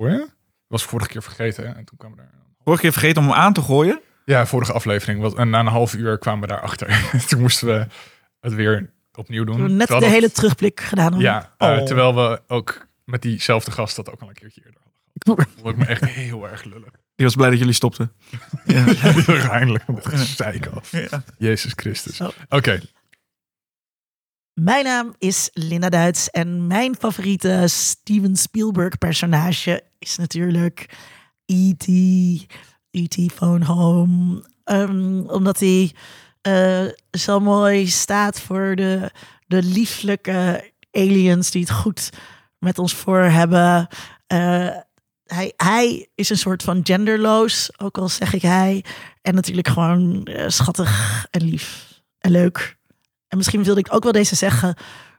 Hoor je? was vorige keer vergeten. Hè? En toen kwamen we daar... Vorige keer vergeten om hem aan te gooien. Ja, vorige aflevering. Was, en na een half uur kwamen we daarachter. toen moesten we het weer opnieuw doen. We hebben net Terwijl de dat- hele terugblik gedaan. Ja, eh, Oh. terwijl we ook met diezelfde gast dat ook al een keertje eerder hadden. gehad. Vond ik me echt heel erg lullig. Die was blij dat jullie stopten. Erg eindelijk. Dat gezeik af. Ja. Jezus Christus. Oh. Oké, Mijn naam is Linda Duits en mijn favoriete Steven Spielberg personage is natuurlijk E.T. E.T. Phone Home. Ehm, omdat hij eh, zo mooi staat voor de, de lieflijke aliens die het goed met ons voor hebben. Eh, hij, hij is een soort van genderloos, ook al zeg ik hij. En natuurlijk gewoon eh, schattig en lief en leuk. En misschien wilde ik ook wel deze zeggen,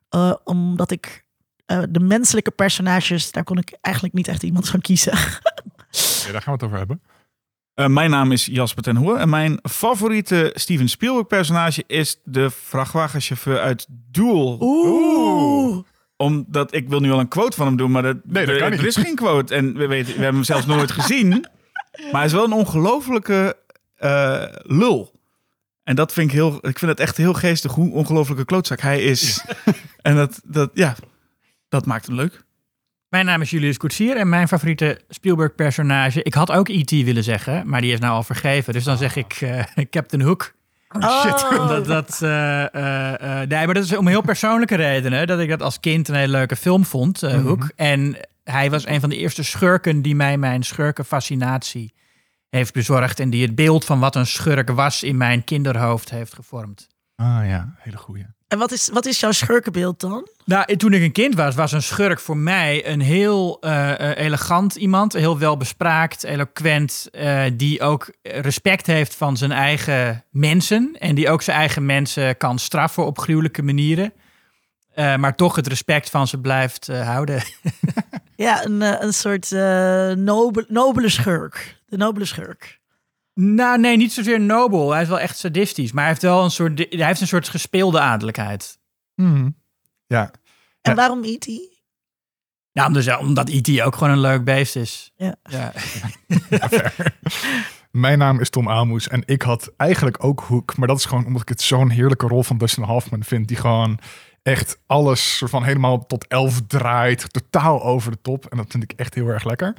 eh, omdat ik eh, de menselijke personages, daar kon ik eigenlijk niet echt iemand van kiezen. Ja, daar gaan we het over hebben. Eh, mijn naam is Jasper ten Hoer en mijn favoriete Steven Spielberg personage is de vrachtwagenchauffeur uit Duel. Oeh. Omdat ik wil nu al een quote van hem doen, maar dat, Nee, dat er, kan niet. er is geen quote. En we, weten, we hebben hem zelfs nooit gezien. Maar hij is wel een ongelofelijke eh, lul. En dat vind ik heel, ik vind het echt heel geestig hoe ongelofelijke klootzak hij is. en dat, dat, ja, dat maakt hem leuk. Mijn naam is Julius Koetsier en mijn favoriete Spielberg-personage. Ik had ook E.T. willen zeggen, maar die is nou al vergeven. Dus dan zeg ik eh, Captain Hook. Oh. Omdat dat, eh, eh, eh, nee, maar dat is om heel persoonlijke redenen. Dat ik dat als kind een hele leuke film vond, eh, Hook. En hij was een van de eerste schurken die mij mijn schurkenfascinatie heeft bezorgd. En die het beeld van wat een schurk was in mijn kinderhoofd heeft gevormd. Ah ja, hele goeie. En wat is, wat is jouw schurkenbeeld dan? Nou, toen ik een kind was, was een schurk voor mij een heel eh, eh, elegant iemand. Heel welbespraakt, eloquent. eh, die ook respect heeft van zijn eigen mensen. En die ook zijn eigen mensen kan straffen op gruwelijke manieren. Eh, maar toch het respect van ze blijft eh, houden. Ja, een, eh, een soort eh, nobel, nobele schurk. De nobele schurk. nou, nee, niet zozeer nobel. Hij is wel echt sadistisch. Maar hij heeft wel een soort, hij heeft een soort gespeelde adellijkheid. Ja, En Ja. waarom E.T.? Nou, omdat, omdat E.T. ook gewoon een leuk beest is. Ja. ja. Mijn naam is Tom Amoes en ik had eigenlijk ook Hoek. Maar dat is gewoon omdat ik het zo'n heerlijke rol van Dustin Hoffman vind. Die gewoon echt alles van helemaal tot elf draait. Totaal over de top. En dat vind ik echt heel erg lekker.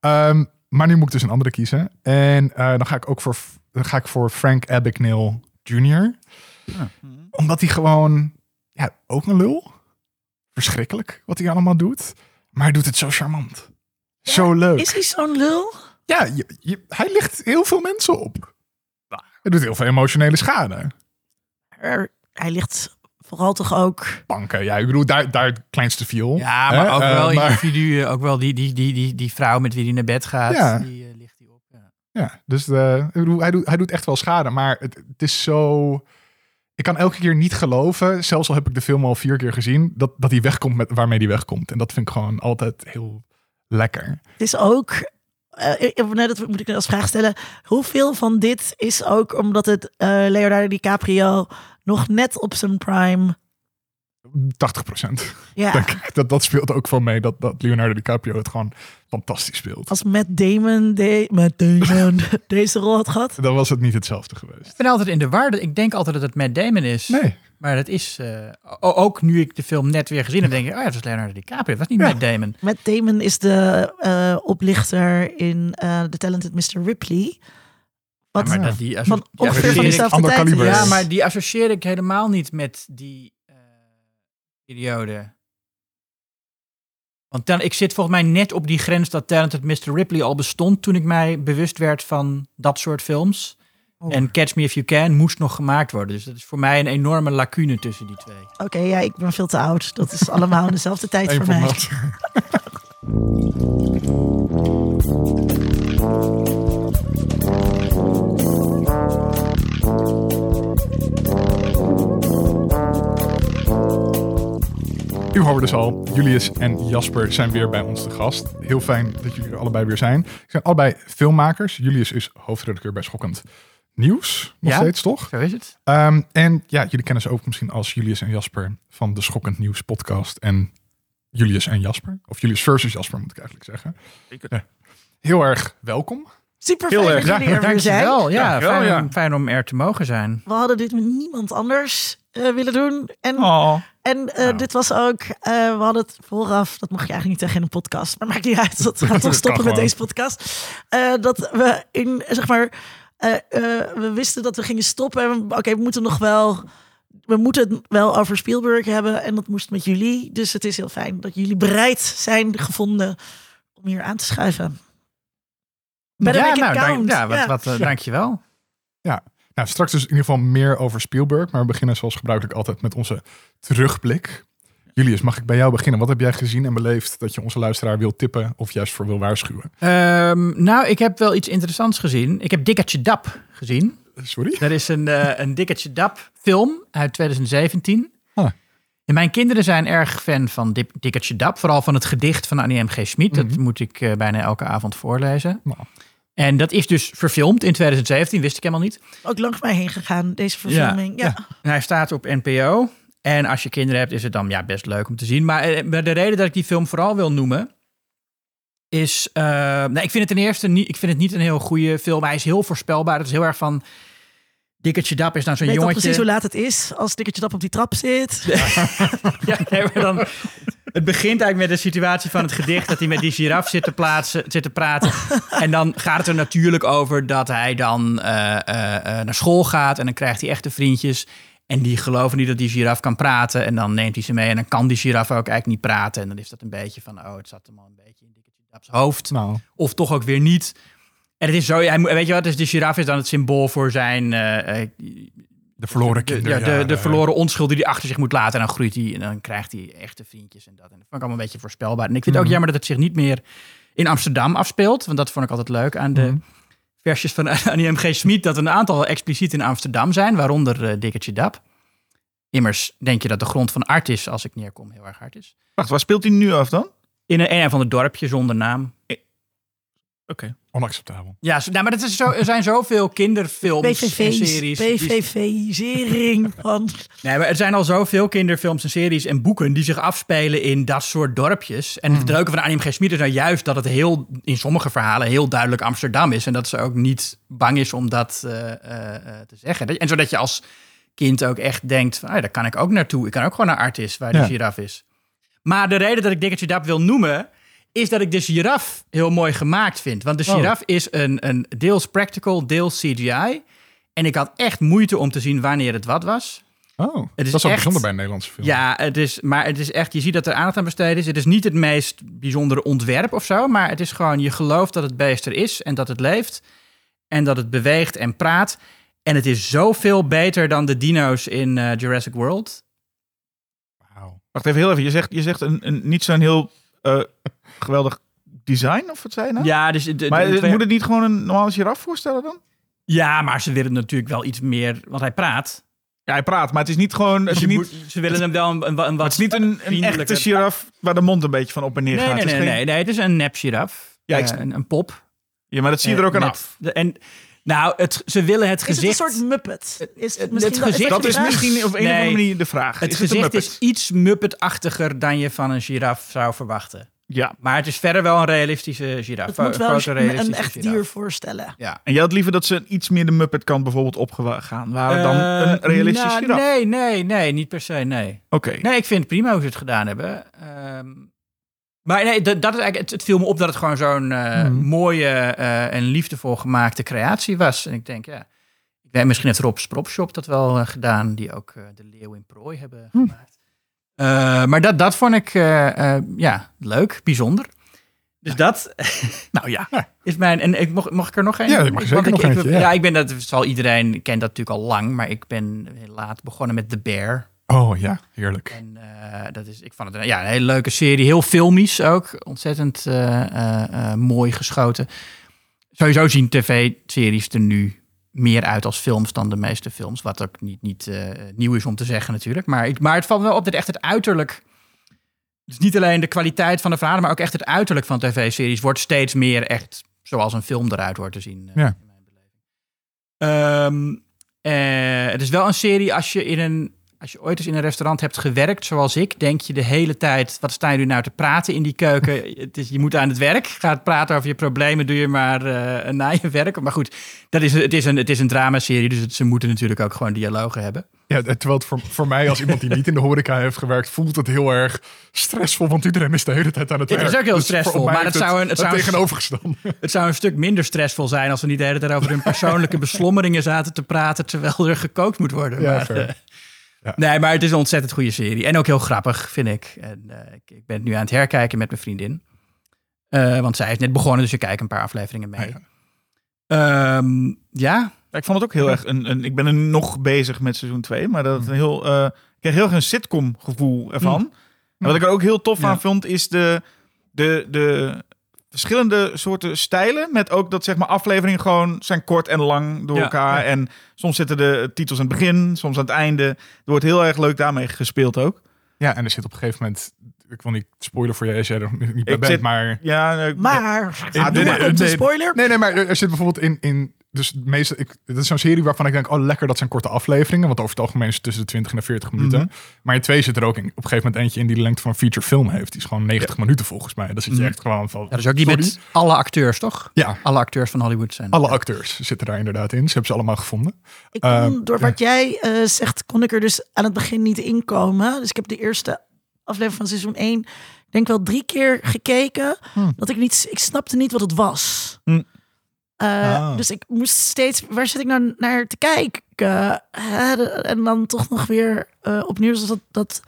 Ehm, maar nu moet ik dus een andere kiezen. En eh, dan ga ik ook voor, dan ga ik voor Frank Abagnale Jr. Omdat hij gewoon, ja, ook een lul. Verschrikkelijk wat hij allemaal doet. Maar hij doet het zo charmant. Zo leuk. Is hij zo'n lul? Ja, je, je- hij ligt heel veel mensen op. Hij doet heel veel emotionele schade. Er, hij ligt vooral toch ook... Banken, ja, ik bedoel, daar, daar het kleinste viel. Ja, maar Hè? ook Eh, wel maar- individuen, ook wel die, die, die, die, die vrouw met wie hij naar bed gaat, Ja. die eh, ligt hij op. Ja. Ja, dus eh, ik bedoel, hij, doet, hij doet echt wel schade, maar het, het is zo... Ik kan elke keer niet geloven, zelfs al heb ik de film al vier keer gezien, dat, dat hij wegkomt met waarmee hij wegkomt. En dat vind ik gewoon altijd heel lekker. Het is ook... eh, nee, dat moet ik als vraag stellen. Hoeveel van dit is ook omdat het eh, Leonardo DiCaprio nog net op zijn prime... 80 procent. Ja, Denk ik. Dat, dat speelt ook voor mee, dat, dat Leonardo DiCaprio het gewoon fantastisch speelt. als Matt Damon, de, Matt Damon deze rol had gehad. Dan was het niet hetzelfde geweest. Ik ben altijd in de war. Ik denk altijd dat het Matt Damon is. Nee. Maar dat is... eh, ook nu ik de film net weer gezien heb, denk ik... Oh ja, dat is Leonardo DiCaprio. Dat was niet Ja. Matt Damon. Matt Damon is de eh, oplichter in eh The Talented Mr. Ripley. Wat, maar Ja. dat, die, van ongeveer dezelfde tijd. Ja, maar die associeer ik helemaal niet met die eh, periode. Want ik zit volgens mij net op die grens dat Talented Mr. Ripley al bestond toen ik mij bewust werd van dat soort films. Oh. En Catch Me If You Can moest nog gemaakt worden. Dus dat is voor mij een enorme lacune tussen die twee. Oké, ja, ik ben veel te oud. Dat is allemaal in dezelfde tijd voor mij. hoorde dus al, Julius en Jasper zijn weer bij ons te gast. Heel fijn dat jullie er allebei weer zijn. Ze zijn allebei filmmakers. Julius is hoofdredacteur bij Schokkend Nieuws, nog Ja. steeds toch? Zo is het. Ehm, en ja, jullie kennen ze ook misschien als Julius en Jasper van de Schokkend Nieuws podcast. En Julius en Jasper. Of Julius versus Jasper, moet ik eigenlijk zeggen. Ja. Heel erg welkom. Super Heel fijn erg. dat jullie er weer zijn. Dankjewel. Ja, fijn, ja. Om, fijn om er te mogen zijn. We hadden dit met niemand anders eh, willen doen. En, Oh. en eh, Nou. dit was ook, eh, we hadden het vooraf, dat mag je eigenlijk niet zeggen in een podcast, maar maakt niet uit, dat we gaan toch stoppen met gewoon. deze podcast. Eh, dat we in, zeg maar, eh, eh, we wisten dat we gingen stoppen oké, we moeten nog wel, we moeten het wel over Spielberg hebben en dat moest met jullie. Dus het is heel fijn dat jullie bereid zijn gevonden om hier aan te schuiven. Better ja, nou, dank, ja, wat, Ja. wat, dankjewel. Nou, straks dus in ieder geval meer over Spielberg. Maar we beginnen zoals gebruikelijk altijd met onze terugblik. Julius, mag ik bij jou beginnen? Wat heb jij gezien en beleefd dat je onze luisteraar wil tippen of juist voor wil waarschuwen? Ehm, nou, ik heb wel iets interessants gezien. Ik heb Dikkertje Dap gezien. Sorry? Dat is een, eh een Dikkertje Dap film uit 2017. Ah. En mijn kinderen zijn erg fan van Dip- Dikkertje Dap. Vooral van het gedicht van Annie M. G. Schmid. Dat Mhm. moet ik eh, bijna elke avond voorlezen. Nou. En dat is dus verfilmd in 2017, wist ik helemaal niet. Ook langs mij heen gegaan, deze verfilming. Ja. En hij staat op NPO. En als je kinderen hebt, is het dan ja, best leuk om te zien. Maar, eh, maar de reden dat ik die film vooral wil noemen, is... eh, nou, ik vind het ten eerste niet, ik vind het niet een heel goede film. Hij is heel voorspelbaar. Het is heel erg van... Dikkertje Dap is nou zo'n Weet jongetje... precies hoe laat het is als Dikkertje Dap op die trap zit. Ja, nee, maar dan, het begint eigenlijk met de situatie van het gedicht... dat hij met die giraf zit te, plaatsen, zit te praten. En dan gaat het er natuurlijk over dat hij dan eh, eh, eh, naar school gaat... en dan krijgt hij echte vriendjes... En die geloven niet dat die giraf kan praten. En dan neemt hij ze mee. En dan kan die giraf ook eigenlijk niet praten. En dan is dat een beetje van... Oh, het zat hem al een beetje in Dikkertje Daps hoofd. Nou, Of toch ook weer niet. En het is zo... Hij, weet je wat? Dus de giraf is dan het symbool voor zijn... de verloren de, kinderen. ja, de, de verloren onschuld die hij achter zich moet laten. En dan groeit hij en dan krijgt hij echte vriendjes en dat. En dat vond ik allemaal een beetje voorspelbaar. En ik vind het ook Mhm. jammer dat het zich niet meer in Amsterdam afspeelt. Want dat vond ik altijd leuk aan de Mhm. versjes van Annie M. G. Smit. Dat een aantal expliciet in Amsterdam zijn. Waaronder eh Dikkertje Dap. Immers denk je dat de grond van Art is als ik neerkom heel erg hard is. Wacht, waar speelt hij nu af dan? In een, een van de dorpje zonder naam. Oké. Onacceptabel. Ja, nou, maar het is zo, er zijn zoveel kinderfilms en series. PVV-zering van... Nee, maar er zijn al zoveel kinderfilms en series en boeken die zich afspelen in dat soort dorpjes. En het leuke van Annie M. G. Schmid is nou juist dat het heel, in sommige verhalen heel duidelijk Amsterdam is. En dat ze ook niet bang is om dat eh, eh, eh, te zeggen. En zodat je als kind ook echt denkt van, ah, daar kan ik ook naartoe. Ik kan ook gewoon naar Artis, waar Ja. die giraf is. Maar de reden dat ik Dikkertje Dap wil noemen, is dat ik de giraf heel mooi gemaakt vind. Want de Oh. giraf is een, een deels practical, deels CGI. En ik had echt moeite om te zien wanneer het wat was. Oh, Het is dat is ook echt- bijzonder bij een Nederlandse film. Ja, het is, maar het is echt, je ziet dat er aandacht aan besteed is. Het is niet het meest bijzondere ontwerp of zo, maar het is gewoon, je gelooft dat het beest er is en dat het leeft en dat het beweegt en praat. En het is zoveel beter dan de dino's in eh, Jurassic World. Wauw. Wacht even heel even. Je zegt, je zegt een, een, niet zo'n heel eh, geweldig design, of wat zei je nou? Ja, dus de, de- maar de eh, twee- moet het niet gewoon een normale giraf voorstellen dan? ja, maar ze willen natuurlijk wel iets meer, want hij praat. Ja, hij praat, maar het is niet gewoon... Het Dus is je niet, moet- ze willen hem wel een, een, een maar wat het is niet een, echte giraf waar de mond een beetje van op en neer Nee, gaat. nee, Het is nee, geen- nee, nee, het is een nep giraf. Ja, ik Eh, een, een pop. Ja, maar dat zie je er ook Eh, aan met- af. de- en, nou, het, ze willen het Is het gezicht... een soort Muppet? Is het, gezicht- Dat is misschien op een of andere manier de vraag. Het Is gezicht is iets Muppet-achtiger dan je van een giraf zou verwachten. Ja, Maar het is verder wel een realistische giraf. Het moet wel een, echt giraf. dier voorstellen. Ja. en jij had liever dat ze iets meer de Muppet kant bijvoorbeeld opgegaan waren dan Eh, een realistische nou, giraf. Nee, nee, nee, niet per se, nee. Oké. Nee, ik vind het prima hoe ze het gedaan hebben. Ehm, maar nee, dat, dat is eigenlijk, het, het viel me op dat het gewoon zo'n eh, Mhm. mooie eh, en liefdevol gemaakte creatie was. En ik denk, ja, ik weet, misschien heeft Rob Spropshop dat wel eh, gedaan, die ook eh, de Leeuw in Prooi hebben Hm. gemaakt. Eh, maar dat, dat vond ik eh, eh, ja, leuk, bijzonder. Dus dat Nou ja. is mijn... En ik, mocht, mocht ik er nog één? Ja, mag Ik- zeker want nog ik, eentje, ja. ja, ik ben dat zal iedereen kent dat natuurlijk al lang, maar ik ben heel laat begonnen met The Bear. Oh ja, heerlijk. En eh, dat is, ik vond het een, ja, een hele leuke serie. Heel filmisch ook. Ontzettend eh, eh, eh, mooi geschoten. Sowieso zien tv-series er nu meer uit als films dan de meeste films. Wat ook niet, niet eh, nieuw is om te zeggen natuurlijk. Maar, ik, maar het valt me wel op dat echt het uiterlijk... Dus niet alleen de kwaliteit van de verhalen, maar ook echt het uiterlijk van tv-series wordt steeds meer echt zoals een film eruit hoort te zien. eh, Ja. in mijn beleving. Ehm, eh, het is wel een serie als je in een als je ooit eens in een restaurant hebt gewerkt, zoals ik, denk je de hele tijd: wat sta je nu nou te praten in die keuken? het is, je moet aan het werk. Gaat praten over je problemen, doe je maar eh, na je werk. Maar goed, dat is, het is een, het is een dramaserie, dus het- ze moeten natuurlijk ook gewoon dialogen hebben. Ja, terwijl het voor, voor mij als iemand die niet in de horeca heeft gewerkt, voelt het heel erg stressvol, want iedereen is de hele tijd aan het Het werk. is ook heel Dus stressvol, maar het zou een- het zou. Het zou een stuk minder stressvol zijn als we niet de hele tijd over hun persoonlijke beslommeringen zaten te praten terwijl er gekookt moet worden. Ja, maar, Ja. Nee, maar het is een ontzettend goede serie. En ook heel grappig, vind ik. En, eh, ik, ik ben het nu aan het herkijken met mijn vriendin. Eh, want zij is net begonnen, dus ik kijk een paar afleveringen mee. Ah, ja. Ehm, ja, Ja, ik vond het ook heel erg een, een. Ik ben er nog bezig met seizoen 2, maar dat een heel. eh, ik kreeg heel erg een sitcom gevoel ervan. En wat ik er ook heel tof aan vond, is de, de, de verschillende soorten stijlen. Met ook dat zeg maar afleveringen gewoon zijn kort en lang door Ja, elkaar. ja. En soms zitten de titels aan het begin, soms aan het einde. Er wordt heel erg leuk daarmee gespeeld ook. Ja, en er zit op een gegeven moment, ik wil niet spoilen voor je als jij er niet bij Ik bent, zit- maar... Ja, eh, Maar, Ja, op de spoiler. Nee, nee, maar er er zit bijvoorbeeld in, in dus de meeste, ik, dat is zo'n serie waarvan ik denk, oh lekker, dat zijn korte afleveringen, want over het algemeen is het tussen de 20 en de 40 minuten. Mhm. Maar in twee zit er ook in, op een gegeven moment eentje in die de lengte van een feature film heeft. Die is gewoon 90 minuten volgens mij. Dan zit je Mhm. echt gewoon van, Ja, dat is ook die sorry? met alle acteurs, toch? Ja, Alle acteurs van Hollywood zijn. alle acteurs zitten daar inderdaad in. Ze hebben ze allemaal gevonden. Ik kon, Ehm, door wat jij eh, zegt, kon ik er dus aan het begin niet in komen. Dus ik heb de eerste aflevering van seizoen 1, ik denk wel drie keer gekeken. Hmm. Dat ik niet, ik snapte niet wat het was. Hmm. Eh, Ah. Dus ik moest steeds, waar zit ik nou naar te kijken? En dan toch nog weer eh, opnieuw. Dus dat, dat,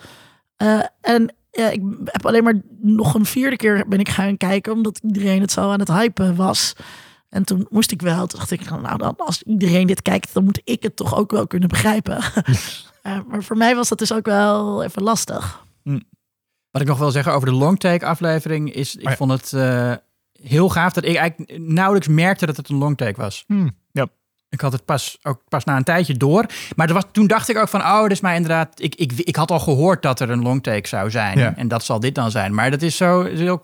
eh, en ja, ik heb alleen maar nog een vierde keer ben ik gaan kijken, omdat iedereen het zo aan het hypen was. En toen moest ik wel, toen dacht ik, nou dan, als iedereen dit kijkt, dan moet ik het toch ook wel kunnen begrijpen. Eh, maar voor mij was dat dus ook wel even lastig. Wat ik nog wil zeggen over de longtake aflevering is, ik ja. vond het eh, heel gaaf dat ik eigenlijk nauwelijks merkte dat het een longtake was. Hmm. Ik had het pas, ook pas na een tijdje door. Maar er was, toen dacht ik ook van, oh, dit is maar inderdaad... Ik, ik, ik had al gehoord dat er een longtake zou zijn. Ja. En dat zal dit dan zijn. Maar dat is zo... is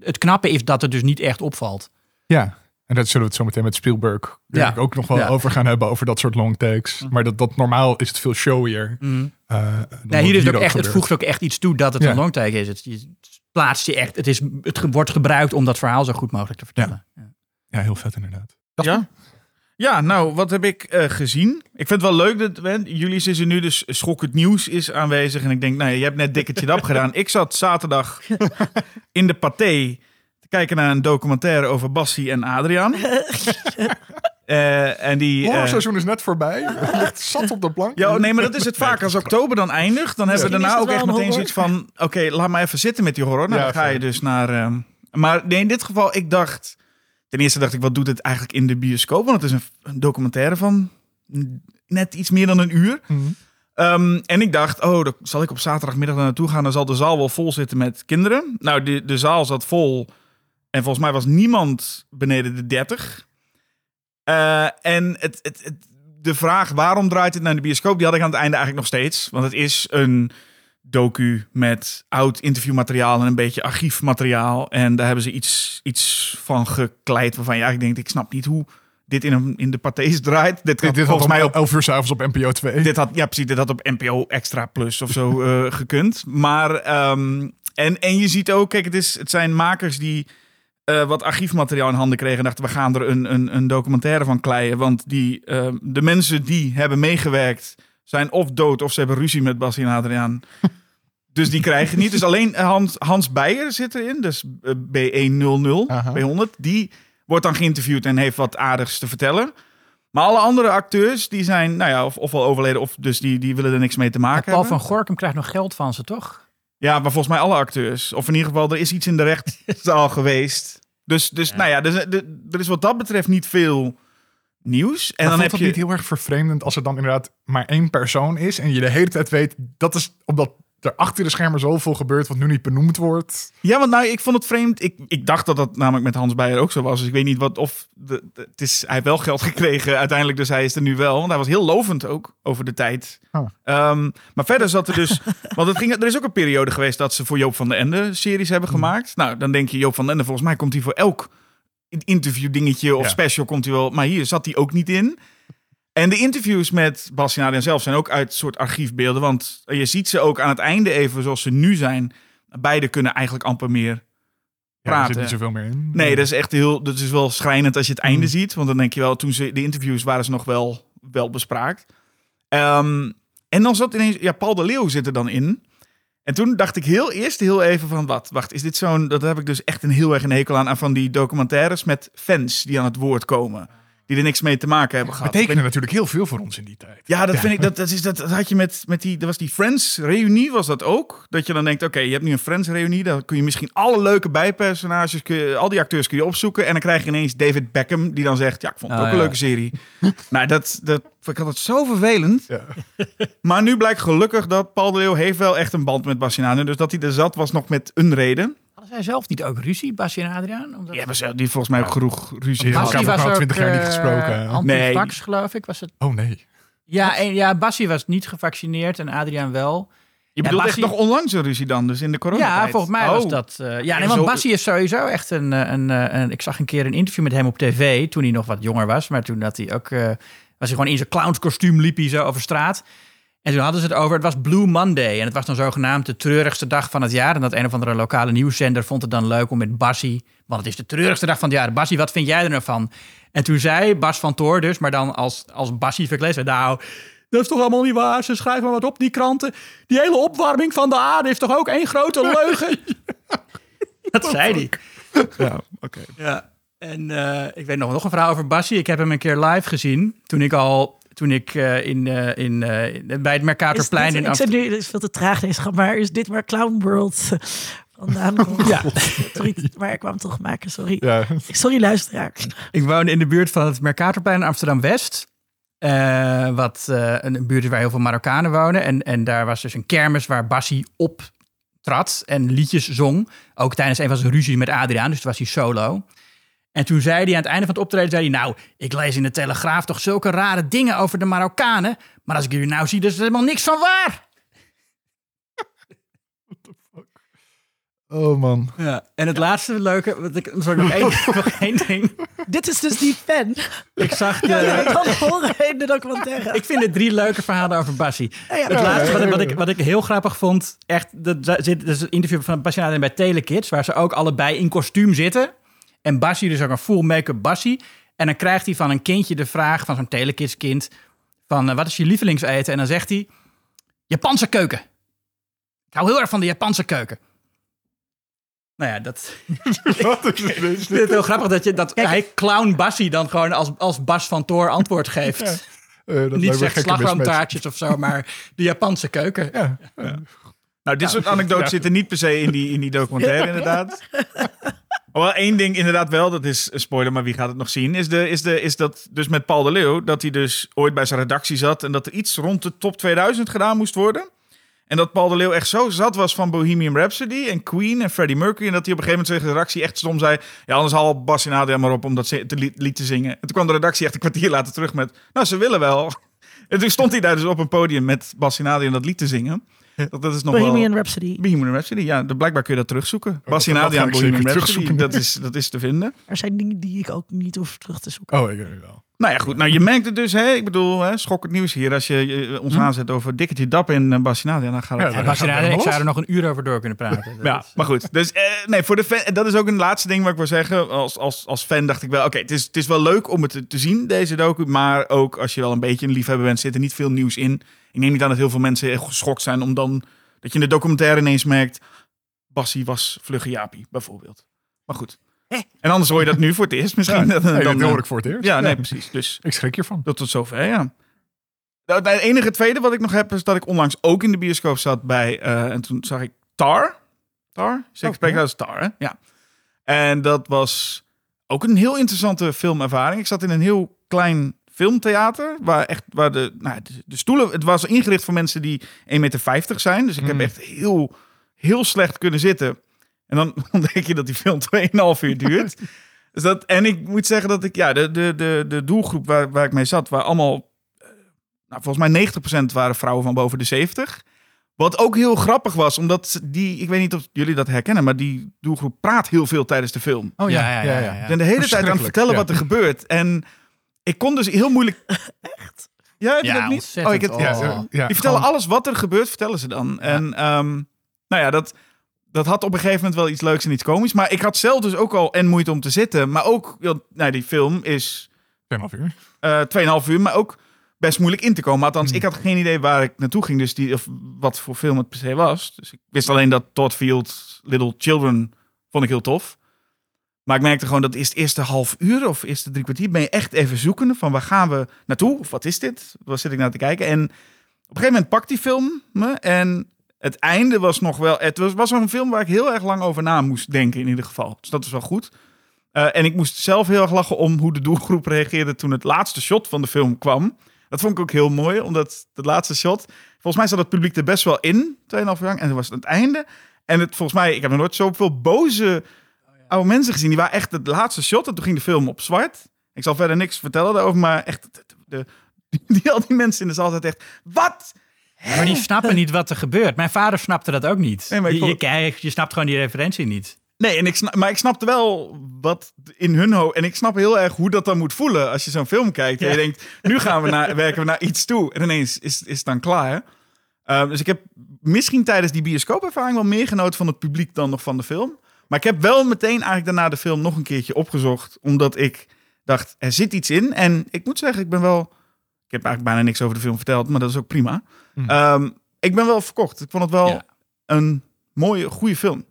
het knappe is dat het dus niet echt opvalt. Ja, en dat zullen we het zo meteen met Spielberg Ja. ik ook nog wel Ja. over gaan hebben, over dat soort long takes. Maar dat, dat normaal is het veel showier. eh, dan Nee, hier is het ook echt, het voegt ook echt iets toe dat het Ja. een longtake is. Het, je plaatst je echt, het, is, het ge- wordt gebruikt om dat verhaal zo goed mogelijk te vertellen. Ja. Ja, heel vet inderdaad. Ja? Ja, nou, wat heb ik eh, gezien? Ik vind het wel leuk dat jullie is er nu, dus schokkend nieuws is aanwezig. En ik denk, nou, je hebt net dikketje dap gedaan. Ik zat zaterdag in de paté te kijken naar een documentaire over Bassie en Adriaan. Eh, en die... eh, Hoorseizoen is net voorbij. Het ligt zat op de plank. ja, oh, nee, maar dat is het vaak. Als oktober dan eindigt, dan hebben we daarna ook echt meteen een zoiets van... Oké, laat maar even zitten met die horror. Nou, Ja, dan ga je dus naar... ehm, maar nee, in dit geval, ik dacht... Ten eerste dacht ik, wat doet het eigenlijk in de bioscoop? Want het is een, een documentaire van net iets meer dan een uur. Mhm. Ehm, en ik dacht, oh, dan zal ik op zaterdagmiddag daar naartoe gaan. Dan zal de zaal wel vol zitten met kinderen. Nou, de, de zaal zat vol. En volgens mij was niemand beneden de 30. Eh, en het, het, het- de vraag waarom draait het naar de bioscoop, die had ik aan het einde eigenlijk nog steeds. Want het is een docu met oud interviewmateriaal en een beetje archiefmateriaal. En daar hebben ze iets, iets van gekleid waarvan je eigenlijk denkt, ik snap niet hoe dit in, een, in de pathés draait. Dit, had dit volgens had mij op 11 uur s'avonds op NPO 2. dit had, ja, precies. Dit had op NPO Extra Plus of zo eh, gekund. Maar, ehm, en, en je ziet ook, kijk, het, is, het zijn makers die eh, wat archiefmateriaal in handen kregen. En dachten, we gaan er een, een, een documentaire van kleien. Want die, ehm, de mensen die hebben meegewerkt zijn of dood of ze hebben ruzie met Bassie en Adriaan. Dus die krijgen niet. Dus alleen Hans, Hans Beijer zit erin. Dus eh, B100, Aha. B100. Die wordt dan geïnterviewd en heeft wat aardigs te vertellen. Maar alle andere acteurs, die zijn, nou ja, of, ofwel overleden, of dus die, die willen er niks mee te maken Paul hebben. van Gorkum krijgt nog geld van ze, toch? Ja, maar volgens mij alle acteurs. Of in ieder geval, er is iets in de rechtszaal geweest. Dus, dus nou ja, dus, de- er is wat dat betreft niet veel nieuws. En En dan heb het je... niet heel erg vervreemdend als er dan inderdaad maar één persoon is en je de hele tijd weet, dat is omdat er achter de schermen zoveel gebeurt wat nu niet benoemd wordt. Ja, want nou, ik vond het vreemd. Ik, ik dacht dat dat namelijk met Hans Beijer ook zo was. Dus ik weet niet wat of... De, de- het is, hij heeft wel geld gekregen uiteindelijk, dus hij is er nu wel. Want hij was heel lovend ook over de tijd. Oh. Ehm, maar verder zat er dus... want het ging, er is ook een periode geweest dat ze voor Joop van den Ende series hebben gemaakt. Nou, dan denk je Joop van den Ende, volgens mij komt hij voor elk interview dingetje of Ja. special komt hij wel. Maar hier zat hij ook niet in. En de interviews met Bas en Adriaan zelf zijn ook uit soort archiefbeelden. Want je ziet ze ook aan het einde even zoals ze nu zijn. Beide kunnen eigenlijk amper meer Ja, er praten. zit niet zoveel meer in. Nee, dat is echt heel. Dat is wel schrijnend als je het einde Mm. ziet. Want dan denk je wel, toen ze de interviews waren ze nog wel, wel bespraakt. Ehm, en dan zat ineens. Ja, Paul de Leeuw zit er dan in. En toen dacht ik heel eerst heel even van wat. Wacht, is dit zo'n. Dat heb ik dus echt een heel erg een hekel aan. Aan van die documentaires met fans die aan het woord komen. Die er niks mee te maken hebben gehad. betekende natuurlijk heel veel voor ons in die tijd. Ja, dat vind ik. Dat, dat, is, dat, dat had je met, met die. Dat was die Friends reunie, was dat ook. Dat je dan denkt: oké, je hebt nu een Friends reunie. Dan kun je misschien alle leuke bijpersonages. Kun je, al die acteurs kun je opzoeken. En dan krijg je ineens David Beckham. Die dan zegt: ja, ik vond het Oh, ook een leuke serie. nou, dat, dat. Ik had het zo vervelend. Ja. Maar nu blijkt gelukkig dat Paul de Leeuw heeft wel echt een band met Bastiaan. Dus dat hij er zat was nog met een reden. Zij zelf niet ook ruzie, Basje en Adriaan? Omdat... Die hebben ze die volgens mij ook genoeg ruzie. Ja, hebben was elkaar ook 20 jaar niet gesproken, eh, hè? antivax, geloof ik. Was het? Oh nee. Ja, en, ja Bassie was niet gevaccineerd en Adriaan wel. Je bedoelt Bassie- echt nog onlangs een ruzie dan, dus in de corona. Ja, volgens mij was Oh. dat... eh, ja, En nee, want zo- Bassie is sowieso echt een, eh, een, een... Ik zag een keer een interview met hem op tv, toen hij nog wat jonger was. Maar toen had hij ook... eh, was hij gewoon in zijn clownskostuum, liep hij zo over straat. En toen hadden ze het over, het was Blue Monday. En het was dan zogenaamd de treurigste dag van het jaar. En dat een of andere lokale nieuwszender vond het dan leuk om met Bassie... Want het is de treurigste dag van het jaar. Bassie, wat vind jij er nou van? En toen zei Bas van Toor dus, maar dan als, als Bassie verkleed. Nou, dat is toch allemaal niet waar. Ze schrijven maar wat op, die kranten. Die hele opwarming van de aarde is toch ook één grote leugen? dat zei hij. Ja, oké. Ja. En eh, ik weet nog, nog een verhaal over Bassie. Ik heb hem een keer live gezien. Toen ik al toen ik eh, in, eh, in, eh, bij het Mercatorplein dit- in ik zit Amsterdam... nu, het is veel te traag deze grap, maar is dit waar Clown World vandaan komt? Ja. Sorry, maar ik kwam toch maken, sorry. Ja. Sorry luisteraar. Ik woonde in de buurt van het Mercatorplein in Amsterdam-West. Eh, wat eh, een een buurt is waar heel veel Marokkanen wonen. En, en daar was dus een kermis waar Bassie optrad en liedjes zong. Ook tijdens een van zijn ruzies met Adriaan, dus toen was hij solo. En toen zei hij aan het einde van het optreden, zei hij... Nou, ik lees in de Telegraaf toch zulke rare dingen over de Marokkanen. Maar als ik jullie nou zie, dan is er helemaal niks van waar. Oh man. Ja. En het laatste leuke, wat ik, sorry, nog één, nog één ding. Dit is dus die fan. Ik zag de, Ja, ik kan horen in de documentaire. Ik vind er drie leuke verhalen over Bassie. Ja, ja, het ja, laatste ja, wat, ik- wat, ik, wat ik heel grappig vond, echt, dat zit dat is een interview van Bassie en bij Telekids, waar ze ook allebei in kostuum zitten. En Bassie dus ook een full make-up Bassie. En dan krijgt hij van een kindje de vraag, van zo'n Telekids kind, van eh, wat is je lievelingseten? En dan zegt hij, Japanse keuken. Ik hou heel erg van de Japanse keuken. Nou ja, dat Wat is dit? ik vind het heel grappig dat, je, dat hij clown Bassie dan gewoon als, als Bas van Toor antwoord geeft. Eh, dat Niet zegt slagroomtaartjes of zo, maar de Japanse keuken. Ja. Nou, dit soort anekdotes zitten niet per se in die, in die documentaire, inderdaad. Maar wel één ding inderdaad wel, dat is een spoiler, maar wie gaat het nog zien, is, de, is, de, is dat dus met Paul de Leeuw, dat hij dus ooit bij zijn redactie zat en dat er iets rond de top 2000 gedaan moest worden. En dat Paul de Leeuw echt zo zat was van Bohemian Rhapsody en Queen en Freddie Mercury. En dat hij op een gegeven moment tegen de redactie echt stom zei... Ja, anders haal Bas en maar op om dat te lied, te zingen. En toen kwam de redactie echt een kwartier later terug met... Nou, ze willen wel. En toen stond hij daar dus op een podium met Bas en dat lied te zingen. Dat, dat is nog wel... Bohemian Rhapsody. Bohemian Rhapsody, ja. de- Blijkbaar kun je dat terugzoeken. Bas en Adriaan, Bohemian Rhapsody, terugzoeken. dat is, dat is te vinden. Er zijn dingen die ik ook niet hoef terug te zoeken. Oh, ik weet het wel. Nou ja, goed. Nou, je merkt het dus, hè. Ik bedoel, hè, schok het nieuws hier. Als je eh, ons aanzet over Dikketje Dap en uh, Bas en Adriaan, dan gaat het... Ja, ik zou er nog een uur over door kunnen praten. Ja, is- maar goed. Dus eh, nee, voor de fan, dat is ook een laatste ding wat ik wil zeggen. Als, als, als fan dacht ik wel, oké, het, is, het is wel leuk om het te, te zien, deze docu. Maar ook als je wel een beetje een liefhebber bent, zit er niet veel nieuws in. Ik neem niet aan dat heel veel mensen echt geschokt zijn om dan... Dat je in de documentaire ineens merkt... Bassie was Vlugge Jaapie, bijvoorbeeld. Maar goed. En anders hoor je dat nu voor het eerst misschien. Ja, Dan- nee, dan, dat hoor eh, ik voor het eerst. Ja, nee, precies. Dus Ik schrik hiervan. dat tot zover, ja. Nou, Het enige tweede wat ik nog heb is dat ik onlangs ook in de bioscoop zat bij... eh, en toen zag ik Tar. Tar? Zeker Oh, spreken ja. als Tar, hè? Ja. En dat was ook een heel interessante filmervaring. Ik zat in een heel klein filmtheater, waar echt waar de, nou, de, de stoelen... Het was ingericht voor mensen die 1,50 meter zijn. Dus ik heb Mm. echt heel, heel slecht kunnen zitten. En dan ontdek je dat die film 2,5 uur duurt. Dus dat, en ik moet zeggen dat ik, ja, de, de, de, de doelgroep waar, waar ik mee zat, waar allemaal, eh, nou, volgens mij 90% waren vrouwen van boven de 70. Wat ook heel grappig was, omdat die, ik weet niet of jullie dat herkennen, maar die doelgroep praat heel veel tijdens de film. Oh Ja, ja, ja, ja. Ze zijn de hele tijd aan het vertellen ja. wat er gebeurt. En ik kon dus heel moeilijk... Echt? Ja, heb je Ja, dat niet? ontzettend. ik het, Ja, Oh. ja, ja, Die vertellen gewoon- alles wat er gebeurt, vertellen ze dan. En ehm, nou ja, dat, dat had op een gegeven moment wel iets leuks en iets komisch. Maar ik had zelf dus ook al en moeite om te zitten. Maar ook, nou, die film is 2,5 uur. 2,5 uur, maar ook best moeilijk in te komen. Althans, Hmm. ik had geen idee waar ik naartoe ging, dus die, of wat voor film het per se was. Dus ik wist alleen dat Todd Field Little Children vond ik heel tof. Maar ik merkte gewoon dat is het eerste half uur of eerste drie kwartier ben je echt even zoekende van waar gaan we naartoe? Of wat is dit? Waar zit ik naar te kijken? En op een gegeven moment pakt die film me en het einde was nog wel... Het was, was een film waar ik heel erg lang over na moest denken in ieder geval. Dus dat is wel goed. Eh, en ik moest zelf heel erg lachen om hoe de doelgroep reageerde toen het laatste shot van de film kwam. Dat vond ik ook heel mooi, omdat het laatste shot... Volgens mij zat het publiek er best wel in, 2,5 uur lang. En toen was het einde. En het, volgens mij, ik heb nog nooit zoveel boze oude mensen gezien. Die waren echt het laatste shot. En toen ging de film op zwart. Ik zal verder niks vertellen daarover, maar echt... De, die, al die mensen in de zaal zaten echt... Wat? Maar die snappen niet wat er gebeurt. Mijn vader snapte dat ook niet. Nee, maar ik je, je, je snapt gewoon die referentie niet. Nee, en ik snap, maar ik snapte wel wat in hun hoofd. En ik snap heel erg hoe dat dan moet voelen als je zo'n film kijkt. En je denkt, nu gaan we naar, werken we naar iets toe. En ineens is, is het dan klaar. Ehm, dus ik heb misschien tijdens die bioscoopervaring wel meer genoten van het publiek dan nog van de film. Maar ik heb wel meteen eigenlijk daarna de film nog een keertje opgezocht. Omdat ik dacht, er zit iets in. En ik moet zeggen, ik ben wel... Ik heb eigenlijk bijna niks over de film verteld, maar dat is ook prima. Hmm. Ehm, ik ben wel verkocht. Ik vond het wel Ja. een mooie, goede film.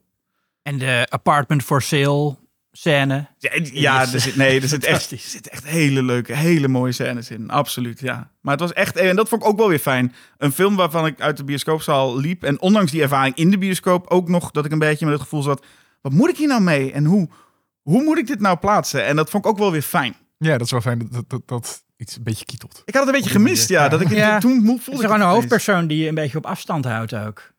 En de apartment for sale scène. Ja, er zit, nee, er zit, echt, er zit echt hele leuke, hele mooie scènes in. Absoluut, ja. Maar het was echt, en dat vond ik ook wel weer fijn. Een film waarvan ik uit de bioscoopzaal liep. En ondanks die ervaring in de bioscoop ook nog dat ik een beetje met het gevoel zat... Wat moet ik hier nou mee? En hoe, hoe moet ik dit nou plaatsen? En dat vond ik ook wel weer fijn. Ja, dat is wel fijn dat, dat, dat, dat iets een beetje kietelt. Ik had het een beetje gemist, ja. ja. Dat ik Ja. toen voelde Het is ik gewoon een hoofdpersoon die je een beetje op afstand houdt ook.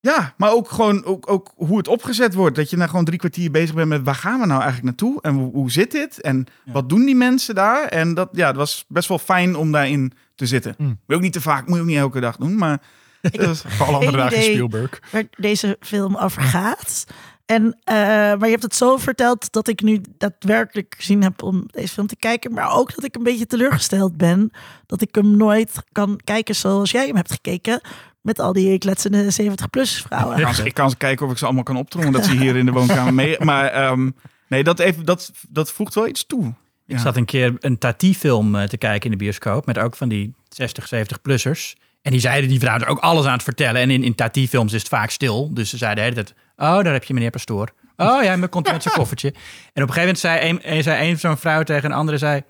Ja, maar ook gewoon ook, ook hoe het opgezet wordt. Dat je nou gewoon drie kwartier bezig bent met waar gaan we nou eigenlijk naartoe? En hoe, hoe zit dit? En Ja. wat doen die mensen daar? En dat, ja, het was best wel fijn om daarin te zitten. Mm. Moet je ook niet te vaak, moet je ook niet elke dag doen. Maar het was- Voor alle andere dagen. Spielberg. waar deze film over gaat. En, eh, maar je hebt het zo verteld dat ik nu daadwerkelijk gezien heb om deze film te kijken. Maar ook dat ik een beetje teleurgesteld ben dat ik hem nooit kan kijken zoals jij hem hebt gekeken. Met al die kletsende 70-plus vrouwen. ik, kan, ik kan ze kijken of ik ze allemaal kan optrommelen. Dat ze hier in de woonkamer mee. Maar ehm, nee, dat, even, dat, dat voegt wel iets toe. Ik Ja. zat een keer een Tati-film eh, te kijken in de bioscoop. Met ook van die 60, 70-plussers. En die zeiden die vrouw er ook alles aan het vertellen. En in, in Tati-films is het vaak stil. Dus ze zeiden de hele tijd... Oh, daar heb je meneer Pastoor. Oh ja, komt hij met zijn koffertje. En op een gegeven moment zei een, een, zei een zo'n vrouw tegen een andere... Zei,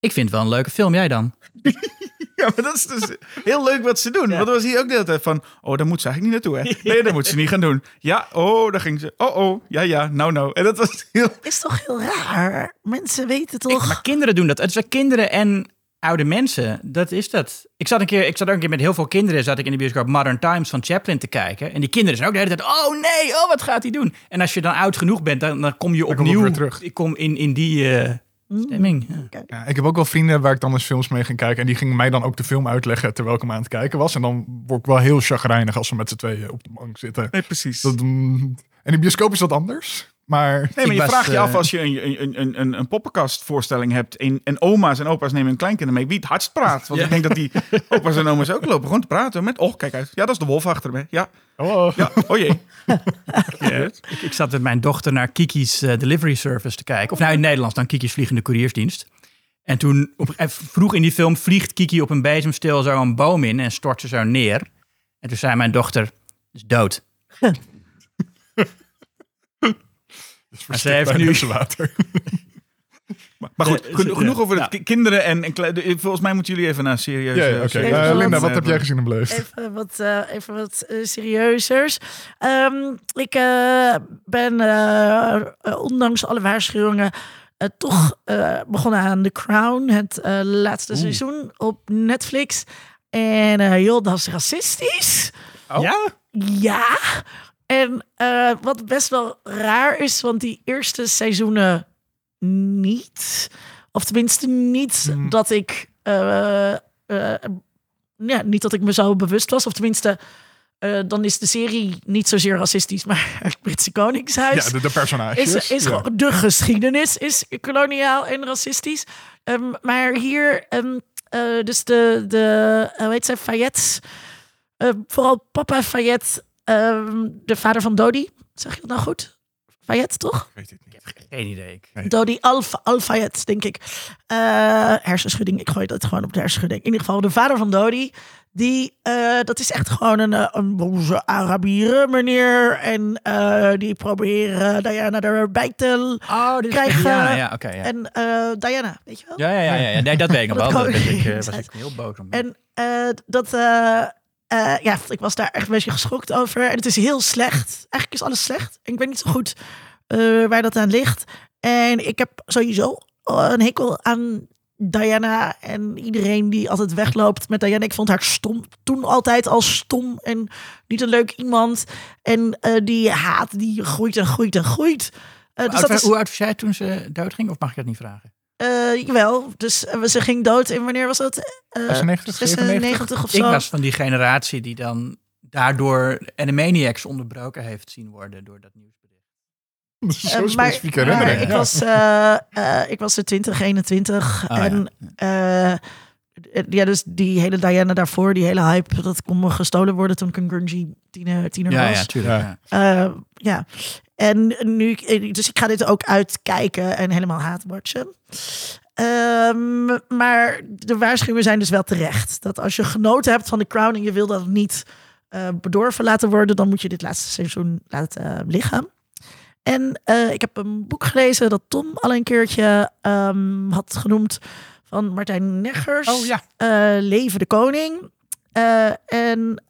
ik vind het wel een leuke film, jij dan? Ja, maar dat is dus heel leuk wat ze doen. Want er was hier ook de hele tijd van... Oh, daar moet ze eigenlijk niet naartoe, hè? Nee, dat moet ze niet gaan doen. Ja, oh, daar ging ze. Oh, oh, ja, ja, nou, nou. En dat was heel... Is toch heel raar? Mensen weten toch... Maar kinderen doen dat. Het zijn kinderen en oude mensen. Dat is dat. Ik zat, een keer, ik zat ook een keer met heel veel kinderen... zat ik in de bioscoop Modern Times van Chaplin te kijken. En die kinderen zijn ook de hele tijd... Oh nee, oh wat gaat hij doen? En als je dan oud genoeg bent, dan, dan kom je opnieuw... terug. Ik kom in, in die eh, stemming. Ja. Ja, ik heb ook wel vrienden waar ik dan eens films mee ging kijken. En die gingen mij dan ook de film uitleggen terwijl ik hem aan het kijken was. En dan word ik wel heel chagrijnig als we met z'n tweeën op de bank zitten. Nee, precies. Dat, mm, en in bioscoop is dat anders. Maar Nee, maar je was, vraagt je eh, af als je een, een, een, een, een poppenkastvoorstelling hebt. En, en oma's en opa's nemen hun kleinkinderen mee. Wie het hardst praat. Want Ja. ik denk dat die opa's en oma's ook lopen. Gewoon te praten met... Oh, kijk uit. Ja, dat is de wolf achter me. Ja, oh, ja. Oh jee. Ik, ik zat met mijn dochter naar Kiki's eh, delivery service te kijken. Of nou in het Nederlands dan Kiki's vliegende couriersdienst. En toen, op, eh, vroeg in die film, vliegt Kiki op een bezemstil zo een boom in en stort ze zo neer. En toen zei mijn dochter, is dood. is Maar ze heeft nu- mensenwater. Maar, maar goed, Ze- geno- ze- genoeg over de ja. ki- kinderen en, en Volgens mij moeten jullie even naar serieus. Ja, ja, oké. serieus- Eh, Linda, wat- wat heb jij gezien en beleefd? Even wat, eh, even wat eh, serieuzers. Ehm, ik eh, ben, ondanks alle waarschuwingen, eh, toch eh, begonnen aan The Crown, het laatste seizoen op Netflix. En eh joh, dat is racistisch. Oh. Ja? Ja. En eh, wat best wel raar is, want die eerste seizoenen niet. Of tenminste niet Hmm. dat ik... eh, eh, ja, niet dat ik me zo bewust was. Of tenminste, dan is de serie niet zozeer racistisch, maar het Britse Koningshuis Ja, de, de personages. is, is ja. de geschiedenis is koloniaal en racistisch. Ehm, maar hier, ehm, eh, dus de, de hoe heet ze, Fayette, eh, vooral papa Fayette, ehm, de vader van Dodi, zeg je dat nou goed? Fayette, toch? Ik weet het niet. Geen idee. Ik- Nee. Dodi Al, Al Fayette, denk ik. Eh, hersenschudding, ik gooi dat gewoon op de hersenschudding. In ieder geval, de vader van Dodi, die, eh, dat is echt gewoon een, eh, een boze Arabieren meneer. En eh, die proberen Diana erbij te Oh, Krijgen- ja, ja, oké. ja. En eh, Diana, weet je wel? Ja, ja, ja, ja, ja. Nee, dat weet ik nog wel. ik, was ik heel boos om. En eh, dat, eh, eh, ja, ik was daar echt een beetje geschokt over. En het is heel slecht. Eigenlijk is alles slecht. En ik weet niet zo goed eh, waar dat aan ligt. En ik heb sowieso een hekel aan Diana en iedereen die altijd wegloopt met Diana. Ik vond haar stom. Toen altijd al stom en niet een leuk iemand. En eh, die haat die groeit en groeit en groeit. Eh, hoe, dus oud, dat is, hoe oud was jij toen ze doodging? Of mag ik dat niet vragen? Eh, jawel, dus eh, ze ging dood. En wanneer was dat? Eh, 96, 96 of zo. Ik was van die generatie die dan daardoor Animaniacs onderbroken heeft zien worden door dat nieuwsbericht. Dat is Eh, zo'n maar- specifieke maar herinnering. ik, ja. was, eh, eh, ik was er 20, 21. Ah, en eh, ja, dus die hele Diana daarvoor, die hele hype, dat kon me gestolen worden toen ik een grungy tiener, tiener Ja, was. ja, tuurlijk. Ja. Eh. En nu, dus ik ga dit ook uitkijken en helemaal haatwatchen. Ehm, maar de waarschuwingen zijn dus wel terecht. Dat als je genoten hebt van The Crown en je wil dat niet eh bedorven laten worden, dan moet je dit laatste seizoen laten eh, liggen. En eh, ik heb een boek gelezen dat Tom al een keertje ehm, had genoemd van Martijn Neggers. Oh ja. Eh, Leven de Koning. Eh, en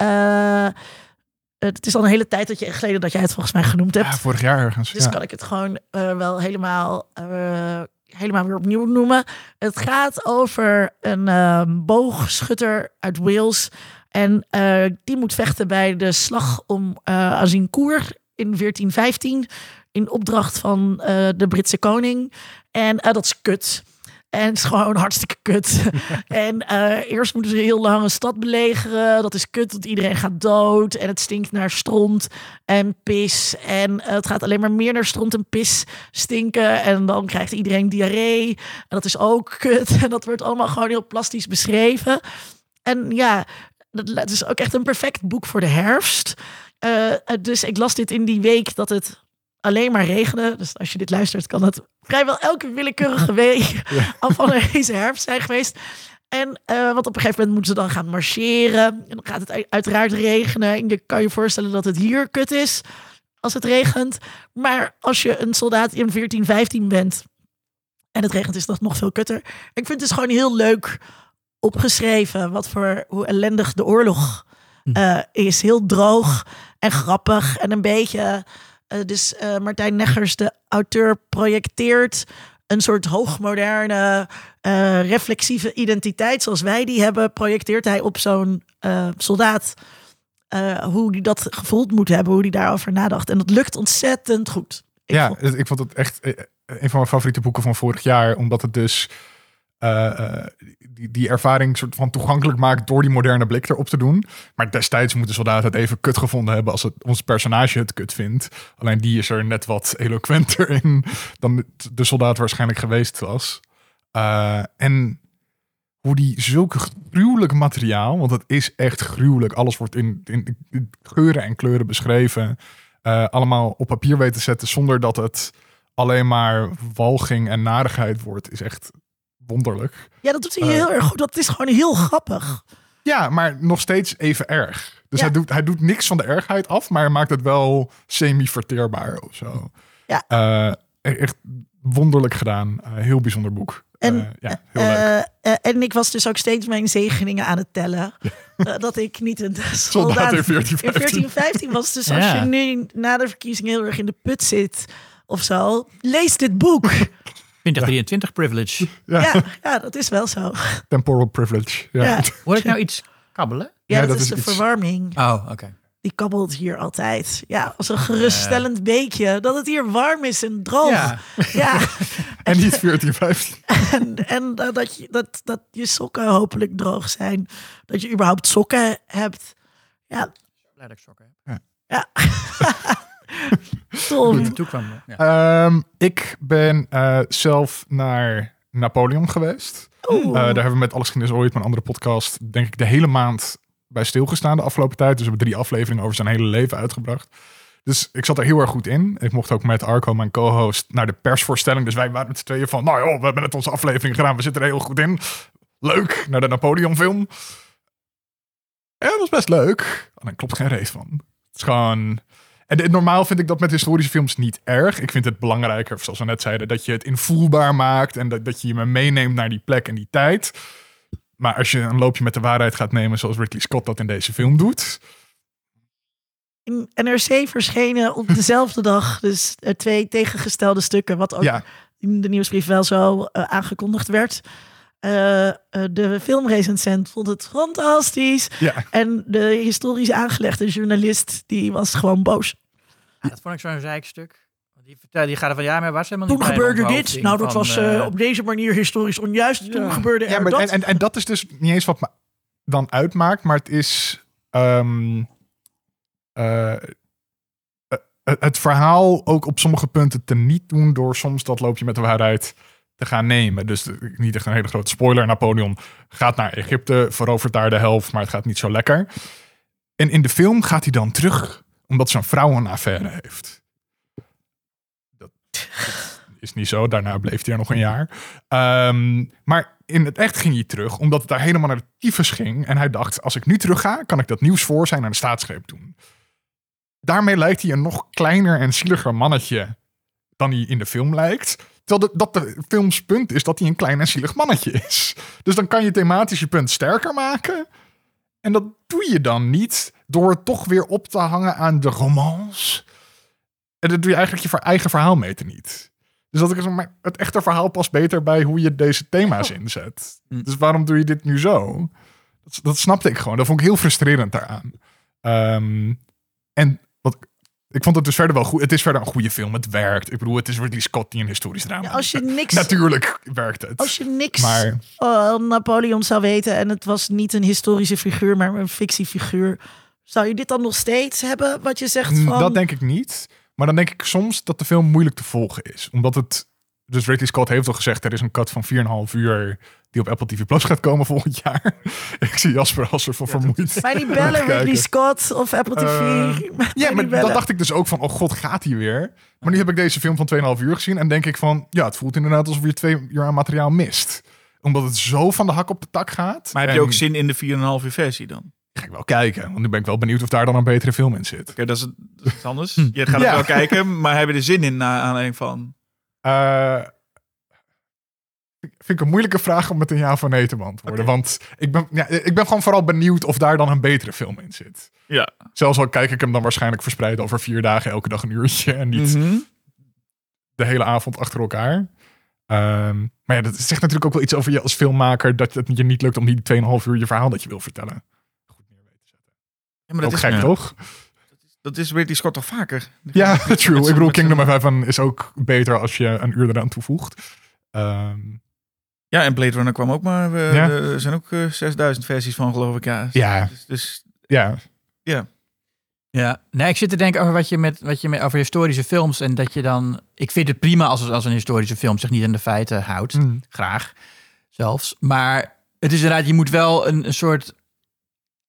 eh, het is al een hele tijd dat je geleden dat jij het volgens mij genoemd hebt. Ja, vorig jaar ergens. Dus ja. kan ik het gewoon eh, wel helemaal, eh, helemaal weer opnieuw noemen. Het gaat over een eh, boogschutter uit Wales. En die moet vechten bij de slag om Azincourt in 1415. In opdracht van de Britse koning. En dat is kut. En het is gewoon hartstikke kut. en eh, eerst moeten ze heel lang een stad belegeren. Dat is kut, want iedereen gaat dood. En het stinkt naar stront en pis. En eh, het gaat alleen maar meer naar stront en pis stinken. En dan krijgt iedereen diarree. En dat is ook kut. En dat wordt allemaal gewoon heel plastisch beschreven. En ja, dat het is ook echt een perfect boek voor de herfst. Eh, dus ik las dit in die week dat het alleen maar regende. Dus als je dit luistert, kan het vrijwel elke willekeurige week al van deze herfst zijn geweest. En eh, want op een gegeven moment moeten ze dan gaan marcheren. En dan gaat het uit- uiteraard regenen. En je kan je voorstellen dat het hier kut is als het regent. Maar als je een soldaat in 1415 bent en het regent, is dat nog veel kutter. Ik vind het dus gewoon heel leuk opgeschreven wat voor hoe ellendig de oorlog eh, is. Heel droog en grappig en een beetje. Eh, dus eh, Martijn Neggers, de auteur, projecteert een soort hoogmoderne, eh, reflexieve identiteit zoals wij die hebben, projecteert hij op zo'n soldaat. hoe die dat gevoeld moet hebben, hoe die daarover nadacht. En dat lukt ontzettend goed. Ik ja, vond- ik vond het echt een van mijn favoriete boeken van vorig jaar. Omdat het dus die, die ervaring soort van toegankelijk maakt door die moderne blik erop te doen. Maar destijds moeten soldaten het even kut gevonden hebben als het, ons personage het kut vindt. Alleen die is er net wat eloquenter in dan de soldaat waarschijnlijk geweest was. Eh, en hoe die zulke gruwelijk materiaal, want het is echt gruwelijk. Alles wordt in, in, in geuren en kleuren beschreven. eh, allemaal op papier weten te zetten zonder dat het alleen maar walging en narigheid wordt, is echt wonderlijk. Ja, dat doet hij Eh. heel erg goed. Dat is gewoon heel grappig. Ja, maar nog steeds even erg. Dus Ja. hij, doet, hij doet niks van de ergheid af, maar hij maakt het wel semi-verteerbaar of zo. Ja. Eh, echt wonderlijk gedaan. Eh, heel bijzonder boek. En, ja, heel leuk. En ik was dus ook steeds mijn zegeningen aan het tellen. Dat ik niet een soldaat, in 1415. in 1415 was. Dus als je nu na de verkiezingen heel erg in de put zit of zo, lees dit boek. 2023 privilege. Ja, ja, ja, dat is wel zo. temporal privilege. Ja. Ja, Hoor ik nou iets kabbelen? ja, Ja, dat, dat is is de iets- verwarming. Oh, oké. Die kabbelt hier altijd. Ja, als een geruststellend beekje. Dat het hier warm is en droog. Ja. ja. En niet 1415. En, en dat, je, dat, dat je sokken hopelijk droog zijn. Dat je überhaupt sokken hebt. Ja, Blij dat ik sokken heb. Ja. Tom. Kwam ja. Ehm, ik ben eh, zelf naar Napoleon geweest. Eh, daar hebben we met Alles Geschiedenis Ooit, mijn andere podcast, denk ik de hele maand bij stilgestaan de afgelopen tijd. Dus we hebben drie afleveringen over zijn hele leven uitgebracht. Dus ik zat er heel erg goed in. Ik mocht ook met Arco, mijn co-host, naar de persvoorstelling. Dus wij waren met z'n tweeën van, nou joh, we hebben net onze aflevering gedaan. We zitten er heel goed in. Leuk, naar de Napoleon film. Ja, dat was best leuk. Alleen klopt geen reet van. Het is gewoon... En normaal vind ik dat met historische films niet erg. Ik vind het belangrijker, zoals we net zeiden, dat je het invoelbaar maakt. En dat, dat je me meeneemt naar die plek en die tijd. Maar als je een loopje met de waarheid gaat nemen, zoals Ridley Scott dat in deze film doet. In NRC verschenen op dezelfde dag dus twee tegengestelde stukken. Wat ook Ja, in de nieuwsbrief wel zo eh, aangekondigd werd. Eh, eh, de filmrecensent vond het fantastisch. ja. En de historisch aangelegde journalist, die was gewoon boos. Ja, dat vond ik zo'n zeikstuk. Die, vertelde, die gaat er van, ja, maar was helemaal Toen niet gebeurde dit. Nou, dat van, was eh, op deze manier historisch onjuist. Toen gebeurde er Ja, maar, dat. en, en, en dat is dus niet eens wat me dan uitmaakt, maar het is ehm, eh, eh, het verhaal ook op sommige punten te niet doen door soms dat loopje met de waarheid te gaan nemen. Dus niet echt een hele grote spoiler. Napoleon gaat naar Egypte, verovert daar de helft, maar het gaat niet zo lekker. En in de film gaat hij dan terug, omdat zijn vrouw een affaire heeft. Dat, dat is niet zo. Daarna bleef hij er nog een jaar. Ehm, maar in het echt ging hij terug, omdat het daar helemaal naar de tyfus ging. En hij dacht, als ik nu terug ga, kan ik dat nieuws voor zijn aan de staatsgreep doen. Daarmee lijkt hij een nog kleiner en zieliger mannetje dan hij in de film lijkt. Terwijl de, dat de films punt is dat hij een klein en zielig mannetje is. Dus dan kan je thematisch je punt sterker maken. En dat doe je dan niet door het toch weer op te hangen aan de romance. En dat doe je eigenlijk je eigen verhaal mee te niet. Dus dat ik maar, het echte verhaal past beter bij hoe je deze thema's inzet. Hm. Dus waarom doe je dit nu zo? Dat, dat snapte ik gewoon. Dat vond ik heel frustrerend daaraan. Ehm, en ik vond het dus verder wel goed. Het is verder een goede film. Het werkt. Ik bedoel, het is Ridley Scott die een historisch drama Ja, als je niks, Natuurlijk werkt het. als je niks Maar van Napoleon zou weten en het was niet een historische figuur, maar een fictiefiguur, zou je dit dan nog steeds hebben? Wat je zegt van. dat denk ik niet. Maar dan denk ik soms dat de film moeilijk te volgen is. Omdat het... Dus Ridley Scott heeft al gezegd... er is een cut van 4,5 uur... die op Apple TV Plus gaat komen volgend jaar. ik zie Jasper als er van vermoeid. Mij niet bellen. Ridley Scott of Apple TV. Eh, Mij Ja, maar bellen. dat dacht ik dus ook van... oh god, gaat hij weer? Maar nu heb ik deze film van 2,5 uur gezien... en denk ik van... ja, het voelt inderdaad alsof je twee uur aan materiaal mist. Omdat het zo van de hak op de tak gaat. Maar heb je En ook zin in de 4,5 uur versie dan? Ga ik wel kijken. Want nu ben ik wel benieuwd of daar dan een betere film in zit. Oké, dat, is, dat is anders. Je gaat het Ja. wel kijken, maar heb je er zin in na aanleiding van? Eh, vind ik een moeilijke vraag om met een ja of nee te beantwoorden. Want ik ben, ja, ik ben gewoon vooral benieuwd of daar dan een betere film in zit. Ja. Zelfs al kijk ik hem dan waarschijnlijk verspreid over vier dagen, elke dag een uurtje. En niet Mhm. de hele avond achter elkaar. Ehm, maar ja, dat zegt natuurlijk ook wel iets over je als filmmaker. Dat het je niet lukt om die 2,5 uur je verhaal dat je wil vertellen. Goed neer weten te zetten. Ja, maar Ook dat is, gek, toch? Dat is Ridley Scott toch vaker? Ja, true. Ik bedoel, Kingdom of Heaven is ook beter als je een uur eraan toevoegt. Ehm, Ja, en Blade Runner kwam ook maar. eh, Ja. Er zijn ook eh, 6000 versies van, geloof ik. Ja. ja, Dus, dus ja. Ja, nee, ik zit te denken over wat je met, wat je met over historische films en dat je dan. Ik vind het prima als, als een historische film zich niet aan de feiten houdt. Mm. Graag zelfs. Maar het is inderdaad, je moet wel een, een soort.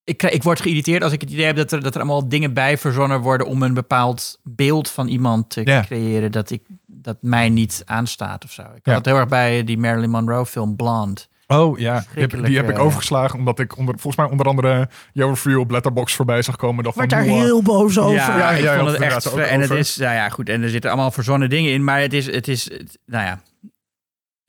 Ik, krijg- ik word geïrriteerd als ik het idee heb dat er, dat er allemaal dingen bij verzonnen worden om een bepaald beeld van iemand te Ja. creëren dat, ik, dat mij niet aanstaat of zo. Ik had Ja. het heel erg bij die Marilyn Monroe film Blonde. Oh ja, die heb, die heb ik eh, overgeslagen omdat ik onder, volgens mij onder andere Joe Free op Letterbox voorbij zag komen. Dat werd daar heel boos over. Ja, Ja, ik vond het echt. En het is, nou ja, goed. En er zitten allemaal verzonnen dingen in, maar het is, het is, het- nou ja.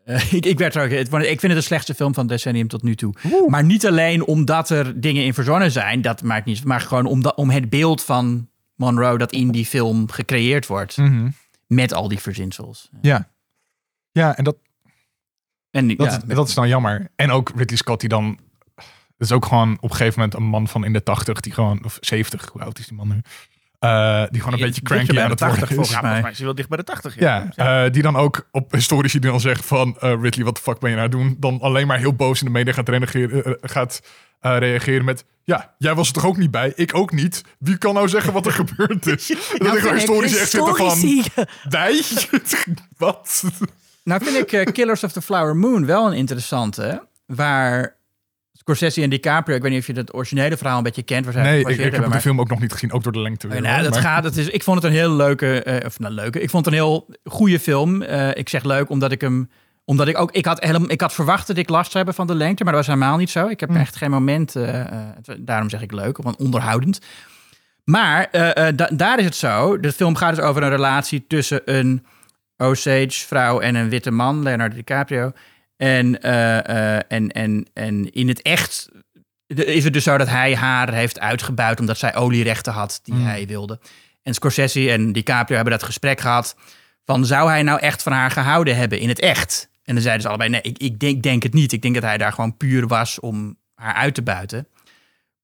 Eh, ik, ik, werd er ik vind het de slechtste film van het decennium tot nu toe. Oeh. Maar niet alleen omdat er dingen in verzonnen zijn, dat maakt niet, maar gewoon om, dat- om het beeld van Monroe dat in die film gecreëerd wordt. Mhm. Met al die verzinsels. Ja. Ja, en dat, En dat, ja, is, dat is dan jammer. En ook Ridley Scott die dan... Het is ook gewoon op een gegeven moment een man van in de 80 die gewoon... Of 70, hoe oud is die man nu? Eh, die gewoon een beetje cranky aan de het worden 80 is. volgens Ja, mij. volgens mij is hij wel dicht bij de 80. Ja, eh, die dan ook op historici die dan zegt van eh, Ridley, wat de fuck ben je nou doen? Dan alleen maar heel boos in de media gaat, reageren, gaat eh, reageren met... Ja, jij was er toch ook niet bij? Ik ook niet. Wie kan nou zeggen wat er gebeurd is? dat ik historici echt zitten van... Wij? wat? Nou vind ik Killers of the Flower Moon wel een interessante. Waar Scorsese en DiCaprio, ik weet niet of je het originele verhaal een beetje kent. Waar zij Nee, ik, heb de film ook nog niet gezien, ook door de lengte. weer, nou, hoor. dat Maar- gaat, dat is, ik vond het een heel leuke, eh, of nou leuke, ik vond het een heel goede film. Eh, ik zeg leuk omdat ik hem, omdat ik ook, ik had, helemaal, ik had verwacht dat ik last zou hebben van de lengte, maar dat was helemaal niet zo. Ik heb Hm. echt geen moment, eh, daarom zeg ik leuk, want onderhoudend. Maar da- daar is het zo, de film gaat dus over een relatie tussen een Osage vrouw en een witte man, Leonardo DiCaprio. En, eh, eh, en, en, en in het echt is het dus zo dat hij haar heeft uitgebuit omdat zij olierechten had die Mm. hij wilde. En Scorsese en DiCaprio hebben dat gesprek gehad van zou hij nou echt van haar gehouden hebben in het echt? En dan zeiden ze allebei nee, ik, ik denk, denk het niet. Ik denk dat hij daar gewoon puur was om haar uit te buiten.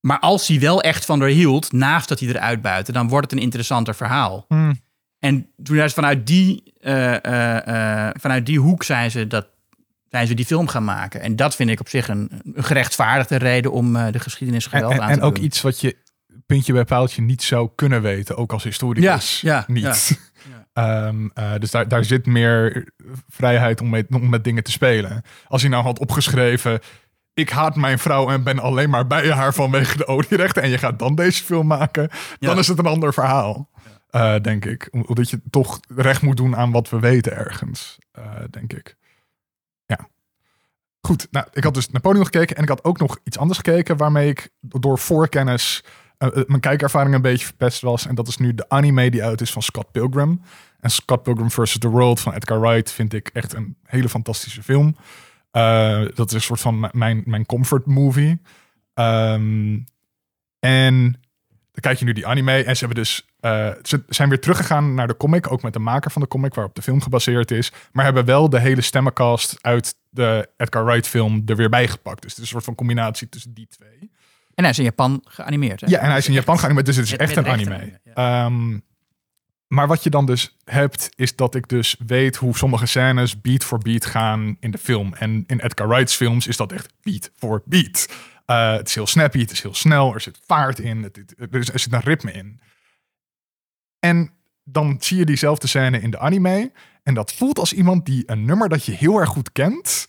Maar als hij wel echt van haar hield, naast dat hij eruit buiten, dan wordt het een interessanter verhaal. Hm. En toen is vanuit die, eh, vanuit die hoek zijn ze, dat, zijn ze die film gaan maken. En dat vind ik op zich een, een gerechtvaardigde reden om eh, de geschiedenis En, geweld en, aan en te ook doen. iets wat je puntje bij paaltje niet zou kunnen weten, ook als historicus. Ja, ja, niet. Ehm, eh, dus daar, daar zit meer vrijheid om, mee, om met dingen te spelen. Als hij nou had opgeschreven... ik haat mijn vrouw en ben alleen maar bij haar vanwege de olierechten... en je gaat dan deze film maken, dan Ja. is het een ander verhaal. Eh, denk ik. Om- Omdat je toch recht moet doen aan wat we weten ergens, denk ik. Goed, nou, ik had dus Napoleon gekeken en ik had ook nog iets anders gekeken... waarmee ik door voorkennis eh, eh, mijn kijkervaring een beetje verpest was. En dat is nu de anime die uit is van Scott Pilgrim. En Scott Pilgrim vs. The World van Edgar Wright vind ik echt een hele fantastische film. Eh, dat is een soort van mijn, mijn comfort movie. Ehm, en dan kijk je nu die anime en ze hebben dus eh, ze zijn weer teruggegaan naar de comic, ook met de maker van de comic waarop de film gebaseerd is, maar hebben wel de hele stemmencast uit de Edgar Wright film er weer bij gepakt. Dus het is een soort van combinatie tussen die twee. En hij is in Japan geanimeerd. Hè? Ja, en hij is in Japan geanimeerd, dus het is met- echt met een anime. ja. Ehm, maar wat je dan dus hebt, is dat ik dus weet hoe sommige scènes beat voor beat gaan in de film. En in Edgar Wright's films is dat echt beat voor beat. Eh, het is heel snappy, het is heel snel, er zit vaart in, het, er zit een ritme in. En dan zie je diezelfde scène in de anime. En dat voelt als iemand die een nummer dat je heel erg goed kent,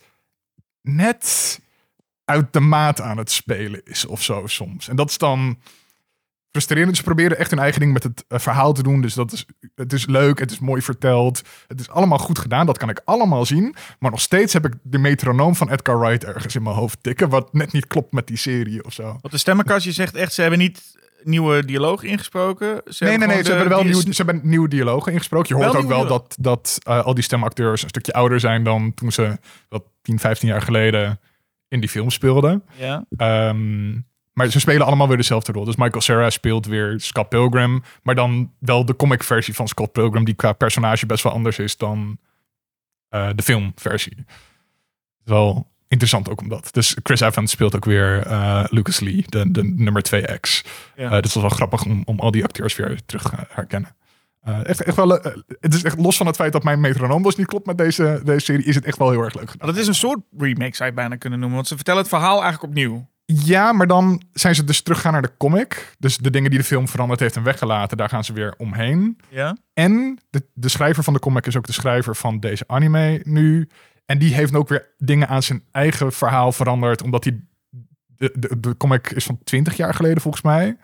net uit de maat aan het spelen is of zo soms. En dat is dan frustrerend. Ze proberen echt hun eigen ding met het eh, verhaal te doen. Dus dat is, het is leuk, het is mooi verteld. Het is allemaal goed gedaan, dat kan ik allemaal zien. Maar nog steeds heb ik de metronoom van Edgar Wright ergens in mijn hoofd tikken... wat net niet klopt met die serie of zo. Want de stemmenkast, je zegt echt, ze hebben niet nieuwe dialoog ingesproken. Ze Nee, nee, nee, ze hebben, wel nieuw, ze hebben nieuwe dialogen ingesproken. Je hoort Wel ook wel dat, dat eh, al die stemacteurs een stukje ouder zijn... dan toen ze wat 10, 15 jaar geleden in die film speelden. Ja. Ehm, maar ze spelen allemaal weer dezelfde rol. Dus Michael Cera speelt weer Scott Pilgrim. Maar dan wel de comic versie van Scott Pilgrim... die qua personage best wel anders is dan eh, de filmversie. Wel interessant ook omdat. Dus Chris Evans speelt ook weer eh, Lucas Lee, de, de nummer 2X. Ja. Eh, dus dat was wel grappig om, om al die acteurs weer terug te herkennen. Eh, echt, echt wel, het is echt los van het feit dat mijn metronoom dus niet klopt met deze, deze serie, is het echt wel heel erg leuk gedaan. Dat is een soort remake, zou je bijna kunnen noemen. Want ze vertellen het verhaal eigenlijk opnieuw. Ja, maar dan zijn ze dus teruggaan naar de comic. Dus de dingen die de film veranderd heeft en weggelaten, daar gaan ze weer omheen. Ja. En de, de schrijver van de comic is ook de schrijver van deze anime nu. En die heeft ook weer dingen aan zijn eigen verhaal veranderd, omdat hij. De, de, de comic is van 20 jaar geleden volgens mij.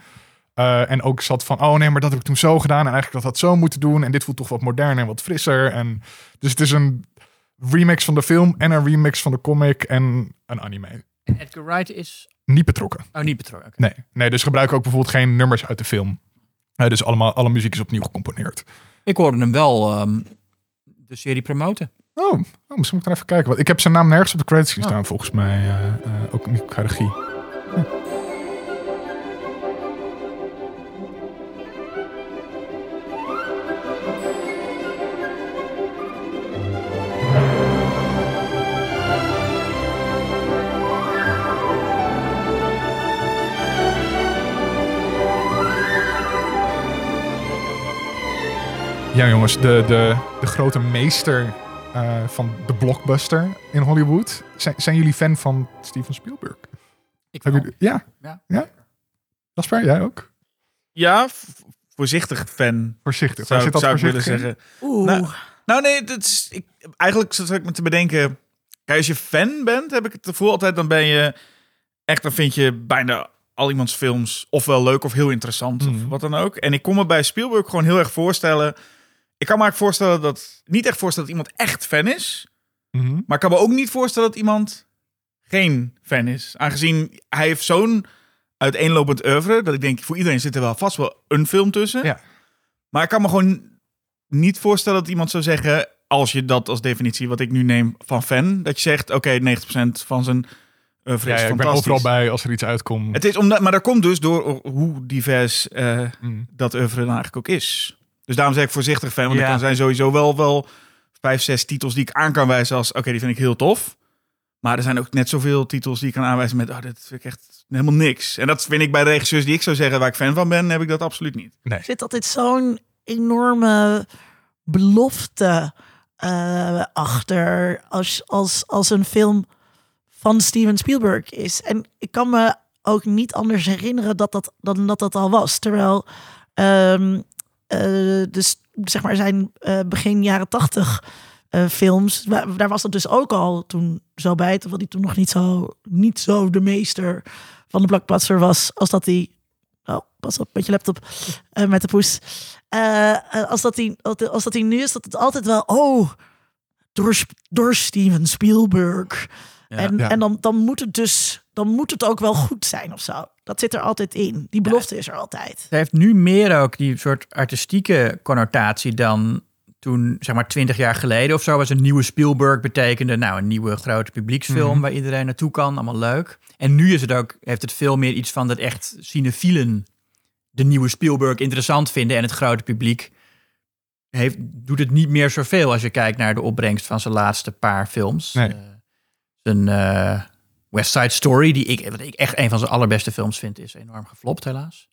Eh, en ook zat van, oh nee, maar dat heb ik toen zo gedaan. En eigenlijk dat dat zo moeten doen. En dit voelt toch wat moderner en wat frisser. En, dus het is een remix van de film en een remix van de comic en een anime. Edgar Wright is Niet betrokken. oh, niet betrokken. Oké. Nee, nee dus gebruiken ook bijvoorbeeld geen nummers uit de film. Eh, dus allemaal, alle muziek is opnieuw gecomponeerd. Ik hoorde hem wel ehm, de serie promoten. Oh, oh, misschien moet ik er even kijken. Want ik heb zijn naam nergens op de credits gestaan, oh. volgens mij. Eh, eh, ook niet. Ja. Ja, jongens, de, de, de grote meester eh, van de blockbuster in Hollywood. Zijn, zijn jullie fan van Steven Spielberg? Ik wel. jullie, ja? Ja. Ja? Jasper, jij ook? Ja, voorzichtig fan. Voorzichtig. Waar Zou, zit dat zou ik willen voorzichtig in? zeggen. Oeh. Nou, Nou nee, dat is, ik, eigenlijk zat ik me te bedenken. Kijk, als je fan bent, heb ik het gevoel altijd, dan ben je echt, dan vind je bijna al iemands films ofwel leuk of heel interessant Mhm. of wat dan ook. En ik kon me bij Spielberg gewoon heel erg voorstellen. Ik kan me eigenlijk voorstellen dat, niet echt voorstellen dat iemand echt fan is. Mhm. Maar ik kan me ook niet voorstellen dat iemand geen fan is. Aangezien hij heeft zo'n uiteenlopend oeuvre, dat ik denk, voor iedereen zit er wel vast wel een film tussen. Ja. Maar ik kan me gewoon niet voorstellen dat iemand zou zeggen, als je dat als definitie, wat ik nu neem van fan, dat je zegt, oké, 90% van zijn oeuvre Ja, ja, ik ben overal bij als er iets uitkomt. Het is omdat, maar dat komt dus door hoe divers eh, Mm. dat oeuvre dan eigenlijk ook is. Dus daarom zeg ik voorzichtig fan, want Ja. er kan zijn sowieso wel, wel vijf, zes titels die ik aan kan wijzen als, oké, die vind ik heel tof. Maar er zijn ook net zoveel titels die ik kan aanwijzen met, oh, dit vind ik echt helemaal niks. En dat vind ik bij regisseurs die ik zou zeggen waar ik fan van ben, heb ik dat absoluut niet. Er zit altijd zo'n enorme belofte eh, achter als, als, als een film van Steven Spielberg is. En ik kan me ook niet anders herinneren dat dat, dan dat dat al was. Terwijl ehm, eh, dus, zeg maar zijn eh, begin jaren tachtig eh, films, daar was dat dus ook al toen zo bij, terwijl hij toen nog niet zo, niet zo de meester van de blockbuster was als dat hij Oh, pas op met je laptop eh, met de poes. Eh, eh, als, dat hij, als dat hij nu is, dat het altijd wel... Oh, door, door Steven Spielberg. Ja. en Ja. en dan, dan moet het dus... Dan moet het ook wel goed zijn of zo. Dat zit er altijd in. Die belofte is er altijd. Het heeft nu meer ook die soort artistieke connotatie dan toen, zeg maar, twintig jaar geleden of zo, was een nieuwe Spielberg betekende, nou, een nieuwe grote publieksfilm Mhm. waar iedereen naartoe kan, allemaal leuk. En nu is het ook, heeft het veel meer iets van dat echt cinefielen de nieuwe Spielberg interessant vinden en het grote publiek heeft, doet het niet meer zoveel als je kijkt naar de opbrengst van zijn laatste paar films. Nee. Eh, zijn eh, West Side Story, die ik, wat ik echt een van zijn allerbeste films vind, is enorm geflopt helaas.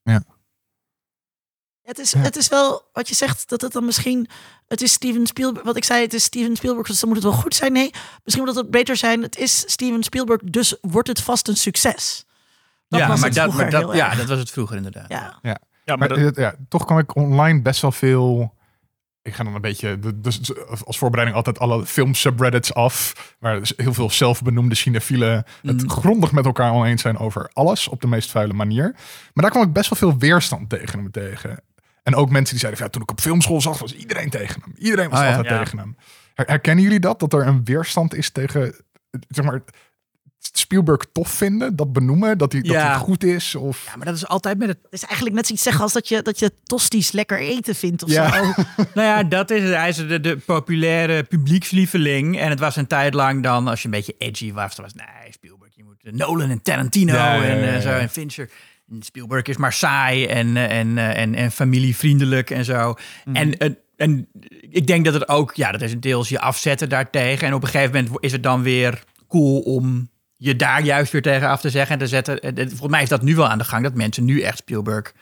Het is, Ja. het is wel wat je zegt, dat het dan misschien... Het is Steven Spielberg... Wat ik zei, het is Steven Spielberg, dus dan moet het wel goed zijn. Nee, misschien moet het beter zijn. Het is Steven Spielberg, dus wordt het vast een succes. Dat ja, was maar het dat, maar dat, ja, dat was het vroeger inderdaad. Ja. Ja, Maar maar dat, ja, toch kwam ik online best wel veel. Ik ga dan een beetje de- dus als voorbereiding altijd alle film subreddits af. Waar dus heel veel zelfbenoemde cinefielen het Mhm. grondig met elkaar oneens zijn over alles op de meest vuile manier. Maar daar kwam ik best wel veel weerstand tegen me tegen. En ook mensen die zeiden: van, ja, toen ik op filmschool zat, was iedereen tegen hem. Iedereen was Oh ja. altijd Ja. tegen hem. Her- Herkennen jullie dat? Dat er een weerstand is tegen zeg maar, Spielberg tof vinden, dat benoemen, dat hij, dat hij goed is? Of... Ja, maar dat is altijd met het. Is eigenlijk net zoiets zeggen als dat je, dat je tosties lekker eten vindt of Ja. zo. Nou ja, dat is het. Hij is de, de populaire publiekslieveling. En het was een tijd lang dan, als je een beetje edgy was, dan was nee, Spielberg, je moet Nolan en Tarantino Ja, en eh, zo en Fincher. En Spielberg is maar saai en, eh, en, eh, en, en familievriendelijk en zo. En, eh, en ik denk dat het ook, ja, dat is een deels je afzetten daartegen. En op een gegeven moment is het dan weer cool om je daar juist weer tegen af te zeggen en te zetten. Eh, Volgens mij is dat nu wel aan de gang, dat mensen nu echt Spielberg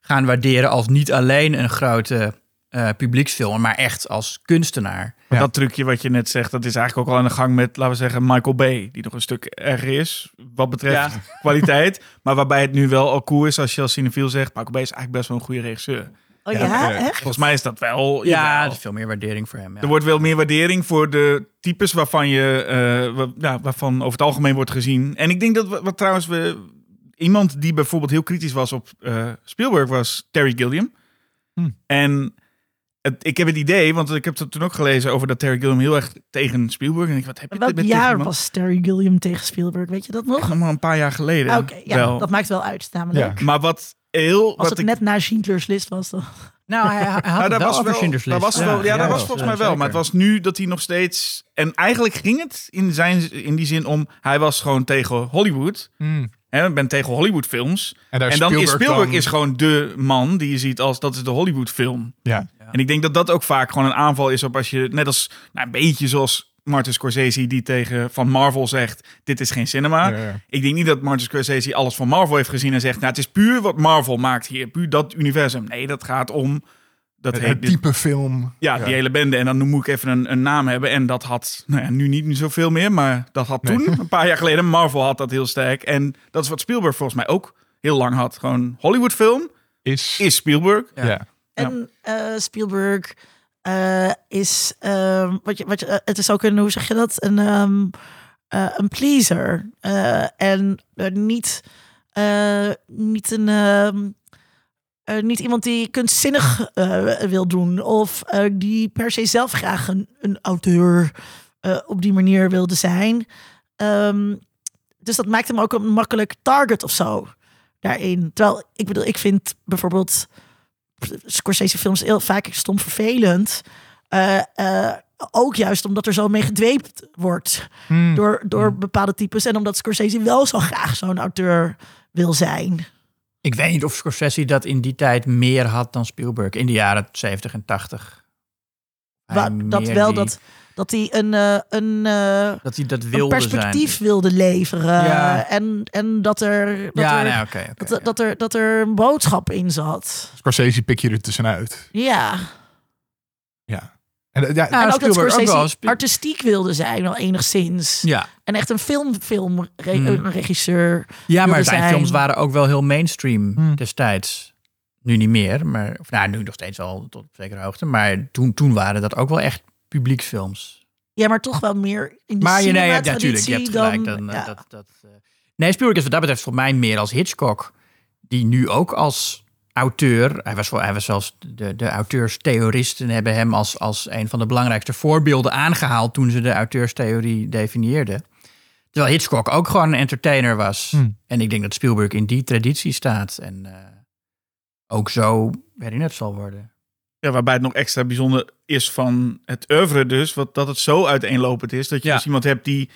gaan waarderen als niet alleen een grote eh, publieksfilm, maar echt als kunstenaar. Ja. dat trucje wat je net zegt, dat is eigenlijk ook al aan de gang met, laten we zeggen, Michael Bay. Die nog een stuk erger is wat betreft kwaliteit. Maar waarbij het nu wel al cool is als je als cinefiel zegt, Michael Bay is eigenlijk best wel een goede regisseur. Oh ja, Ja, echt? Volgens mij is dat wel... Ja, er is veel meer waardering voor hem. Ja. Er wordt wel meer waardering voor de types waarvan je, eh, ja, waarvan over het algemeen wordt gezien. En ik denk dat, wat, wat trouwens we, iemand die bijvoorbeeld heel kritisch was op eh, Spielberg was Terry Gilliam. Hmm. En het, ik heb het idee, want ik heb het toen ook gelezen over dat Terry Gilliam heel erg tegen Spielberg. En ik wat heb je Welk met tegen jaar was Terry Gilliam tegen Spielberg? Weet je dat nog? Nog maar een paar jaar geleden. Ah, Oké, ja, wel. dat maakt wel uit namelijk. Ja. Maar wat heel... Als wat het ik, net na Schindler's List was, dan... Nou, hij, hij had Nou, wel was wel, Schindler's was wel, ja, dat was ja, volgens mij wel. zeker. Maar het was nu dat hij nog steeds. En eigenlijk ging het in, zijn, in die zin om. Hij was gewoon tegen Hollywood. Hmm. Hè, ben tegen Hollywood films. En, daar En dan is Spielberg dan- is gewoon de man die je ziet als dat is de Hollywood film. Ja. En ik denk dat dat ook vaak gewoon een aanval is op als je net als nou, een beetje zoals Martin Scorsese die tegen van Marvel zegt dit is geen cinema. Ja, ja. Ik denk niet dat Martin Scorsese alles van Marvel heeft gezien en zegt nou het is puur wat Marvel maakt hier, puur dat universum. Nee, dat gaat om Dat Het, heet het dit- type film. ja, die hele bende. En dan moet ik even een, een naam hebben. En dat had, nou ja, nu niet, zoveel meer, maar dat had Nee. toen, een paar jaar geleden, Marvel had dat heel sterk. En dat is wat Spielberg volgens mij ook heel lang had. Gewoon Hollywood film Is, is Spielberg. ja. En eh, Spielberg eh, is, ehm, wat je, wat je, eh, het is ook een, hoe zeg je dat, een, ehm, eh, een pleaser. En niet, niet een, ehm, eh, niet iemand die kunstzinnig wil doen of die per se zelf graag een, een auteur op die manier wilde zijn. Dus dat maakt hem ook een makkelijk target of zo daarin. Terwijl, ik bedoel, ik vind bijvoorbeeld Scorsese films heel vaak stom vervelend. Eh, eh, ook juist omdat er zo mee gedweept wordt Hmm. door, door bepaalde types. En omdat Scorsese wel zo graag zo'n auteur wil zijn. Ik weet niet of Scorsese dat in die tijd meer had dan Spielberg. In de jaren 70 en 80. Hij Wa- dat wel die- dat, dat hij een, eh, een, eh, dat hij dat een wilde perspectief zijn. wilde leveren. Ja. En, en dat er, dat, Ja, er, nee, dat, ja. er- dat, er, dat er een boodschap in zat. Scorsese pik je er tussenuit. Ja. Ja. En, eh, ja, Ja, en ook dat ook wel. Artistiek wilde zijn, wel enigszins. Ja, En echt een film, film re- Hmm. een regisseur. ja maar zijn films waren ook wel heel mainstream Hmm. destijds. Nu niet meer, maar of, nou, nu nog steeds wel tot op zekere hoogte. Maar toen, toen waren dat ook wel echt publieksfilms. Ja, maar toch wel meer in de Maar je, nee, ja, natuurlijk, je hebt dan- gelijk. Dan, eh, ja. dat, dat, eh. Nee, Spielberg is wat dat betreft voor mij meer als Hitchcock. Die nu ook als auteur, hij was, wel- hij was zelfs de, de auteurstheoristen hebben hem als, als een van de belangrijkste voorbeelden aangehaald toen ze de auteurstheorie definieerden. Terwijl Hitchcock ook gewoon een entertainer was. Hmm. En ik denk dat Spielberg in die traditie staat en eh, ook zo herinnerd zal worden. Ja, waarbij het nog extra bijzonder is van het oeuvre dus, wat, dat het zo uiteenlopend is. Dat je Ja. dus iemand hebt die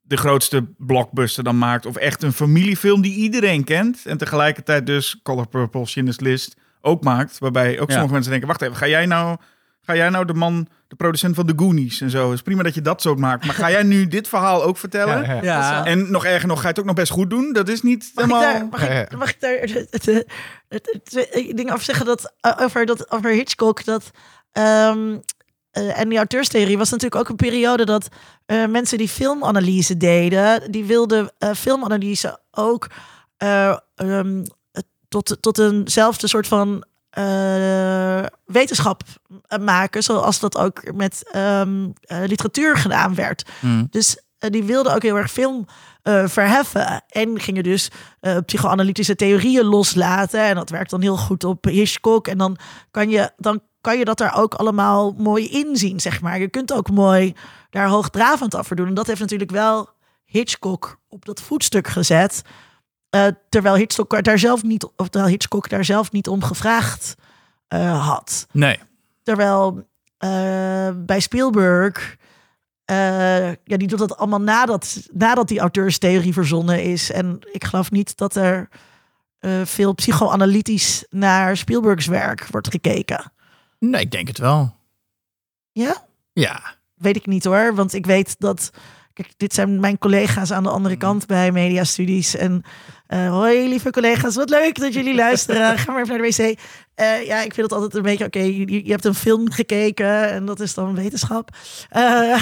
de grootste blockbuster dan maakt. Of echt een familiefilm die iedereen kent. En tegelijkertijd dus Color Purple, Schindler's List ook maakt. Waarbij ook Ja. sommige mensen denken, wacht even, ga jij nou... Ga jij nou de man, de producent van de Goonies en zo? Het is prima dat je dat soort maakt. Maar ga jij nu dit verhaal ook vertellen? ja, En nog erger nog, ga je het ook nog best goed doen? Dat is niet Mag ik helemaal... daar, mag Ja, ik, mag ik daar het, het, het, het- het ding over zeggen dat over, dat over Hitchcock dat ehm, eh, en die auteurstheorie was natuurlijk ook een periode dat eh, mensen die filmanalyse deden, die wilden eh, filmanalyse ook eh, ehm, tot, tot eenzelfde soort van eh, wetenschap maken, zoals dat ook met ehm, eh, literatuur gedaan werd. Hmm. Dus eh, die wilden ook heel erg film verheffen. En gingen dus psychoanalytische theorieën loslaten. En dat werkt dan heel goed op Hitchcock. En dan kan je, dan kan je dat daar ook allemaal mooi inzien, zeg maar. Je kunt ook mooi daar hoogdravend over doen. En dat heeft natuurlijk wel Hitchcock op dat voetstuk gezet. Eh, terwijl, Hitchcock daar zelf niet, of terwijl Hitchcock daar zelf niet om gevraagd eh, had. Nee. Terwijl eh, bij Spielberg, ja, die doet dat allemaal nadat, nadat die auteurstheorie verzonnen is. En ik geloof niet dat er veel psychoanalytisch naar Spielbergs werk wordt gekeken. nee, ik denk het wel. Ja? Ja. Weet ik niet hoor, want ik weet dat. Kijk, dit zijn mijn collega's aan de andere kant bij Mediastudies. En eh, hoi lieve collega's, wat leuk dat jullie luisteren. Ga maar even naar de wc. Eh, ja, ik vind het altijd een beetje, oké, je, je hebt een film gekeken en dat is dan wetenschap. Eh,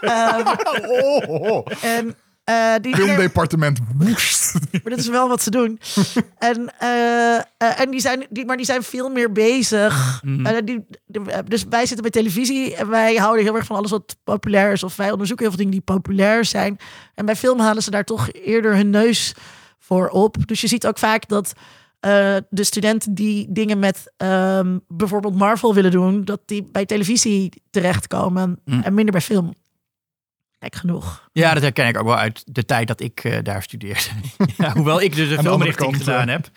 ehm, Oh, oh, oh. en eh, die, Filmdepartement woest. maar dat is wel wat ze doen. En, eh, eh, en die zijn, die, maar die zijn veel meer bezig. Mhm. Eh, die, die- dus wij zitten bij televisie en wij houden heel erg van alles wat populair is. Of wij onderzoeken heel veel dingen die populair zijn. En bij film halen ze daar toch eerder hun neus voor op. Dus je ziet ook vaak dat eh, de studenten die dingen met ehm, bijvoorbeeld Marvel willen doen, dat die bij televisie terechtkomen Mm. en minder bij film. Kijk genoeg. Ja, dat herken ik ook wel uit de tijd dat ik eh, daar studeerde. ja, hoewel ik dus een filmrichting gedaan eh. heb.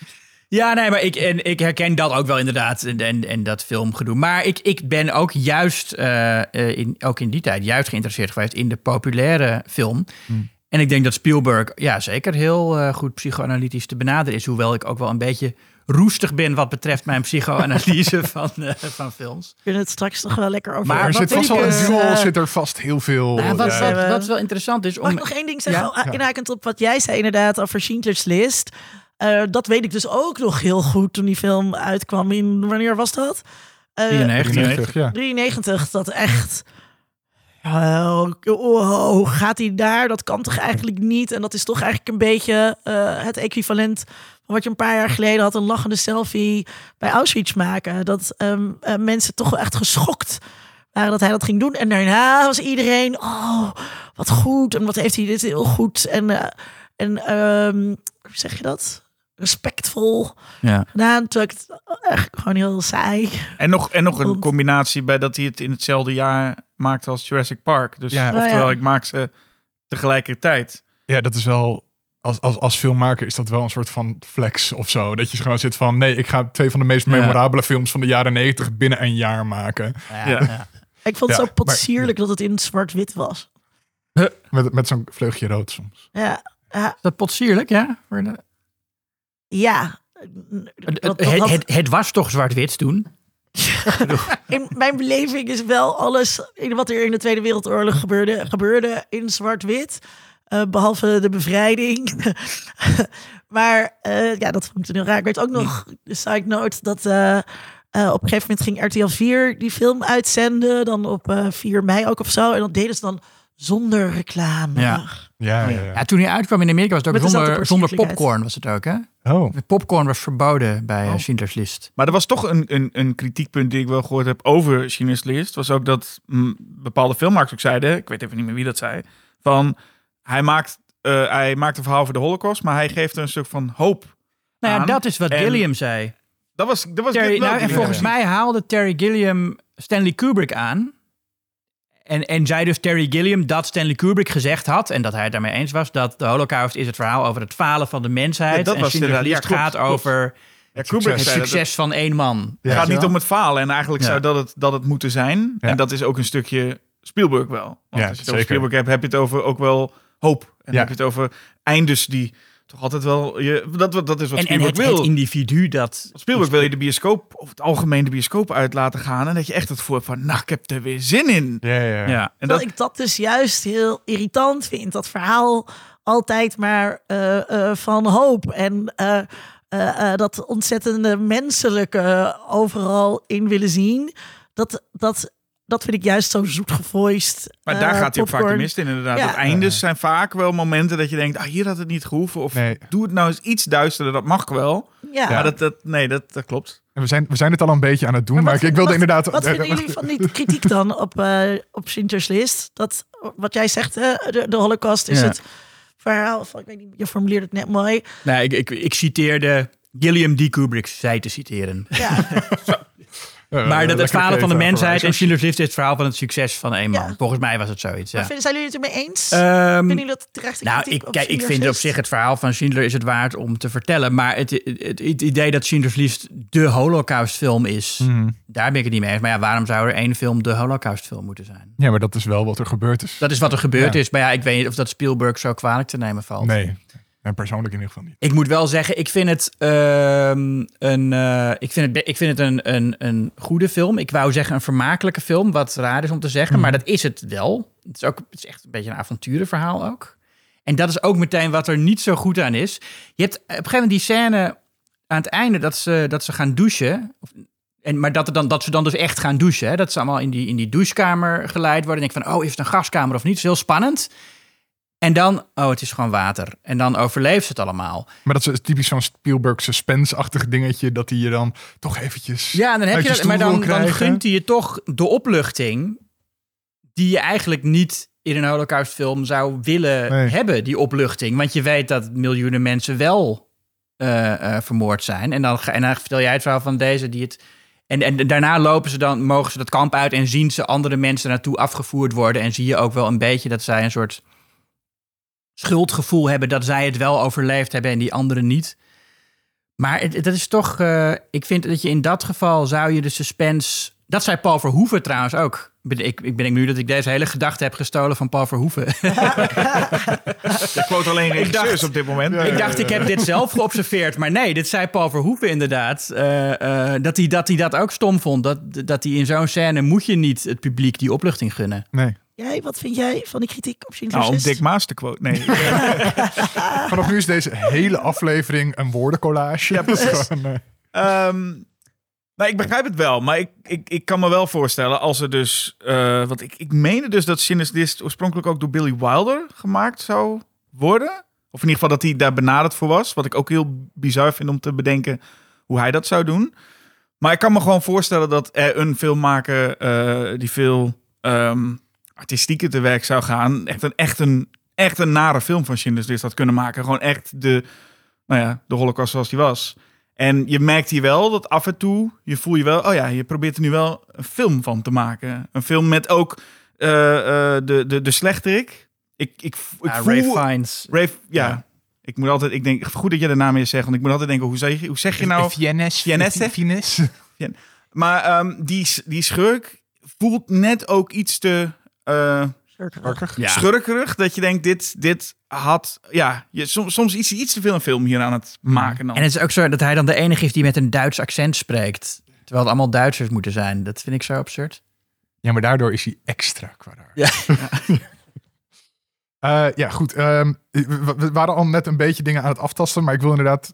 Ja, nee, maar ik, en, ik herken dat ook wel inderdaad. En, en, en dat filmgedoe. Maar ik, ik ben ook juist, eh, eh, in, ook in die tijd, juist geïnteresseerd geweest in de populaire film. Hmm. En ik denk dat Spielberg, ja, zeker heel eh, goed psychoanalytisch te benaderen is. Hoewel ik ook wel een beetje roestig ben wat betreft mijn psychoanalyse van, eh, van films. We kunnen het straks nog wel lekker over. Maar er zit vast wel in eh, duel, zit er vast heel veel. Nou, wat, ja. wat, wat wel interessant is om... Mag ik nog één ding zeggen? Ja? Inhakend op wat jij zei inderdaad over Schindler's List. eh, dat weet ik dus ook nog heel goed toen die film uitkwam in... Wanneer was dat? Eh, 94. 93, ja. 93, dat echt... Oh, oh, gaat hij daar? Dat kan toch eigenlijk niet? En dat is toch eigenlijk een beetje eh, het equivalent wat je een paar jaar geleden had, een lachende selfie bij Auschwitz maken. Dat ehm, eh, mensen toch wel echt geschokt waren dat hij dat ging doen. En daarna was iedereen, oh, wat goed. En wat heeft hij dit heel goed. En, eh, en ehm, hoe zeg je dat? Respectvol Ja. gedaan. Terwijl ik het echt gewoon heel saai. En nog, en nog een combinatie bij dat hij het in hetzelfde jaar maakte als Jurassic Park. Dus Ja. oftewel, Oh, ja. ik maak ze tegelijkertijd. Ja, dat is wel. Als, als, als filmmaker is dat wel een soort van flex of zo. Dat je gewoon zit van: nee, ik ga twee van de meest Ja. memorabele films van de jaren 90 binnen een jaar maken. Ja, Ja. ja. Ik vond het Ja, zo potsierlijk dat het in zwart-wit was. Met, met zo'n vleugje rood soms. Ja, Is dat potsierlijk, ja? Voor de- ja. Het, Dat- het, dat het, het was toch zwart-wit toen? in mijn beleving is wel alles in wat er in de Tweede Wereldoorlog gebeurde, gebeurde in zwart-wit. Eh, behalve de bevrijding. maar eh, ja, dat vond ik toen heel raar. Ik weet ook nog, de side note, dat eh, eh, op een gegeven moment ging RTL 4 die film uitzenden. Dan op eh 4 mei ook of zo. En dat deden ze dan zonder reclame. Ja. Ja, ja, ja. Ja, toen hij uitkwam in Amerika was het ook zonder, zonder popcorn was het ook, hè? Oh, De popcorn was verboden bij Oh. Schindler's List. Maar er was toch een, een, een kritiekpunt die ik wel gehoord heb over Schindler's List. Was ook dat mm, bepaalde filmmakers ook zeiden, ik weet even niet meer wie dat zei, van hij maakt, eh, hij maakt een verhaal over de holocaust, maar hij geeft er een stuk van hoop Nou ja, aan. dat is wat En- Gilliam zei. Dat was, dat was Terry, nou, en volgens mij haalde Terry Gilliam Stanley Kubrick aan. En, en zei dus Terry Gilliam dat Stanley Kubrick gezegd had... en dat hij het daarmee eens was... dat de holocaust is het verhaal over het falen van de mensheid. Ja, dat en was Schindler's List gaat klopt. over Ja, Kubrick het dat- succes van één man. Het gaat niet om het falen. En eigenlijk Ja. zou dat het, dat het moeten zijn. Ja. En dat is ook een stukje Spielberg wel. Want Ja, als je het over. Spielberg hebt, heb je het over ook wel hoop. En Ja. heb je het over eindes die toch altijd wel... Je, dat, dat, dat is wat En, en Spielberg het, wil. het individu dat... Spielberg wil je de bioscoop, of het algemeen de bioscoop uit laten gaan. En dat je echt het voor hebt van, nou, ik heb er weer zin in. ja, ja. ja. Ja. En dat, ik dat dus juist heel irritant vind. Dat verhaal altijd maar eh, eh, van hoop. En eh, dat ontzettende menselijke overal in willen zien. Dat, dat, dat vind ik juist zo zoet gevoiced. maar daar eh, gaat hij ook vaak mist in, inderdaad. Ja. Het eindes zijn vaak wel momenten dat je denkt, ah, hier had het niet gehoeven. Of Nee. doe het nou eens iets duisterder, dat mag wel. Ja. Maar dat, dat, nee, dat, dat klopt. En we, zijn, we zijn het al een beetje aan het doen, maar, Maar ik, wat- ik wilde wat- inderdaad... Wat vinden jullie van die kritiek dan op, eh op Schindler's List? Dat, wat jij zegt, de, de holocaust is Ja. het verhaal van, ik weet niet, je formuleert het net mooi. Nou, ik, ik, ik citeerde Gilliam D. Kubrick, zei te citeren. Ja, eh, maar dat het verhaal van de mensheid en. Schindler's List is het verhaal van het succes van één man. Ja. Volgens mij was het zoiets, ja. zijn jullie het ermee eens? Ehm, Vinden jullie dat terecht? Nou, ik, kijk, ik vind op zich het verhaal van Schindler is het waard om te vertellen. Maar het, het, het idee dat Schindler's List de Holocaustfilm is, Mhm. daar ben ik het niet mee eens. Maar ja, waarom zou er één film de Holocaustfilm moeten zijn? Ja, maar dat is wel wat er gebeurd is. Dat is wat er gebeurd Ja. is. Maar ja, ik weet niet of dat Spielberg zo kwalijk te nemen valt. Nee, en persoonlijk in ieder geval niet. Ik moet wel zeggen, ik vind het, ehm, een, eh, ik vind het, ik vind het een, een, een goede film. Ik wou zeggen een vermakelijke film, wat raar is om te zeggen. Maar dat is het wel. Het is, ook, het is echt een beetje een avonturenverhaal ook. En dat is ook meteen wat er niet zo goed aan is. Je hebt op een gegeven moment die scène aan het einde dat ze, dat ze gaan douchen. Of- En, maar dat, er dan, dat ze dan dus echt gaan douchen. Hè? Dat ze allemaal in die, in die douchekamer geleid worden. En denk van, oh, is het een gaskamer of niet? Dat is heel spannend. En dan, oh, het is gewoon water. En dan overleeft ze het allemaal. Maar dat is typisch zo'n Spielberg suspense-achtig dingetje, dat hij je dan toch eventjes Ja, dan heb je dat, maar dan, dan gunt hij je toch de opluchting die je eigenlijk niet in een holocaustfilm zou willen Nee. hebben, die opluchting. Want je weet dat miljoenen mensen wel eh, eh, vermoord zijn. En dan, en dan vertel jij het verhaal van deze die het... En, en daarna lopen ze dan, mogen ze dat kamp uit en zien ze andere mensen naartoe afgevoerd worden. En zie je ook wel een beetje dat zij een soort schuldgevoel hebben dat zij het wel overleefd hebben en die anderen niet. Maar het, dat is toch, eh, ik vind dat je in dat geval zou je de suspense. Dat zei Paul Verhoeven trouwens ook. Ben- Ik, ik ben nu dat ik deze hele gedachte heb gestolen van Paul Verhoeven. Je quote alleen regisseurs op dit moment. Ik dacht, ik heb dit zelf geobserveerd. Maar nee, dit zei Paul Verhoeven inderdaad. eh, eh, dat, hij, dat hij dat ook stom vond. Dat, dat hij in zo'n scène moet je niet het publiek die opluchting gunnen. Nee. Jij, wat vind jij van die kritiek op Schindler's Nou, om List? Dick Maas te quote. Nee. Vanaf nu is deze hele aflevering een woordencollage. Ja, is precies. gewoon, eh, Ehm, nou, ik begrijp het wel, maar ik, ik, ik kan me wel voorstellen als er dus... eh want ik, ik meende dus dat Schindler's List oorspronkelijk ook door Billy Wilder gemaakt zou worden. Of in ieder geval dat hij daar benaderd voor was. Wat ik ook heel bizar vind om te bedenken hoe hij dat zou doen. Maar ik kan me gewoon voorstellen dat er een filmmaker eh, die veel ehm artistieker te werk zou gaan... echt een, echt, een, echt een nare film van Schindler's List had kunnen maken. Gewoon echt de, nou ja, de holocaust zoals die was. En je merkt hier wel dat af en toe, je voel je wel, oh ja, je probeert er nu wel een film van te maken. Een film met ook eh, eh, de, de, de slechterik. Ik, ik, ik Ja, voel... Ray Fiennes. Ray- ja. Ja. Ik moet altijd, ik denk, goed dat je de naam eens zegt, want ik moet altijd denken, hoe zeg je, hoe zeg je nou? Hè? Fiennes. Maar ehm, die, die schurk voelt net ook iets te eh. Ja. schurkerig, dat je denkt, dit, dit had, ja, je, soms, soms is hij iets te veel een film hier aan het maken dan. En het is ook zo dat hij dan de enige is die met een Duits accent spreekt. Terwijl het allemaal Duitsers moeten zijn. Dat vind ik zo absurd. Ja, maar daardoor is hij extra kwaadaardig. Ja. Eh, ja, goed. ehm, we, we waren al net een beetje dingen aan het aftasten, maar ik wil inderdaad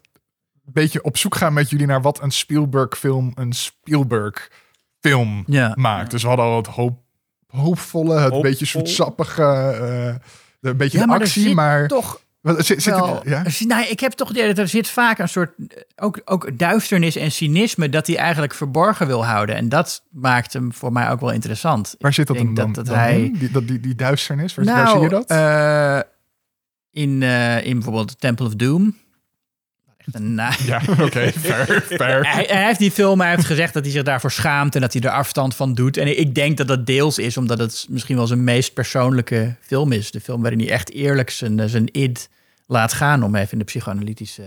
een beetje op zoek gaan met jullie naar wat een Spielberg-film een Spielberg-film Ja. maakt. Dus we hadden al het hoop, hoopvolle, het Hoopvol. beetje zoetsappige, eh, de, een beetje Ja, maar er actie, zit maar... Toch zit, zit wel... er- ja? er zit- nou, ik heb toch idee dat er zit vaak een soort... eh, Ook, ook duisternis en cynisme dat hij eigenlijk verborgen wil houden. En dat maakt hem voor mij ook wel interessant. Waar zit dat dan, dan, dat dan hij- in? Die, dat, die, die duisternis? Waar, nou, waar zie je dat? eh, in, eh, in bijvoorbeeld Temple of Doom. Ja, oké, fair, fair. Hij, hij heeft die film, hij heeft gezegd dat hij zich daarvoor schaamt en dat hij er afstand van doet. En ik denk dat dat deels is omdat het misschien wel zijn meest persoonlijke film is. De film waarin hij echt eerlijk zijn, zijn id laat gaan, om even in de psychoanalytische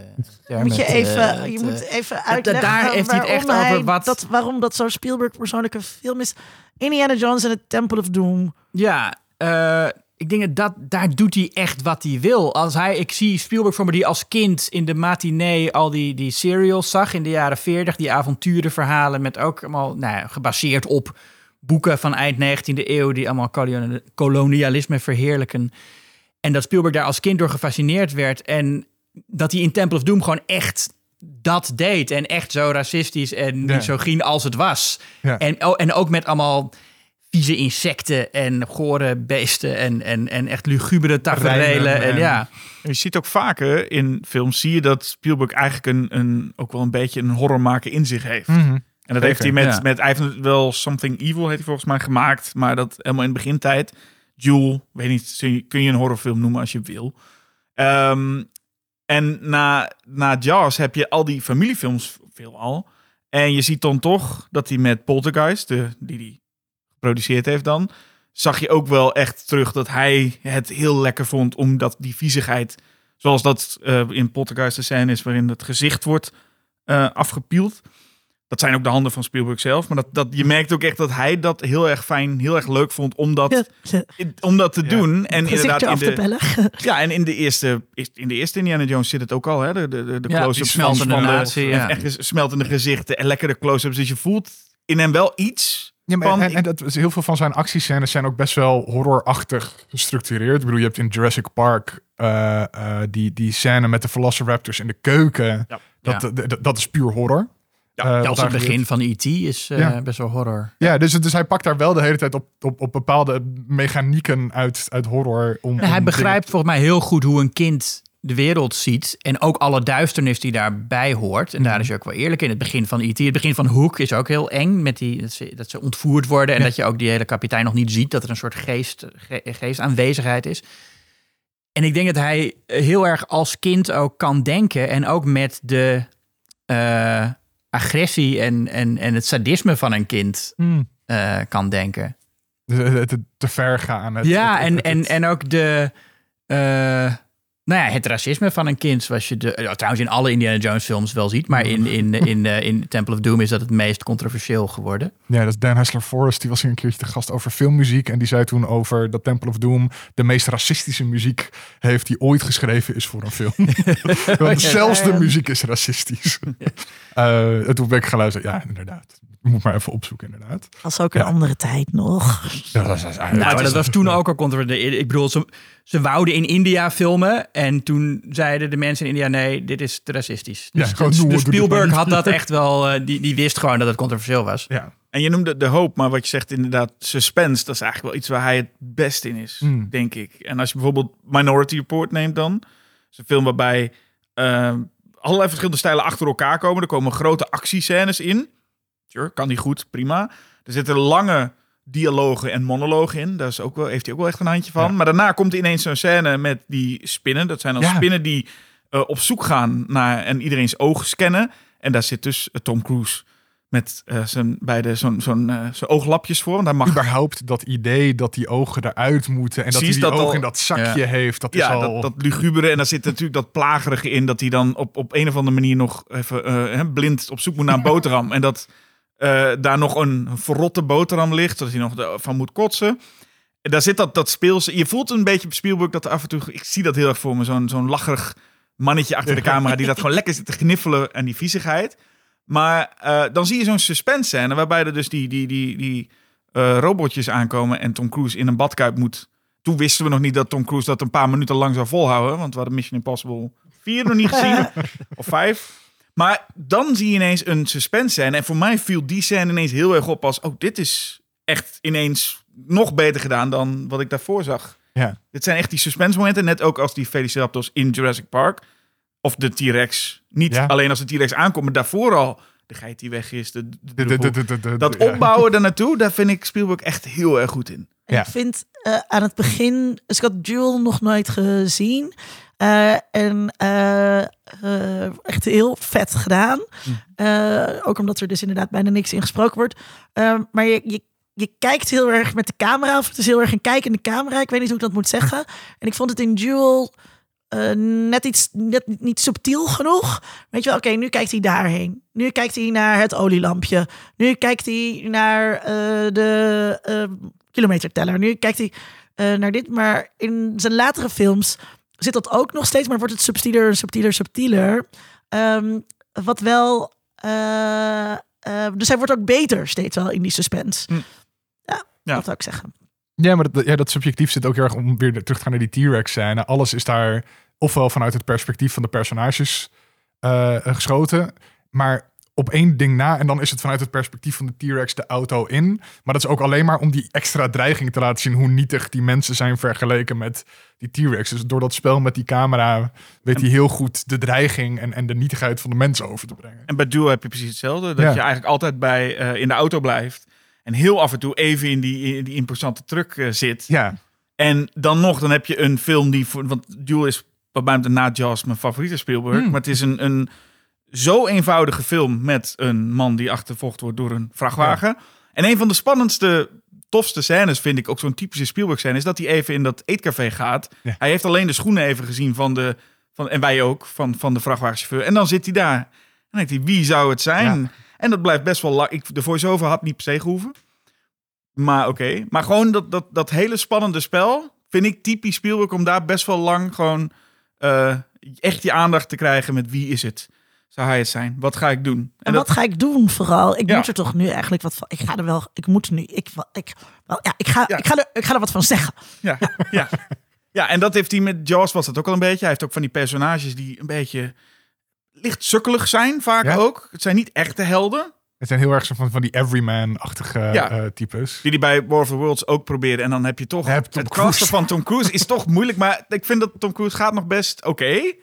termen Moet je te- even, je te- moet even dat- uitleggen daar heeft hij het echt waarom over wat- Dat, waarom dat zo'n Spielberg persoonlijke film is. Indiana Jones en The Temple of Doom. Ja, eh, ik denk dat, dat daar doet hij echt wat hij wil. Als hij, ik zie Spielberg voor me die als kind in de matinee al die, die serials zag in de jaren 40, die avonturenverhalen met ook allemaal nou, ja, gebaseerd op boeken van eind 19e eeuw die allemaal kolonial- kolonialisme verheerlijken. En dat Spielberg daar als kind door gefascineerd werd en dat hij in Temple of Doom gewoon echt dat deed en echt zo racistisch en Ja. misogyn als het was. Ja. En, en ook met allemaal vieze insecten en gore beesten en, en, en echt lugubere tafereelen. En, en- ja. Je ziet ook vaker in films, zie je dat Spielberg eigenlijk een, een, ook wel een beetje een horrormaker in zich heeft. Mhm. En dat heeft hij met, ja. met, hij heeft wel Something Evil, heeft hij volgens mij gemaakt, maar dat helemaal in de begintijd. Jewel, weet niet, kun je een horrorfilm noemen als je wil. Ehm, en na, na Jaws heb je al die familiefilms veelal. En je ziet dan toch dat hij met Poltergeist, de, die hij geproduceerd heeft dan, zag je ook wel echt terug dat hij het heel lekker vond om dat die viezigheid, zoals dat eh, in Poltergeist de scène is waarin het gezicht wordt eh, afgepield. Dat zijn ook de handen van Spielberg zelf. Maar dat, dat, je merkt ook echt dat hij dat heel erg fijn, heel erg leuk vond om dat, om dat te Ja. doen. En inderdaad, in de, bellen. ja, en in de eerste, in de eerste Indiana Jones zit het ook al, hè? De, de, de, de Ja, close-ups van, de ja. echt smeltende gezichten en lekkere close-ups. Dus je voelt in hem wel iets. Ja, maar van, en, en dat, is- heel veel van zijn actiescènes zijn ook best wel horrorachtig gestructureerd. Ik bedoel, je hebt in Jurassic Park eh, eh, die, die scène met de Velociraptors in de keuken. Ja. Dat, Ja. dat is puur horror. Ja, Eh, daar het begin gebeurt. van E.T. is eh, Ja. best wel horror. Ja, dus, dus hij pakt daar wel de hele tijd op, op, op bepaalde mechanieken uit, uit horror. Om, En hij begrijpt volgens mij heel goed hoe een kind de wereld ziet. En ook alle duisternis die daarbij hoort. En daar is hij ook wel eerlijk in. Het begin van E.T. Het begin van Hook is ook heel eng. Met die, dat, ze, dat ze ontvoerd worden. En Ja. dat je ook die hele kapitein nog niet ziet. Dat er een soort geest, ge- geestaanwezigheid is. En ik denk dat hij heel erg als kind ook kan denken. En ook met de eh, agressie en, en, en het sadisme van een kind Hmm. eh, kan denken. Te ver gaan. Het, ja, het- en, en, en ook de. eh, Nou ja, het racisme van een kind, zoals je de, ja, trouwens in alle Indiana Jones films wel ziet, maar in, in, in, eh, in Temple of Doom is dat het meest controversieel geworden. Ja, dat is Dan Hessler Forrest. Die was hier een keertje te gast over filmmuziek. En die zei toen over dat Temple of Doom de meest racistische muziek heeft die ooit geschreven is voor een film. Want zelfs de muziek is racistisch. Eh, en toen ben ik geluisterd. Ja, inderdaad. Moet maar even opzoeken, inderdaad. was ook een Ja. andere tijd nog. Ja, dat is, dat Nou, maar dat was toen ook al controversieel. Ik bedoel, ze, ze wouden in India filmen en toen zeiden de mensen in India, nee, dit is te racistisch. Ja, Dus, gewoon dus- dus Spielberg had dat echt wel, eh, die, die wist gewoon dat het controversieel was. Ja. En je noemde de hoop, maar wat je zegt inderdaad, suspense, dat is eigenlijk wel iets waar hij het best in is, Mm. denk ik. En als je bijvoorbeeld Minority Report neemt dan, dat is een film waarbij eh, allerlei verschillende stijlen achter elkaar komen. Er komen grote actiescènes in. Sure, kan niet goed, prima. Er zitten lange dialogen en monologen in. Daar is ook wel, heeft hij ook wel echt een handje van. Ja. Maar daarna komt ineens zo'n scène met die spinnen. Dat zijn dan Ja. spinnen die eh, op zoek gaan naar en iedereen's ogen scannen. En daar zit dus eh, Tom Cruise met eh, zijn beide zo'n zo'n zijn ooglapjes voor. Want hij mag Überhaupt dat idee dat die ogen eruit moeten. En dat hij die dat ogen al- in dat zakje Ja. heeft. Dat is al... dat, dat lugubere. En daar zit natuurlijk dat plagerige in. Dat hij dan op, op een of andere manier nog even blind op zoek moet naar een boterham. En dat eh, daar nog een verrotte boterham ligt. Zodat hij nog van moet kotsen. En daar zit dat, dat speelse. Je voelt een beetje op Spielberg dat er af en toe... Ik zie dat heel erg voor me. Zo'n zo'n lacherig mannetje achter de camera. Die dat gewoon lekker zit te gniffelen. En die viezigheid. Maar eh, dan zie je zo'n suspense scène. Waarbij er dus die, die, die, die eh, robotjes aankomen. En Tom Cruise in een badkuip moet toen wisten we nog niet dat Tom Cruise dat een paar minuten lang zou volhouden. Want we hadden Mission Impossible 4 nog niet gezien. of 5. Maar dan zie je ineens een suspense scène. En voor mij viel die scène ineens heel erg op als... Oh, dit is echt ineens nog beter gedaan dan wat ik daarvoor zag. Ja. Dit zijn echt die suspense momenten. Net ook als die Velociraptors in Jurassic Park. Of de T-Rex. Niet Ja. alleen als de T-Rex aankomt, maar daarvoor al. De geit die weg is. De, de- De- de- de- de- de- de- dat opbouwen daar naartoe, daar vind ik Spielberg echt heel erg goed in. Ja. Ik vind eh, aan het begin, dus ik had Jewel nog nooit gezien. Eh, en eh, eh, echt heel vet gedaan. Eh, ook omdat er dus inderdaad bijna niks in gesproken wordt. Eh, maar je, je, je kijkt heel erg met de camera, of het is heel erg een kijkende camera. Ik weet niet hoe ik dat moet zeggen. En ik vond het in Jewel net iets net niet subtiel genoeg. Weet je wel, oké, nu kijkt hij daarheen. Nu kijkt hij naar het olielampje. Nu kijkt hij naar de kilometerteller. Nu kijkt hij naar dit. Maar in zijn latere films zit dat ook nog steeds, maar wordt het subtieler, subtieler, subtieler. Ehm, wat wel. eh, eh, dus hij wordt ook beter steeds wel in die suspense. Hm. Ja, Ja. dat zou ik zeggen. Ja, maar dat, ja, dat subjectief zit ook heel erg om weer terug te gaan naar die T-Rex scène. Alles is daar ofwel vanuit het perspectief van de personages eh, geschoten, maar op één ding na en dan is het vanuit het perspectief van de T-Rex de auto in. Maar dat is ook alleen maar om die extra dreiging te laten zien hoe nietig die mensen zijn vergeleken met die T-Rex. Dus door dat spel met die camera weet hij heel goed de dreiging en, en de nietigheid van de mensen over te brengen. En bij Duel heb je precies hetzelfde. Dat Ja. je eigenlijk altijd bij, eh, in de auto blijft. En heel af en toe even in die, in die imposante truck eh, zit. Ja, En dan nog, dan heb je een film die... Voor, want Duel is wat mij betreft na Jaws mijn favoriete Spielberg. Hmm. Maar het is een, een zo eenvoudige film met een man die achtervolgd wordt door een vrachtwagen. En een van de spannendste, tofste scènes vind ik, ook zo'n typische Spielberg scène, is dat hij even in dat eetcafé gaat. Ja. Hij heeft alleen de schoenen even gezien van de, van, en wij ook, van, van de vrachtwagenchauffeur. En dan zit hij daar. En dan denkt hij, wie zou het zijn? Ja. En dat blijft best wel lang. Ik, de voice-over had niet per se gehoeven. Maar oké. Maar gewoon dat, dat, dat hele spannende spel vind ik typisch Spielberg om daar best wel lang gewoon eh, echt je aandacht te krijgen met wie is het? Zou hij het zijn? Wat ga ik doen? En, En dat, wat ga ik doen vooral? Ik Ja. moet er toch nu eigenlijk wat van. Ik ga er wel. Ik moet nu. Ik, ik, wel, ja, ik, ga, Ja. Ik, ga er, ik ga er wat van zeggen. ja, ja. ja, en dat heeft hij met Jaws was dat ook al een beetje. Hij heeft ook van die personages die een beetje licht sukkelig zijn, vaak Ja. ook. Het zijn niet echte helden. het zijn heel erg zo van, van die everyman-achtige Ja. eh, types. Die die bij War of the Worlds ook proberen. En dan heb je toch... Je hebt Tom het Cruise. van Tom Cruise is toch moeilijk. Maar ik vind dat Tom Cruise gaat nog best oké.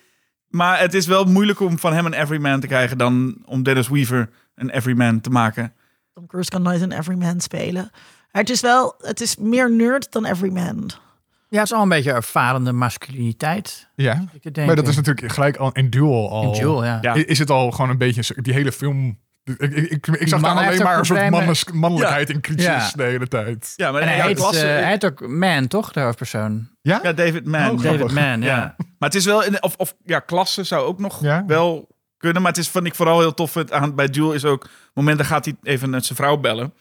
Maar het is wel moeilijk om van hem een everyman te krijgen... dan om Dennis Weaver een everyman te maken. Tom Cruise kan nooit een everyman spelen. Maar het is wel. Het is meer nerd dan everyman. Ja, het is al een beetje ervarende masculiniteit. Ja, maar dat is natuurlijk gelijk al in Duel al. In Jewel, ja. Is het al gewoon een beetje die hele film. Ik, ik, ik, ik zag daar man alleen maar ook een soort mannes- mannelijkheid in crisis Ja. de hele tijd. Ja, maar En hij, heet, klasse- eh, hij heet ook Man, toch, de hoofdpersoon? Ja? ja, David Mann. Oh, David grappig. Man, ja. Ja. Maar het is wel, in, of, of ja, klasse zou ook nog Ja. wel kunnen. Maar het is, vind ik vooral heel tof het aan, bij Duel is ook, momenten gaat hij even met zijn vrouw bellen.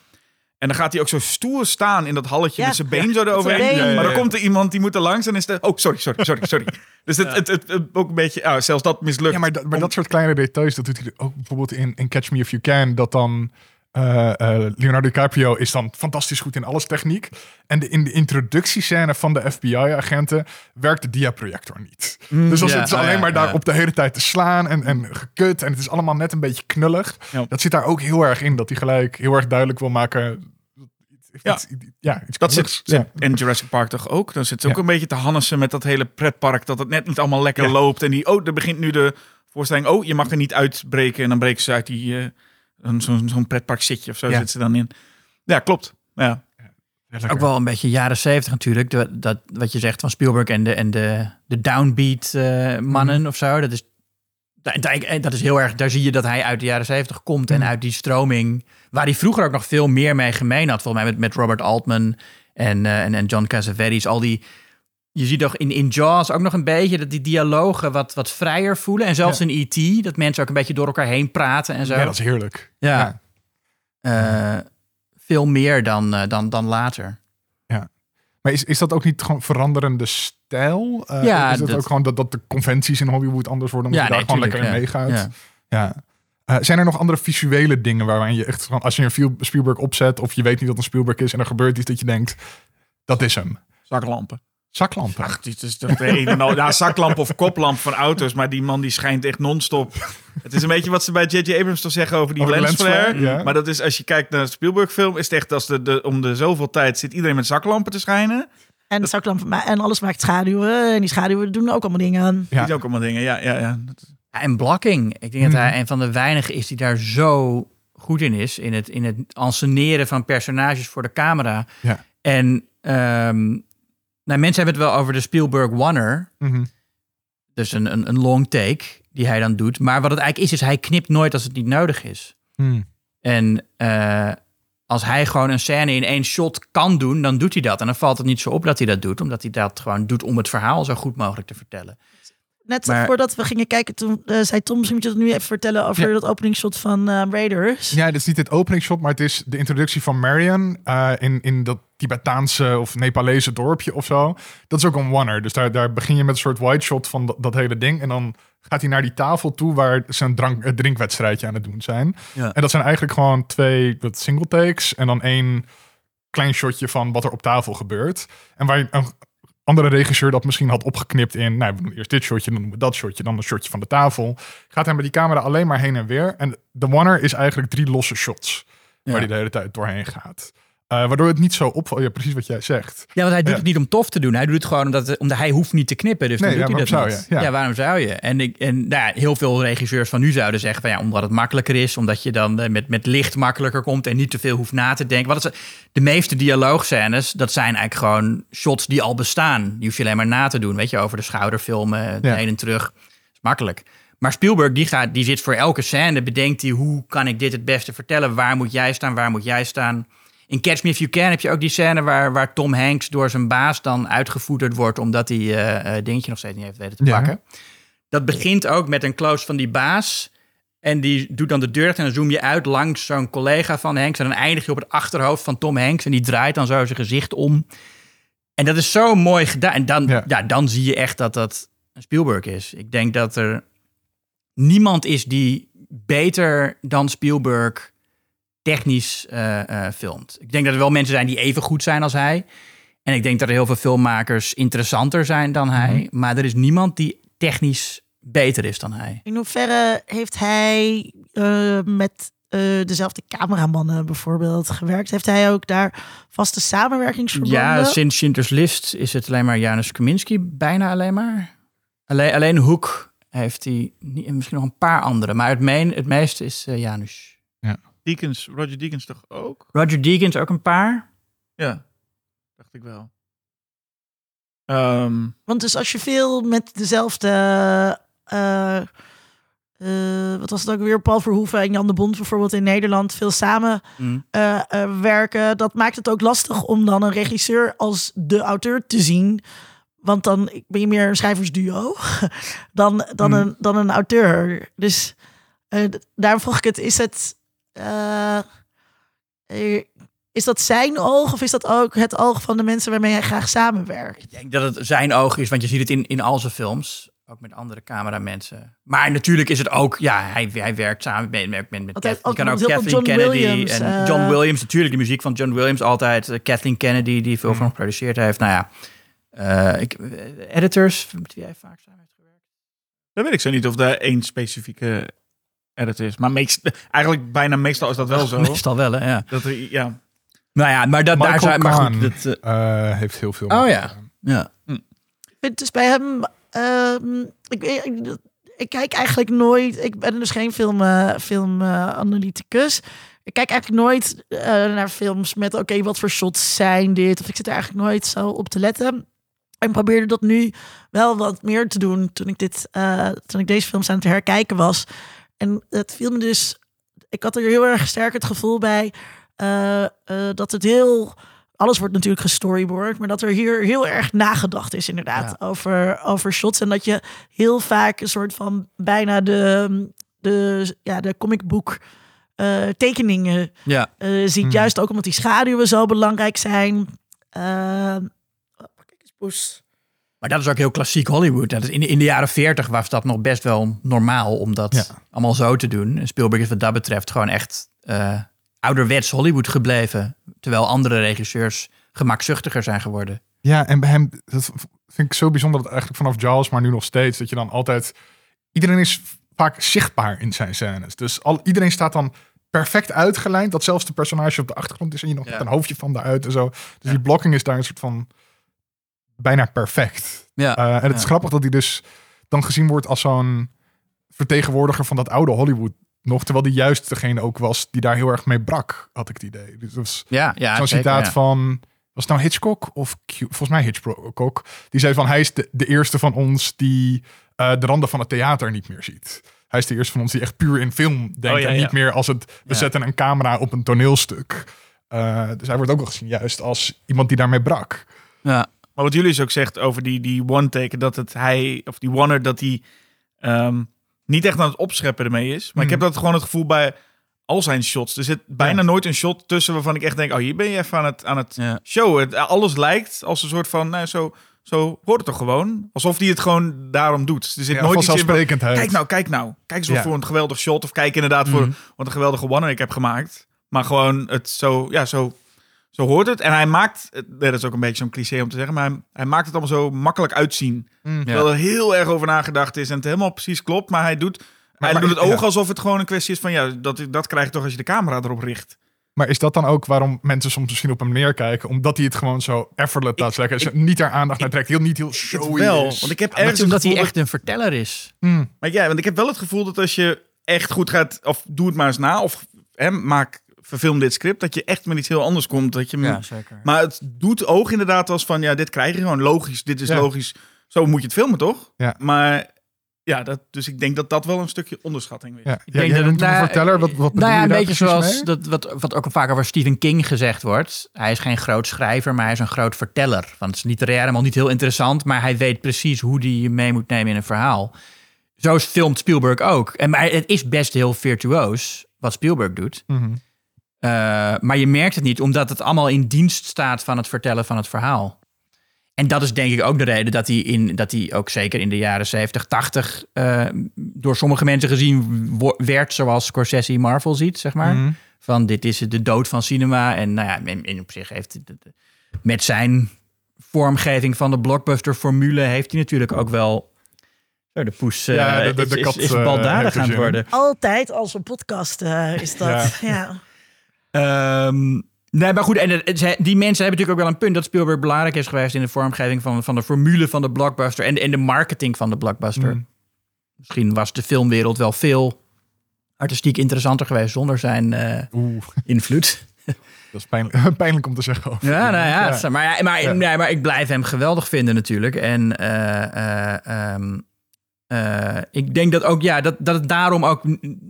En dan gaat hij ook zo stoer staan in dat halletje Ja. met zijn been zo eroverheen. been. Ja, ja, Maar dan komt er iemand die moet er langs en is de... Oh, sorry, sorry, sorry, sorry. Dus het, het, het, het- ook een beetje... ah, zelfs dat mislukt. Ja, maar, dat, maar Om- dat soort kleine details, dat doet hij ook bijvoorbeeld in, in Catch Me If You Can, dat dan eh, eh, Leonardo DiCaprio is dan fantastisch goed in alles techniek. En de, in de introductiescène van de FBI-agenten werkt de diaprojector niet. dus ja, zitten ze oh alleen ja, maar daar ja. op de hele tijd te slaan en, en gekut. En het is allemaal net een beetje knullig. Ja. Dat zit daar ook heel erg in, dat hij gelijk heel erg duidelijk wil maken. Ja. Iets, ja, iets Dat zit, Ja. in Jurassic Park toch ook? Dan zit ze ook Ja. een beetje te hannissen met dat hele pretpark. Dat het net niet allemaal lekker Ja. loopt. En die, oh, er begint nu de voorstelling. Oh, je mag er niet uitbreken. En dan breken ze uit die... eh, een- Zo'n zo'n pretpark zitje of zo Ja. zit ze dan in. Ja, klopt. Ja. Ook wel een beetje jaren zeventig natuurlijk. Dat, dat, wat je zegt van Spielberg en de, en de, de downbeat eh, mannen of zo. Dat is, dat, dat- dat is heel erg, daar zie je dat hij uit de jaren zeventig komt. En Mhm. uit die stroming, waar hij vroeger ook nog veel meer mee gemeen had. Volgens mij met, met Robert Altman en, eh, en, en John Cassavetes. Al die, je ziet toch in, in Jaws ook nog een beetje dat die dialogen wat, wat vrijer voelen. En zelfs in E.T., dat mensen ook een beetje door elkaar heen praten en zo. Ja, dat is heerlijk. Ja. Eh, veel meer dan, eh, dan, dan later. Maar is, is dat ook niet gewoon veranderende stijl? Eh, Ja, is dat, dat- ook gewoon dat, dat de conventies in Hollywood anders worden, omdat je daar nee, gewoon lekker in ja. meegaat? Ja. Ja. Eh, zijn er nog andere visuele dingen waaraan je echt van, als je een Spiel- Spielberg opzet of je weet niet dat een Spielberg is en er gebeurt iets dat je denkt, dat is hem. Zaklampen. Zaklampen. Ach, dit is toch de een en al. Ja, zaklamp of koplamp van auto's. Maar die man die schijnt echt non-stop. Het is een beetje wat ze bij J.J. Abrams toch zeggen over die Over ja. Maar dat is, als je kijkt naar de Spielberg film, is het echt als de, de, om de zoveel tijd zit iedereen met zaklampen te schijnen. En, de zaklampen en alles maakt schaduwen. En die schaduwen doen ook allemaal dingen. Ja. Die is ook allemaal dingen. Ja, ja, ja. Ja, en blocking. Ik denk dat Mhm. hij een van de weinigen is die daar zo goed in is. In het, in het enseneren van personages voor de camera. Ja. En ehm, nou, mensen hebben het wel over de Spielberg Oneer. Mhm. Dus een, een, een long take die hij dan doet. Maar wat het eigenlijk is, is hij knipt nooit als het niet nodig is. Hmm. En eh, als hij gewoon een scène in één shot kan doen, dan doet hij dat. En dan valt het niet zo op dat hij dat doet, omdat hij dat gewoon doet om het verhaal zo goed mogelijk te vertellen. Net Maar- voordat we gingen kijken, toen eh, zei Tom, misschien moet je het nu even vertellen over Ja. dat openingsshot van eh, Raiders. Ja, dit is niet het openingsshot, maar het is de introductie van Marion eh, in, in dat Tibetaanse of Nepalese dorpje of zo. Dat is ook een oneer. Dus daar, daar begin je met een soort wide shot van dat, dat hele ding. En dan gaat hij naar die tafel toe waar ze een drank, een drinkwedstrijdje aan het doen zijn. Ja. En dat zijn eigenlijk gewoon twee wat single takes en dan één klein shotje van wat er op tafel gebeurt. En waar je- een andere regisseur dat misschien had opgeknipt in, nou, we doen eerst dit shotje, dan doen we dat shotje, dan een shotje van de tafel. Gaat hij met die camera alleen maar heen en weer. En de oneer is eigenlijk drie losse shots waar Ja. hij de hele tijd doorheen gaat. Eh, waardoor het niet zo opvalt. Ja, precies wat jij zegt. Ja, want hij doet Ja. het niet om tof te doen. Hij doet het gewoon omdat, omdat hij hoeft niet te knippen. Dus Nee, dan ja, doet hij dat niet. zou je? Ja. waarom zou je? En, ik, en nou, heel veel regisseurs van nu zouden zeggen van ja, omdat het makkelijker is, omdat je dan eh, met, met licht makkelijker komt en niet te veel hoeft na te denken. Wat is het? de meeste dialoogscènes, dat zijn eigenlijk gewoon shots die al bestaan. Die hoef je alleen maar na te doen. Weet je, over de schouder filmen, heen en terug. Dat is makkelijk. Maar Spielberg, die, gaat, die zit voor elke scène, bedenkt hij hoe kan ik dit het beste vertellen? Waar moet jij staan? Waar moet jij staan? In Catch Me If You Can heb je ook die scène waar, waar Tom Hanks door zijn baas dan uitgevoederd wordt omdat hij eh, dingetje nog steeds niet heeft weten te Ja. pakken. Dat begint ook met een close van die baas. En die doet dan de deur en dan zoom je uit langs zo'n collega van Hanks. En dan eindig je op het achterhoofd van Tom Hanks. En die draait dan zo zijn gezicht om. En dat is zo mooi gedaan. En dan, Ja. ja. dan zie je echt dat dat een Spielberg is. Ik denk dat er niemand is die beter dan Spielberg technisch eh, eh, filmt. Ik denk dat er wel mensen zijn die even goed zijn als hij. En ik denk dat er heel veel filmmakers interessanter zijn dan hij. Maar er is niemand die technisch beter is dan hij. In hoeverre heeft hij eh, met dezelfde cameramannen bijvoorbeeld gewerkt? Heeft hij ook daar vaste samenwerkingsverbanden? Ja, sinds Schindler's List is het alleen maar Janusz Kaminski, bijna alleen maar. Alleen, alleen Hoek heeft hij, misschien nog een paar andere, maar het, meen, het meeste is Janusz. Deakins, Roger Deakins toch ook? Roger Deakins ook een paar. Ja, dacht ik wel. Ehm, Want dus als je veel met dezelfde... eh, eh, wat was het ook weer? Paul Verhoeven en Jan de Bond bijvoorbeeld in Nederland veel samen Mm. eh, eh, werken. Dat maakt het ook lastig om dan een regisseur als de auteur te zien. Want dan ben je meer een schrijversduo dan, dan, Mm. een, dan een auteur. Dus eh, daarom vroeg ik het, is het... eh, eh, is dat zijn oog of is dat ook het oog van de mensen waarmee hij graag samenwerkt? Ik denk dat het zijn oog is, want je ziet het in, in al zijn films. Ook met andere cameramensen. Maar natuurlijk is het ook, ja, hij, hij werkt samen met, met, met, met Want hij Kath- je kan ook Kathleen John Kennedy Williams, en eh, John Williams. Natuurlijk de muziek van John Williams altijd. Kathleen Kennedy, die veel van hem geproduceerd heeft. Nou ja, eh, ik, editors, met wie hij vaak samen heeft gewerkt. Dan weet ik zo niet of er één specifieke edit is. Maar meest, eigenlijk bijna meestal is dat wel zo. Meestal wel, hè, ja. Dat er, ja. Nou ja, maar, dat, daar zijn, maar goed, Kahn. dat, eh, Eh, heeft heel veel. Oh ja. ja. Ik vind dus bij hem. ehm, ik, ik, ik, ik kijk eigenlijk nooit. Ik ben dus geen film, eh, filmanalyticus. ik kijk eigenlijk nooit eh, naar films met. Oké, wat voor shots zijn dit? Of ik zit er eigenlijk nooit zo op te letten. En probeerde dat nu wel wat meer te doen toen ik, dit, eh, toen ik deze films aan het herkijken was. En het viel me dus. Ik had er heel erg sterk het gevoel bij eh, eh, dat het heel alles wordt natuurlijk gestoryboard, maar dat er hier heel erg nagedacht is inderdaad over, over shots. En dat je heel vaak een soort van bijna de, de, ja, de comicboek eh, tekeningen ja. ziet. Hmm. Juist ook omdat die schaduwen zo belangrijk zijn. Eh, oh, kijk eens, Poes. Maar dat is ook heel klassiek Hollywood. Dat is in, de, in de jaren 40 was dat nog best wel normaal om dat Ja. allemaal zo te doen. En Spielberg is wat dat betreft gewoon echt eh, ouderwets Hollywood gebleven. Terwijl andere regisseurs gemakzuchtiger zijn geworden. Ja, en bij hem, dat vind ik zo bijzonder dat eigenlijk vanaf Jaws, maar nu nog steeds, dat je dan altijd, iedereen is vaak zichtbaar in zijn scènes. Dus al, iedereen staat dan perfect uitgelijnd, dat zelfs de personage op de achtergrond is en je nog Ja. met een hoofdje van daaruit en zo. Dus die blocking is daar een soort van bijna perfect. Ja. Eh, en het is grappig dat hij dus dan gezien wordt als zo'n vertegenwoordiger van dat oude Hollywood nog, terwijl die juist degene ook was die daar heel erg mee brak, had ik het idee. Dus dat was Ja, ja zo'n citaat ja. van. Was het nou Hitchcock of Q? Volgens mij Hitchcock. Die zei van hij is de, de eerste van ons die eh, de randen van het theater niet meer ziet. Hij is de eerste van ons die echt puur in film denkt. Oh, ja, en ja. niet meer als het we Ja. zetten een camera op een toneelstuk. Eh, dus hij wordt ook wel gezien juist als iemand die daarmee brak. Ja. Maar wat jullie ook zegt over die, die one-take, dat het hij, of die oneer, dat hij ehm, niet echt aan het opscheppen ermee is. Maar ik heb Mhm. dat gewoon het gevoel bij al zijn shots. Er zit bijna nooit een shot tussen waarvan ik echt denk, oh, hier ben je even aan het, aan het Ja. showen. Het- Alles lijkt als een soort van, nou, zo, zo hoort het toch gewoon? Alsof hij het gewoon daarom doet. Er zit Ja, nooit iets in van, kijk nou, kijk nou. Kijk eens voor een geweldig shot. Of kijk inderdaad voor Mhm. wat een geweldige one ik heb gemaakt. Maar gewoon het zo, ja, zo, zo hoort het. En hij maakt, het- dat is ook een beetje zo'n cliché om te zeggen, maar hij, hij maakt het allemaal zo makkelijk uitzien. Mm. Terwijl er heel erg over nagedacht is en het helemaal precies klopt. Maar hij doet, hij maar- doet het ook ja. alsof het gewoon een kwestie is van, ja, dat, dat krijg je toch als je de camera erop richt. Maar is dat dan ook waarom mensen soms misschien op hem neerkijken? Omdat hij het gewoon zo effortless laat leggen. Ze niet daar aandacht naar trekt. Heel niet heel showy wel, is. want ik heb Ergens ergens omdat hij echt een verteller is. Mm. Maar ja, want ik heb wel het gevoel dat als je echt goed gaat, of doe het maar eens na, of hè, maak, verfilm dit script, dat je echt met iets heel anders komt. Dat je, zeker. Maar het doet oog inderdaad als van, ja, dit krijg je gewoon logisch, dit is Ja. logisch. Zo moet je het filmen, toch? Ja. Maar ja, dat, dus ik denk dat dat wel een stukje onderschatting is. Ja, Ik denk dat nou, verteller. Wat, wat nou ja, een beetje zoals mee? dat, wat, wat ook vaak over Stephen King gezegd wordt. Hij is geen groot schrijver, maar hij is een groot verteller. Want het is literair helemaal niet heel interessant, maar hij weet precies hoe hij je mee moet nemen in een verhaal. Zo filmt Spielberg ook. En maar het is best heel virtuoos wat Spielberg doet. Mhm. Eh, maar je merkt het niet, omdat het allemaal in dienst staat van het vertellen van het verhaal. En dat is denk ik ook de reden dat hij, in, dat hij ook zeker in de jaren 70, 80 eh, door sommige mensen gezien wo- werd zoals Scorsese Marvel ziet, zeg maar. Mhm. Van dit is de dood van cinema. En nou ja, in, in op zich heeft met zijn vormgeving van de blockbuster-formule heeft hij natuurlijk ook wel. Zo, de poes eh, Ja, de- de- is, de is, kat, is eh, baldadig aan het worden. Altijd als een podcast eh, is dat. Ja. Ehm, nee, maar goed, en die mensen hebben natuurlijk ook wel een punt dat Spielberg belangrijk is geweest in de vormgeving van, van de formule van de blockbuster en, en de marketing van de blockbuster. Mm. Misschien was de filmwereld wel veel artistiek interessanter geweest zonder zijn eh, invloed. dat is pijnlijk, pijnlijk om te zeggen. over Ja, nou ja, is- maar, ja, maar, Ja. nee, maar ik blijf hem geweldig vinden natuurlijk. En eh, eh, ehm, eh, ik denk dat ook, ja, dat, dat het daarom ook,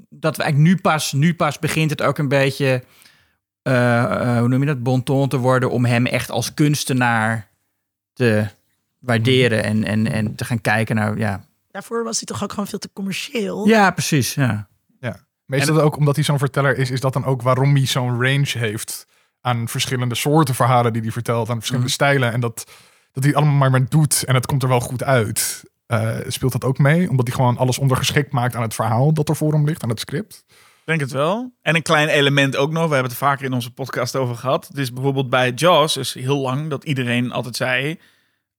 dat we eigenlijk nu pas, nu pas begint het ook een beetje, eh, eh, hoe noem je dat, bon ton te worden om hem echt als kunstenaar te waarderen en, en, en te gaan kijken naar, ja. Daarvoor was hij toch ook gewoon veel te commercieel. Ja, precies, ja. Is dat ook omdat hij zo'n verteller is, is dat dan ook waarom hij zo'n range heeft aan verschillende soorten verhalen die hij vertelt, aan verschillende stijlen en dat, dat hij allemaal maar, maar doet en het komt er wel goed uit. Eh, speelt dat ook mee? Omdat hij gewoon alles ondergeschikt maakt aan het verhaal dat er voor hem ligt, aan het script? Denk het wel. En een klein element ook nog. We hebben het vaker in onze podcast over gehad. Dus bijvoorbeeld bij Jaws is heel lang dat iedereen altijd zei...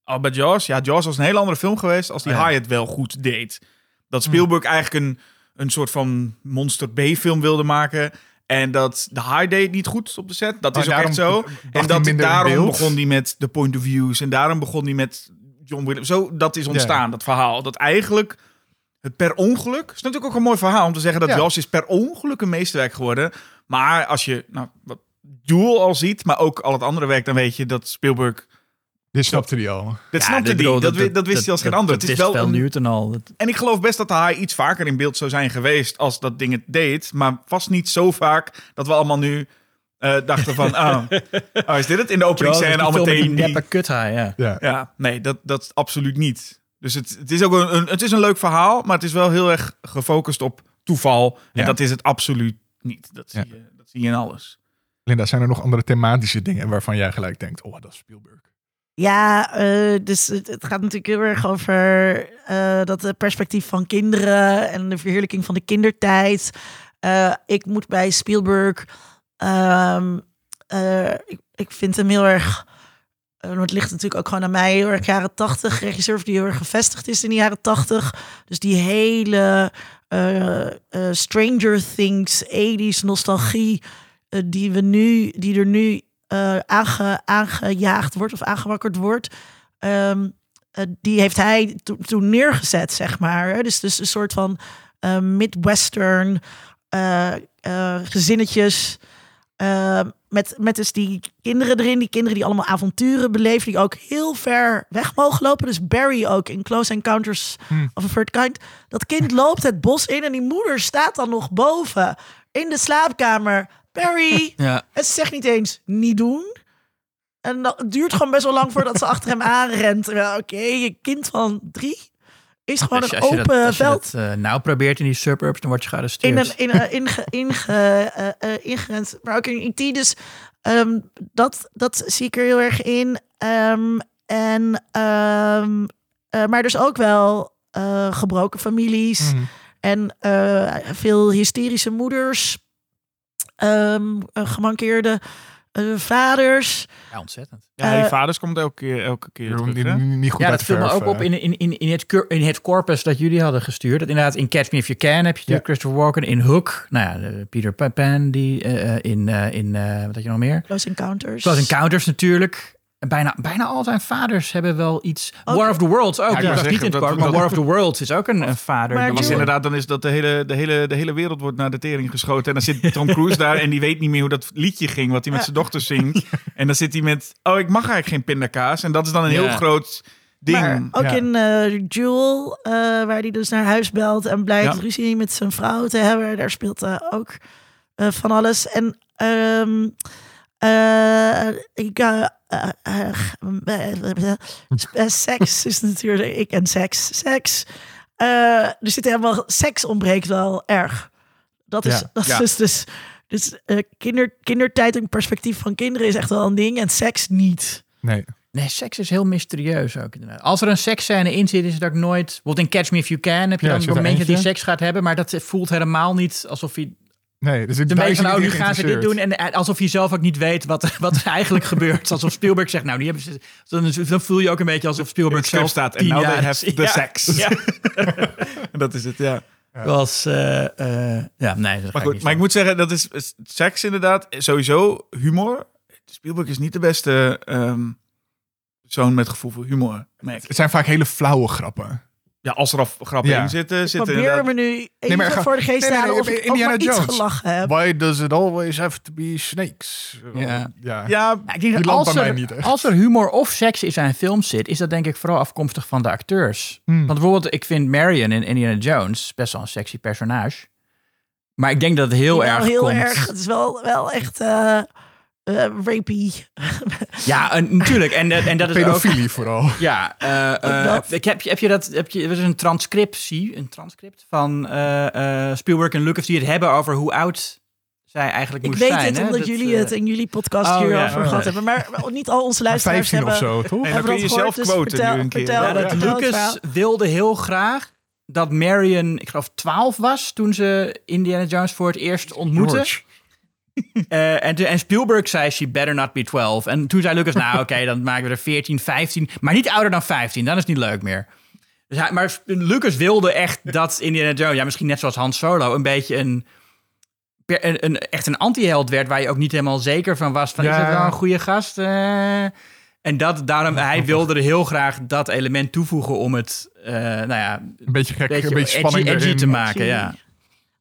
Oh, bij Jaws? Ja, Jaws was een hele andere film geweest als die Ja. High het wel goed deed. Dat Spielberg eigenlijk een, een soort van monster B-film wilde maken... En dat de High deed niet goed op de set. Dat Maar is ook echt zo. En dat, daarom beeld. begon hij met de point of views. En daarom begon hij met John Williams. Zo, dat is ontstaan, dat verhaal. Dat eigenlijk het per ongeluk... is natuurlijk ook een mooi verhaal om te zeggen... dat Ja. Jaws is per ongeluk een meesterwerk geworden. Maar als je nou, wat Duel al ziet, maar ook al het andere werk... dan weet je dat Spielberg... Dit snapte hij al. Dat Ja, snapte bedoel, Dat, dat wist hij als geen ander. Dat Het is wel een- Newton al. Dat- en ik geloof best dat hij iets vaker in beeld zou zijn geweest... als dat ding het deed. Maar vast niet zo vaak dat we allemaal nu... eh, dachten van, oh, oh, is dit het? In de openingsscène al meteen die kuthaai, ja. Ja. Ja, nee, dat, dat absoluut niet. Dus het, het is ook een, een, het is een leuk verhaal, maar het is wel heel erg gefocust op toeval. En Ja. dat is het absoluut niet. Dat zie, Ja. je, dat zie je in alles. Linda, zijn er nog andere thematische dingen waarvan jij gelijk denkt, oh, dat is Spielberg? Ja, eh, dus het, het gaat natuurlijk heel erg over eh, dat perspectief van kinderen en de verheerlijking van de kindertijd. Eh, ik moet bij Spielberg, ehm, eh, ik, ik vind hem heel erg, want het ligt natuurlijk ook gewoon aan mij, heel erg jaren tachtig, regisseur die heel erg gevestigd is in de jaren tachtig. Dus die hele eh, eh, Stranger Things, 80s nostalgie, eh, die we nu, die er nu eh, aange, aangejaagd wordt of aangewakkerd wordt. ehm, eh, die heeft hij to- toen neergezet, zeg maar. Dus, dus een soort van eh, Midwestern eh, eh, gezinnetjes. eh, met, met dus die kinderen erin, die kinderen die allemaal avonturen beleven, die ook heel ver weg mogen lopen. Dus Barry ook in Close Encounters Hmm. of a Third Kind. Dat kind loopt het bos in en die moeder staat dan nog boven in de slaapkamer. Barry, Ja, het zegt niet eens niet doen. En dat het duurt gewoon best wel lang voordat ze achter hem aanrent. Oké, je kind van drie is gewoon als je, een als open dat, als je veld. dat, eh, nou probeert in die suburbs, dan word je gearresteerd. in een, in, inge, inge, eh, eh, ingerend. Maar ook in IT. Dus ehm, dat, dat zie ik er heel erg in. Ehm, en, ehm, eh, maar dus ook wel gebroken families. Mhm. En veel hysterische moeders. gemankeerde eh, vaders. Ja, ontzettend. Ja, die Eh, vaders komt elke keer, elke keer terug, die niet goed Ja, dat viel me ook op eh. in, in, in, in, het, in het corpus dat jullie hadden gestuurd. Dat inderdaad in Catch Me If You Can heb je Christopher Walken. In Hook, nou ja, Peter Pa- Pan, die in, in eh, wat had je nog meer? Close Encounters. Close Encounters natuurlijk. En Bijna, bijna al zijn vaders hebben wel iets. Ook- War of the Worlds ook. wou was niet in het dat- corpus, maar dat- War of the Worlds is ook een, een vader. Maar Joel- inderdaad, dan is dat de hele, de, hele, de hele wereld wordt naar de tering geschoten. En dan zit Tom Cruise daar en die weet niet meer hoe dat liedje ging, wat hij met zijn dochter zingt. En dan zit hij met, oh, ik mag eigenlijk geen pindakaas. En dat is dan een heel Ja. groot ding. Maar ook Ja. in eh Jewel, eh, waar hij dus naar huis belt en blijkt Ja. ruzie met zijn vrouw te hebben. Daar speelt eh, ook eh, van alles. En ehm eh, eh, eh, seks is natuurlijk, ik en seks, seks. Eh, er zit helemaal, seks ontbreekt wel erg. Dat is, Ja. dat Ja. is dus, dus eh, kinder, kindertijd en perspectief van kinderen is echt wel een ding en seks niet. Nee. Nee, seks is heel mysterieus ook inderdaad. Als er een seksscène in zit, is het ook nooit... Bijvoorbeeld in Catch Me If You Can heb je Ja, dan een momentje dat hij eentje. seks gaat hebben. Maar dat voelt helemaal niet alsof hij... Nee, dus meeste van, oh, nu gaan ze dit doen. En eh, alsof je zelf ook niet weet wat, er- wat er eigenlijk gebeurt. Alsof Spielberg zegt, nou, die hebben ze, dan, dan voel je ook een beetje alsof Spielberg zelf staat, en now they have the Ja, sex. Ja, En dat is het, ja. was... eh, eh, ja, nee, dat Maar goed, niet maar ik moet zeggen, dat is, is seks inderdaad. Sowieso humor. Spielberg is niet de beste ehm persoon met gevoel voor humor. merk ik. Het zijn vaak hele flauwe grappen. Ja, als er al grappen Ja. in zitten, zitten Probeer inderdaad... me nu even maar ga- voor de geest Nee, te nee, nee, halen of ik ook Indiana maar iets Jones. gelachen heb. Why does it always have to be snakes? Ja. ja. Ja, Ja, ik denk Die dat landt als bij mij er, niet echt. als er humor of seks in zijn films zit, is dat denk ik vooral afkomstig van de acteurs. Hmm. Want bijvoorbeeld, ik vind Marion in Indiana Jones best wel een sexy personage. Maar ik denk dat het heel Wel erg heel komt. erg. Het is wel, wel echt. eh, eh, rapey. Ja, en, natuurlijk. En, en dat is ook... Pedofilie vooral. Ja, eh, eh, dat. ik heb, je- heb je dat? Heb je, er is een transcriptie, een transcript van eh, eh, Spielberg en Lucas die het hebben over hoe oud zij eigenlijk Ik moest weet zijn. het, hè? omdat Dat, jullie het in jullie podcast oh, hierover ja. gehad hebben. Maar niet al onze luisteraars 15 hebben... of zo, toch? Nee, dan kun je jezelf dus quoten vertel- nu een keer. vertel- Ja, dat vertel het Lucas wilde heel graag dat Marion, ik geloof 12 was toen ze Indiana Jones voor het eerst ontmoette. George. Eh, en, Spielberg zei, she better not be 12. En toen zei Lucas, nou oké, dan maken we er 14, 15. Maar niet ouder dan 15, dan is het niet leuk meer. Dus hij, maar Lucas wilde echt dat Indiana Jones, ja misschien net zoals Han Solo, een beetje een, een, een- echt een anti-held werd... waar je ook niet helemaal zeker van was van, is Ja. dat wel een goede gast? Eh, en dat, daarom, hij wilde er heel graag dat element toevoegen om het, eh, nou ja, Een beetje gek, beetje een beetje spanning edgy, te maken. Ja.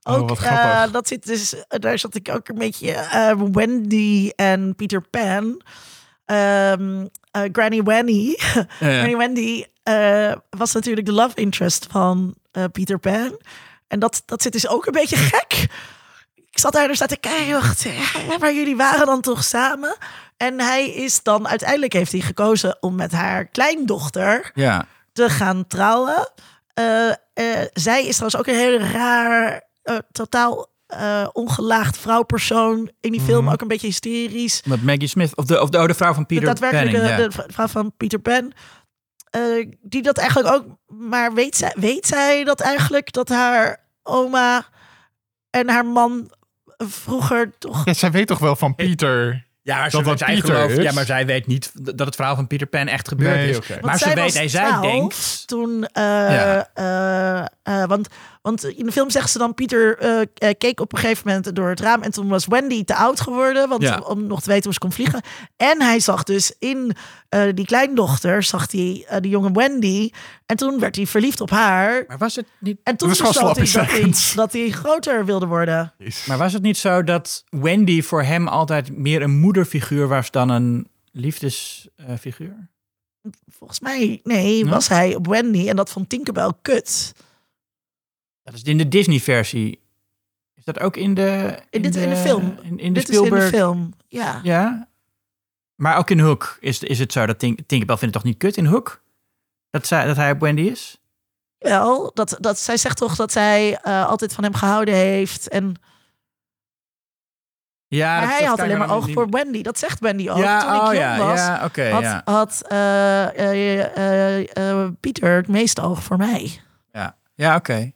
Oh, Ook, eh, grappig. dat zit dus, daar zat ik ook een beetje. eh, Wendy en Peter Pan. Ehm, eh, Granny Wendy. Eh, Granny Wendy eh, was natuurlijk de love interest van eh, Peter Pan. En dat, dat zit dus ook een beetje gek. Ik zat daar dus te kijken. Dacht, eh, maar jullie waren dan toch samen? En hij is dan uiteindelijk heeft hij gekozen om met haar kleindochter ja. te gaan trouwen. Eh, eh, zij is trouwens ook een heel raar, eh, totaal eh, ongelaagd vrouwpersoon in die film. Mhm. Ook een beetje hysterisch. Met Maggie Smith, of de, of de, oh, de vrouw van De Peter. Ja. de v- vrouw van Peter Pan. eh, die dat eigenlijk ook... Maar weet zij, weet zij dat eigenlijk? Dat haar oma en haar man vroeger toch... Ja, zij weet toch wel van Pieter. Ja, maar, Dat dat zij gelooft, ja, maar zij weet niet dat het verhaal van Peter Pan echt gebeurd Nee, is. Maar Want ze zij weet, was nee, zij 12 denkt... Toen, eh, Ja. eh, eh, want, want in de film zegt ze dan, Pieter eh, eh, keek op een gegeven moment door het raam en toen was Wendy te oud geworden, want Ja. om nog te weten hoe ze kon vliegen. En hij zag dus in eh, die kleindochter, zag hij eh, de jonge Wendy en toen werd hij verliefd op haar. Maar was het niet, En toen besloot hij dat hij, seconds. dat hij groter wilde worden. maar was het niet zo dat Wendy voor hem altijd meer een moederfiguur was dan een liefdesfiguur? Volgens mij, nee, was hij op Wendy en dat vond Tinkerbell kut. Dat is in de Disney-versie. Is dat ook in de... In dit- in de film. In, in de Dit is in de film, ja. Ja. Maar ook in Hook is, is het zo dat Tink, Tinkerbell vindt het toch niet kut in Hook? Dat, zij, dat hij op Wendy is? Wel, dat, dat, zij zegt toch dat zij eh, altijd van hem gehouden heeft. En Ja, maar dat- hij dat had alleen maar oog niet- voor Wendy. Dat zegt Wendy ook. Ja, Toen ik oh jong ja, was, ja, had, ja. had eh, eh, Pieter het meeste oog voor mij. Ja, oké.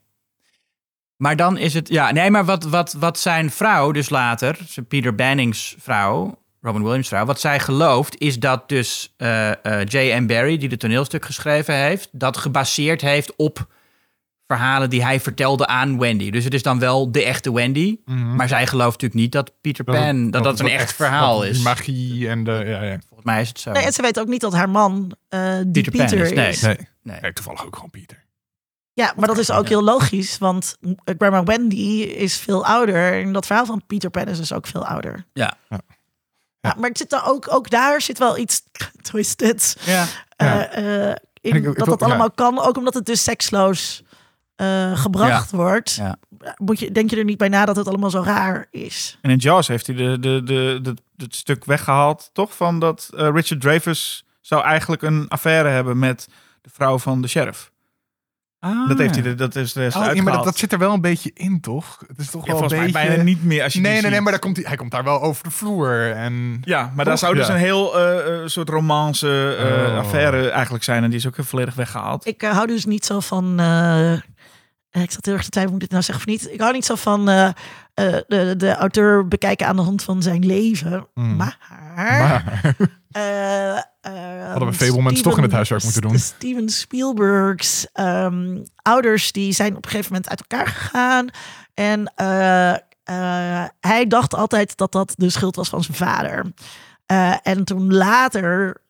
Maar dan is het... Ja, nee, maar wat, wat, wat zijn vrouw dus later, Peter Bannings vrouw, Robin Williams vrouw, wat zij gelooft is dat dus eh eh, J.M. Barry, die het toneelstuk geschreven heeft, dat gebaseerd heeft op verhalen die hij vertelde aan Wendy. Dus het is dan wel de echte Wendy. Mhm. Maar zij gelooft natuurlijk niet dat Peter Dat het- Pan, dat dat, het een echt verhaal is. Die magie en de... Ja, ja. Volgens mij is het zo. Nee, en ze weet ook niet dat haar man eh die Peter Pan is, nee. is. Nee. Nee. nee, toevallig ook gewoon Pieter. Ja, maar dat is ook heel logisch. Want eh, grandma Wendy is veel ouder. En dat verhaal van Peter Pan is dus ook veel ouder. Ja. Ja. Ja, maar het zit er ook, ook daar zit wel iets twisted. Ja. Ja. eh, eh, in En ik- ik dat dat ja. allemaal kan, ook omdat het dus seksloos eh, gebracht wordt. Ja. Moet je, denk je er niet bij na dat het allemaal zo raar is? En in Jaws heeft hij de, de, de, de, het stuk weggehaald, toch? Van dat Richard Dreyfuss zou eigenlijk een affaire hebben met de vrouw van de sheriff. Ah. Dat heeft hij, de- dat is er Oh, ja, maar dat, dat zit er wel een beetje in, toch? Het is toch Ja, wel volgens een mij beetje... bijna niet meer als je Nee, nee, nee, maar daar komt hij, hij komt daar wel over de vloer. En... Ja, maar daar zou dus Ja. een heel eh, eh, soort romance eh, Oh. affaire eigenlijk zijn. En die is ook volledig weggehaald. Ik hou dus niet zo van. eh, ik zat heel erg te twijfelen, moet ik dit nou zeggen of niet? Ik hou niet zo van eh, eh, de, de auteur bekijken aan de hand van zijn leven. Hmm. Maar. Maar, Hadden we Fablemans toch in het huiswerk moeten doen. Steven Spielberg's ehm, ouders die zijn op een gegeven moment uit elkaar gegaan. En eh, eh, hij dacht altijd dat dat de schuld was van zijn vader. Eh, en toen later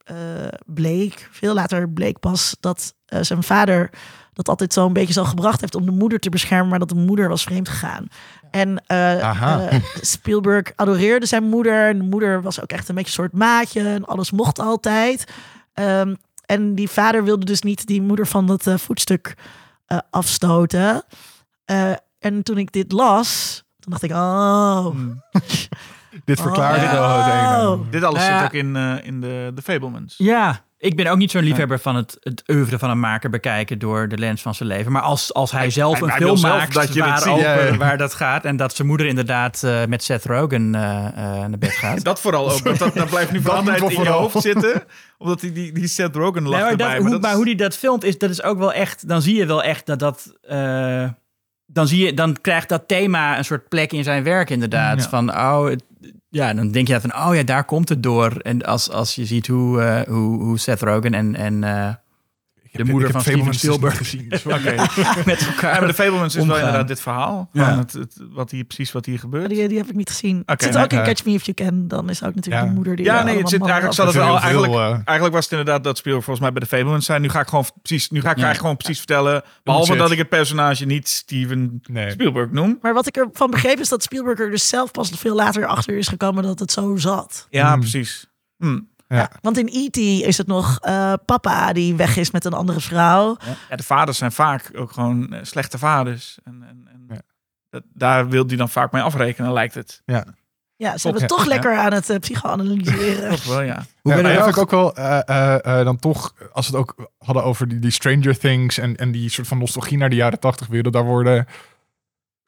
bleek, veel later bleek pas dat zijn vader dat altijd zo een beetje zo gebracht heeft om de moeder te beschermen, maar dat de moeder was vreemd gegaan. En eh, eh, Spielberg adoreerde zijn moeder. En de moeder was ook echt een beetje een soort maatje. En alles mocht altijd. Ehm, en die vader wilde dus niet die moeder van dat eh, voetstuk eh, afstoten. Eh, en toen ik dit las, toen dacht ik, oh, Dit verklaart Oh. ene. Dit alles Nou ja. zit ook in, eh, in de, de Fablemans. Ja, ik ben ook niet zo'n liefhebber van het, het oeuvre van een maker bekijken door de lens van zijn leven. Maar als, als hij zelf hij- een hij film maakt dat Ja, ja. waar dat gaat en dat zijn moeder inderdaad eh, met Seth Rogen eh, eh, naar bed gaat. Dat vooral ook. want Dat, dat blijft nu voor altijd in je hoofd zitten. Omdat die, die, die Seth Rogen lacht Nee, maar, erbij. maar hoe, dat maar hoe die dat filmt, is, dat is ook wel echt. Dan zie je wel echt dat dat. dan, zie je, dan krijgt dat thema een soort plek in zijn werk, inderdaad. Ja. Van oh, het- ja, dan denk je van oh ja, daar komt het door. En als, als je ziet hoe, eh, hoe, hoe Seth Rogen en, en eh, de moeder ik van Steven dus Spielberg gezien. sorry. Oké. met elkaar. Ja, maar de Fablemans is wel inderdaad dit verhaal. Ja. Van het, het, wat hier, precies wat hier gebeurt. Die, die heb ik niet gezien. Oké, het zit ook in ja. Catch Me If You Can. Dan is ook natuurlijk Ja. de moeder die... Ja, nee, het zit, eigenlijk, zat het wel, eigenlijk, veel, eh, eigenlijk was het inderdaad dat Spielberg volgens mij bij de Fablemans zijn. Nu ga ik gewoon precies, nu ga ik Ja. eigenlijk gewoon precies vertellen. Behalve dat ik het personage niet Steven Nee. Spielberg noem. Maar wat ik ervan begreep is dat Spielberg er dus zelf pas veel later achter is gekomen dat het zo zat. Ja, Hmm. precies. Hm. Ja. Want in E.T. is het nog eh, papa die weg is met een andere vrouw. Ja, de vaders zijn vaak ook gewoon eh, slechte vaders. En, en, en Ja. dat, daar wil hij dan vaak mee afrekenen, lijkt het. Ja, ze hebben ja, het toch ja. lekker aan het eh, psychoanalyseren. Toch wel, ja. Hoe ja, ben je ik ook wel eh, eh, eh, dan toch, als we het ook hadden over die, die Stranger Things en, en die soort van nostalgie naar de jaren tachtig wereld, daar worden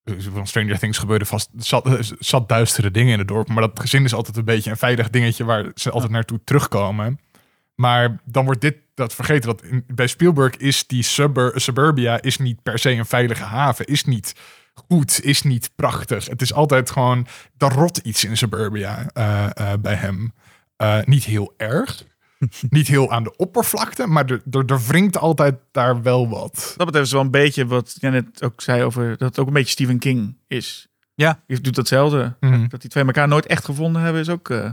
van Stranger Things gebeurde vast zat, eh, zat duistere dingen in het dorp, maar dat gezin is altijd een beetje een veilig dingetje waar ze altijd naartoe terugkomen. Maar dan wordt dit dat vergeten dat in, bij Spielberg is die subur, suburbia is niet per se een veilige haven, is niet goed, is niet prachtig. Het is altijd gewoon er rot iets in suburbia eh, eh, bij hem. Eh, niet heel erg. niet heel aan de oppervlakte, maar er, er, er wringt altijd daar wel wat. Dat betreft is wel een beetje wat jij net ook zei over dat het ook een beetje Stephen King is. Ja. Die doet datzelfde. Mhm. Dat die twee elkaar nooit echt gevonden hebben is ook... eh,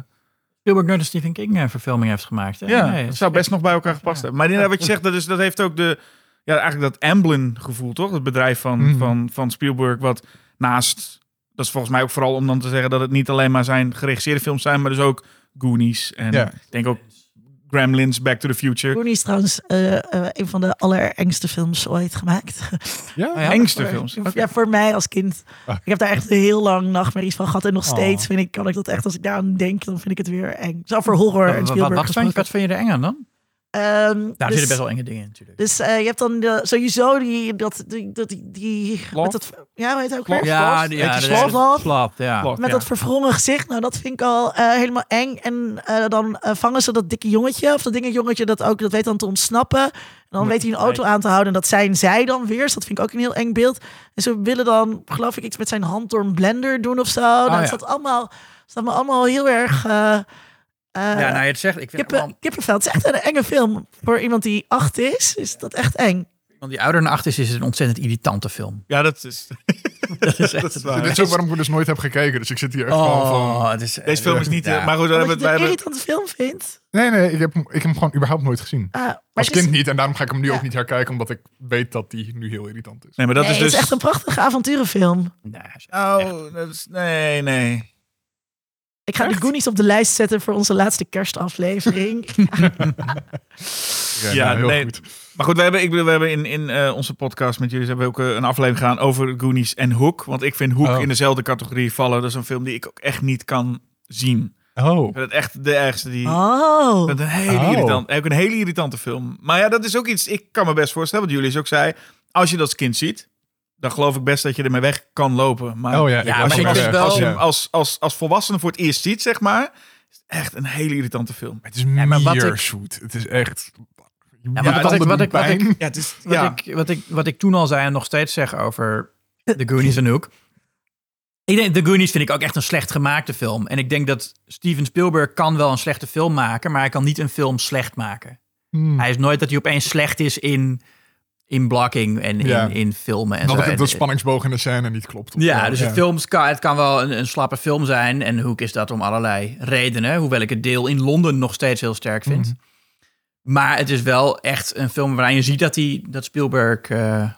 Spielberg nooit een Stephen King eh, verfilming heeft gemaakt. Hè? ja, Nee, dat zou best nog bij elkaar gepast Ja. hebben. Maar inderdaad, wat je zegt, dat, is, dat heeft ook de... Ja, eigenlijk dat Amblin gevoel, toch? Het bedrijf van, Mhm. van, van Spielberg, wat naast... Dat is volgens mij ook vooral om dan te zeggen dat het niet alleen maar zijn geregisseerde films zijn, maar dus ook Goonies. En Ja. ik denk ook Gremlins, Back to the Future. Goonies is trouwens eh, eh, een van de allerengste films ooit gemaakt. Ja, ja. Engste films. Ja, voor mij als kind. Ah. Ik heb daar echt heel lang nachtmerries van gehad. En nog Oh. steeds vind ik, kan ik dat echt, als ik daar aan denk, dan vind ik het weer eng. Zo voor horror en Wat, wat, Spielberg wat, vind je, gesproken. wat vind je er eng aan dan? Ehm, Daar dus, zitten best wel enge dingen in natuurlijk. Dus eh, je hebt dan de, sowieso die, dat, die, dat, die, met dat, ja, weet je ook weer? ja, ja, die dat ja. Sloth. Met Ja. dat verwrongen gezicht. Nou, dat vind ik al eh, helemaal eng. En eh, dan vangen ze dat dikke jongetje, of dat dinge jongetje dat ook, dat weet dan te ontsnappen. En dan weet hij een auto aan te houden. En dat zijn zij dan weer. Dus dat vind ik ook een heel eng beeld. En ze willen dan, geloof ik, iets met zijn hand door een blender doen of zo. nou, ja. dat staat allemaal, staat me allemaal heel erg... eh, Ja, nou, je het zegt. Ik vind kippen, allemaal- kippenvel. Het is echt een enge film. Voor iemand die acht is, is dat echt eng. want die ouder dan acht is, is het een ontzettend irritante film. Ja, dat is... Dat is echt is waar. Dit is ook waarom ik dus nooit heb gekeken. Dus ik zit hier echt gewoon van... Oh, het is, Deze film is niet... Ja. eh, Maar goed, we hebben, je wij het een irritante film vindt. Nee, nee, ik heb, hem- ik heb hem gewoon überhaupt nooit gezien. Ah, maar Als het is- kind niet. En daarom ga ik hem nu Ja. ook niet herkijken. Omdat ik weet dat die nu heel irritant is. nee, maar dat nee, is dus... het is echt een prachtige avonturenfilm. Nee, is- Oh, dat is... Nee, nee. Ik ga de? Goonies op de lijst zetten voor onze laatste kerstaflevering. Ja, Ja, nou, heel nee. goed. Maar goed, we hebben, ik bedoel, we hebben in, in eh, onze podcast met jullie hebben we ook eh, een aflevering gedaan over Goonies en Hook. Want ik vind Hook Oh. in dezelfde categorie vallen. Dat is een film die ik ook echt niet kan zien. Oh. Ik vind het echt de ergste die... Oh. Een hele Oh. irritant, ook een hele irritante film. Maar ja, dat is ook iets, ik kan me best voorstellen, wat jullie dus ook zei. Als je dat als kind ziet, dan geloof ik best dat je ermee weg kan lopen. Maar Oh ja, Ja, maar wel- als je als, als, als volwassene voor het eerst ziet, zeg maar, is het echt een hele irritante film. Het is Ja, maar wat meer ik- zoet. Het is echt... Ja, Ja, wat, wat, ik, wat, ik, wat, ik, pijn. Ja, het is, wat, ik, wat, ik, wat ik toen al zei en nog steeds zeg over The Goonies en Hook. Ik denk, The Goonies vind ik ook echt een slecht gemaakte film. En ik denk dat Steven Spielberg kan wel een slechte film maken, maar hij kan niet een film slecht maken. Hmm. Hij is nooit dat hij opeens slecht is in, in blocking en in, Ja. in filmen en dat zo. de spanningsboog in de scène niet klopt. Ja, dus het, films kan, het kan wel een, een slappe film zijn. En Hoek is dat om allerlei redenen. Hoewel ik het deel in Londen nog steeds heel sterk vind. Mhm. Maar het is wel echt een film waarin je ziet dat, hij, dat Spielberg eh,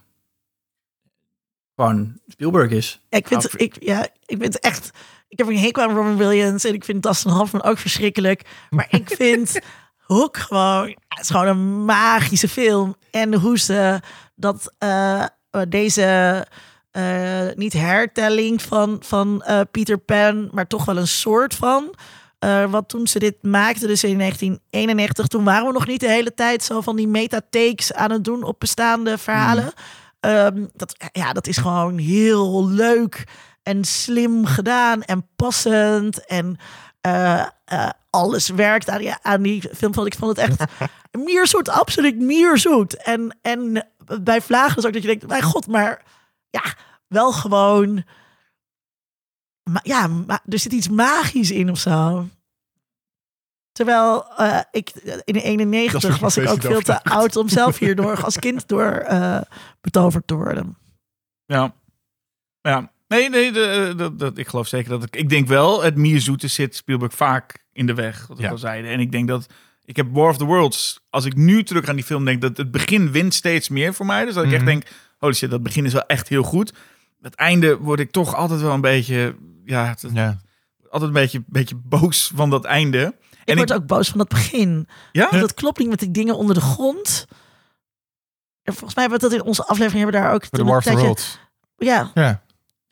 gewoon Spielberg is. ik, vind, ik, ja, ik vind echt... Ik heb een hekel aan Robin Williams en ik vind Dustin Hoffman ook verschrikkelijk. Maar ik vind Hook gewoon... Het is gewoon een magische film. En hoe ze dat, eh, deze eh, niet hertelling van, van eh, Peter Pan, maar toch wel een soort van. Eh, want toen ze dit maakten, dus in 1991, toen waren we nog niet de hele tijd zo van die metatakes aan het doen op bestaande verhalen. Ehm, dat, ja, dat is gewoon heel leuk en slim gedaan en passend. En eh, eh, alles werkt aan, die- aan die film. Vond ik vond het echt mierzoet, absoluut mierzoet. En, en bij Vlagen is ook dat je denkt, mijn god, maar ja, wel gewoon... Maar ja, ma- er zit iets magisch in of zo. Terwijl eh, ik in de 91 Dat is was ik ook veel te oud om zelf hierdoor als kind door eh, betoverd te worden. Ja. Ja. Nee, nee, de, de- dat- ik geloof zeker dat ik... Ik denk wel, het mierzoete zit Spielberg vaak in de weg, wat ik Ja. al zeiden. En ik denk dat... Ik heb War of the Worlds... Als ik nu terug aan die film denk, dat het begin wint steeds meer voor mij. Dus dat ik echt Mhm. denk, holy shit, dat begin is wel echt heel goed. Het einde word ik toch altijd wel een beetje... Ja, het- Ja. altijd een beetje, beetje boos van dat einde. Ik En word ik- ook boos van dat begin. Ja? Want dat klopt niet met die dingen onder de grond. En volgens mij hebben we dat in onze aflevering hebben we daar ook de War of the Worlds. Ja, Ja.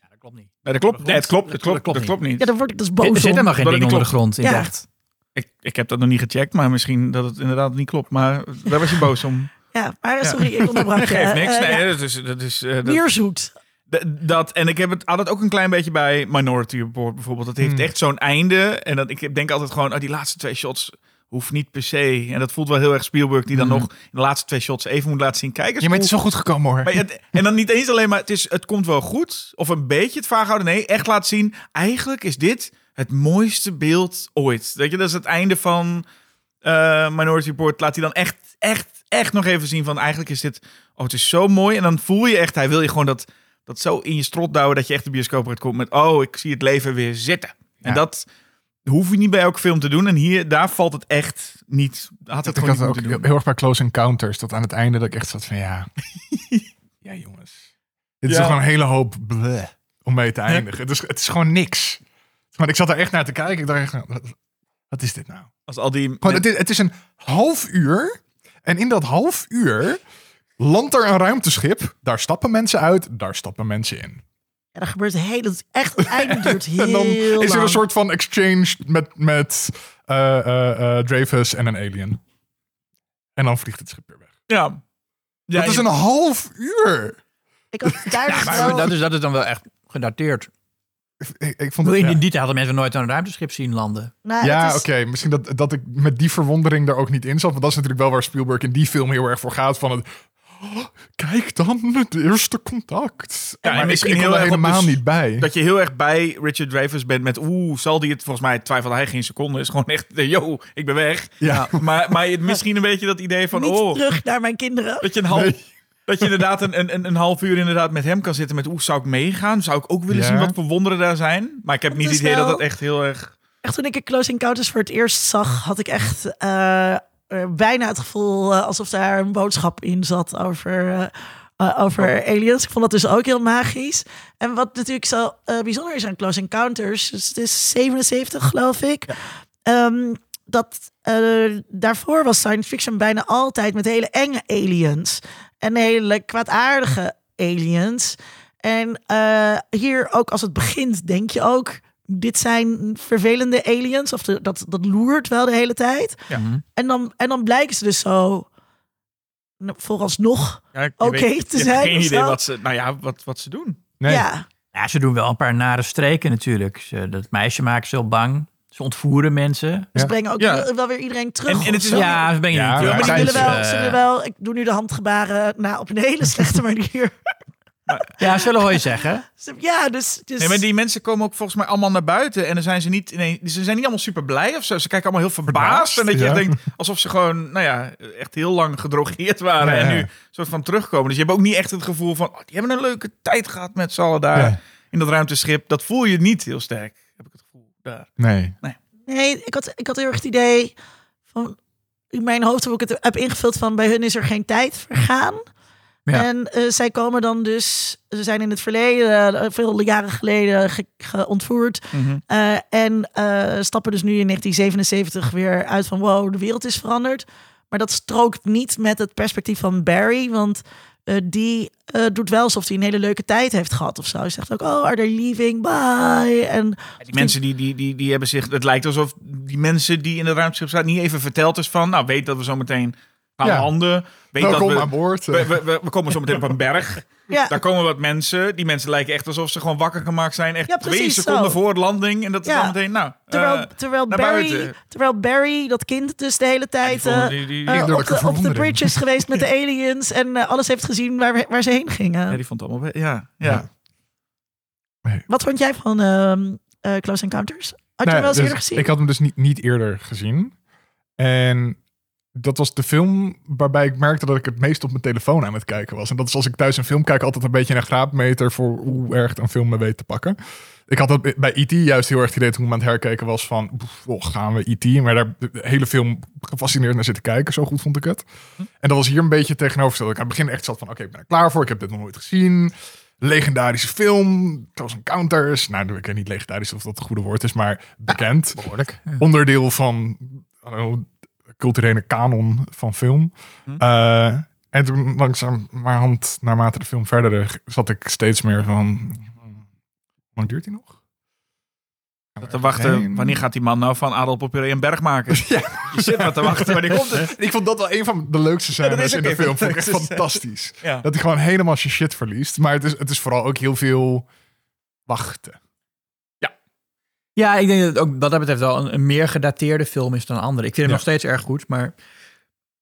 Ja, dat klopt niet. Nee, dat klopt. Nee, het klopt. Het klopt. Dat klopt Dat klopt niet. ja, daar word ik dus boos Er zit om. helemaal geen dat ding het onder de grond in Ja. het echt. Ik, ik heb dat nog niet gecheckt, maar misschien dat het inderdaad niet klopt. Maar daar was je boos om. Ja, maar sorry, ik onderbrak je. Geeft niks. Eh, Nee, ja. dat is... Dat is eh, dat. D- Dat, en ik heb het, het ook een klein beetje bij Minority Report bijvoorbeeld. Dat heeft Hmm. echt zo'n einde. En dat, ik denk altijd gewoon, oh, die laatste twee shots hoeft niet per se. En dat voelt wel heel erg Spielberg, die dan Hmm. nog in de laatste twee shots even moet laten zien. Kijk eens Ja, maar het is hoe- zo goed gekomen hoor. maar het- en dan niet eens alleen maar, het, is, het komt wel goed. Of een beetje het vaag houden. Nee, echt laten zien. Eigenlijk is dit het mooiste beeld ooit. Weet je, dat is het einde van eh, Minority Report. Laat hij dan echt, echt, echt nog even zien van eigenlijk is dit... Oh, het is zo mooi. En dan voel je echt, hij wil je gewoon dat, dat zo in je strot douwen... dat je echt de bioscoop komt met... Oh, ik zie het leven weer zitten. En dat hoef je niet bij elke film te doen. En hier, daar valt het echt niet... Had het ik had ook doen. heel erg bij Close Encounters. Dat aan het einde dat ik echt zat van ja. ja jongens. Dit is Ja. gewoon een hele hoop bleh om mee te eindigen. Het, is, het is gewoon niks. Want ik zat er echt naar te kijken. Ik dacht echt, wat, wat is dit nou? Als al die... Gewoon, het, is, het is een half uur. En in dat half uur landt er een ruimteschip. Daar stappen mensen uit. Daar stappen mensen in. Er gebeurt heel... Het, echt, het einde duurt heel En dan is er lang. een soort van exchange met, met eh, eh, eh, Dreyfus en een alien. En dan vliegt het schip weer weg. Ja. ja dat is een half uur. Ik had daar dus wel... dat is, dat is dan wel echt gedateerd. Ik, ik vond In het, die ja, die tijd hadden mensen nooit een ruimteschip zien landen. nou, ja is- oké. Misschien dat, dat ik met die verwondering er ook niet in zat. Want dat is natuurlijk wel waar Spielberg in die film heel erg voor gaat. Van het, "Oh, kijk dan, het eerste contact. Ja, en maar ik, misschien ik heel er erg helemaal dus- niet bij. Dat je heel erg bij Richard Dreyfuss bent met... Oeh, zal die het... Volgens mij twijfelde hij geen seconde. is gewoon echt... eh, Yo, ik ben weg. Ja. Maar, maar je- misschien een beetje dat idee van... niet Oh, terug naar mijn kinderen. dat je een half... Nee. Dat je inderdaad een, een, een half uur inderdaad met hem kan zitten met... Oeh, zou ik meegaan? Zou ik ook willen Ja. zien wat voor wonderen daar zijn? Maar ik heb niet het idee dat wel- dat echt heel erg... Echt toen ik Close Encounters voor het eerst zag, had ik echt eh, bijna het gevoel eh, alsof daar een boodschap in zat over, eh, eh, over aliens. Ik vond dat dus ook heel magisch. En wat natuurlijk zo eh, bijzonder is aan Close Encounters, dus het is 77 geloof ik. Ehm, dat eh, daarvoor was science fiction bijna altijd met hele enge aliens en hele kwaadaardige aliens. En eh, hier ook als het begint, denk je ook, dit zijn vervelende aliens. Of de- dat, dat loert wel de hele tijd. Ja. En, dan, en dan blijken ze dus zo nou, vooralsnog. Ja, Oké te je hebt zijn geen idee zo. wat ze... Nou ja, wat, wat ze doen. Nee. Ja, Ja, ze doen wel een paar nare streken natuurlijk. Ze, dat meisje maken ze heel bang. Ze ontvoeren mensen. ze brengen ook Ja. wel, weer iedereen terug. En- en het is Ja, ze brengen Ja, niet maar maar terug. die zijn willen ze, wel, ze willen wel, ik doe nu de handgebaren nou, op een hele slechte manier. Ja, zullen we je zeggen. Ja, dus, dus Nee, maar die mensen komen ook volgens mij allemaal naar buiten. En dan zijn ze niet, nee, ze zijn niet allemaal super blij of zo. Ze kijken allemaal heel verbaasd. Verbaasd, en dat je ja. denkt, alsof ze gewoon, nou ja, echt heel lang gedrogeerd waren. Ja, En ja. nu soort van terugkomen. Dus je hebt ook niet echt het gevoel van, oh, die hebben een leuke tijd gehad met z'n allen daar. Ja. In dat ruimteschip. Dat voel je niet heel sterk, heb ik het gevoel. Daar. Nee. Nee, ik had, ik had heel erg het idee van in mijn hoofd hoe ik het heb ingevuld van bij hun is er geen tijd vergaan. Ja. En eh, zij komen dan dus, ze zijn in het verleden, eh, veel jaren geleden, ge, ge- ontvoerd. Eh, en stappen dus nu in 1977 weer uit van wow, de wereld is veranderd. Maar dat strookt niet met het perspectief van Barry. Want die doet wel alsof hij een hele leuke tijd heeft gehad of zo. Hij zegt ook, oh, are they leaving? Bye. En Die mensen die, die, die, die hebben zich... Het lijkt alsof die mensen die in de ruimteschip zaten... niet even verteld is van... Nou, weet dat we zo meteen gaan Ja. landen. Weet Welkom dat we, aan boord. we, we, we- we komen zo meteen op een berg. ja, Daar komen wat mensen. Die mensen lijken echt alsof ze gewoon wakker gemaakt zijn. Echt Ja, twee seconden zo. voor de landing. En dat is Ja. dan meteen... Nou, terwijl, eh, terwijl, Barry, terwijl Barry, dat kind dus de hele tijd... eh, die, die, eh, op, de, op de bridge is geweest met de aliens en alles heeft gezien waar, we- waar ze heen gingen. ja, die vond het allemaal... Ja, ja. Wat vond jij van ehm, eh, Close Encounters? Had Nee, hem wel eens dus eerder gezien? Ik had hem dus niet, niet eerder gezien. En dat was de film waarbij ik merkte dat ik het meest op mijn telefoon aan het kijken was. En dat is als ik thuis een film kijk altijd een beetje een graadmeter voor hoe erg een film me weet te pakken. Ik had dat bij E.T. juist heel erg het idee toen ik hem aan het herkijken was van, oh, gaan we E.T. Maar daar de hele film gefascineerd naar zitten kijken. Zo goed vond ik het. En dat was hier een beetje tegenovergesteld. Ik aan het begin echt zat van, oké, ik ben er klaar voor. Ik heb dit nog nooit gezien. Legendarische film. Close Encounters. Nou, ik weet niet legendarisch of dat het goede woord is, maar bekend Behoorlijk. onderdeel van culturele kanon van film. Hm. Eh, en toen langzamerhand, naarmate de film verder zat ik steeds meer van... Hoe lang duurt hij nog? We Te wachten, heen? wanneer gaat die man nou van Popuré een berg maken? Ja. Je zit maar te wachten, wanneer komt het? Ik vond dat wel een van de leukste dat scènes in de film. Vond ik echt fantastisch. Ja. Dat hij gewoon helemaal zijn shit verliest. Maar het is, het is vooral ook heel veel wachten. Ja, ik denk dat het ook wat dat betreft wel een, een meer gedateerde film is dan andere. Ik vind hem Ja. nog steeds erg goed, maar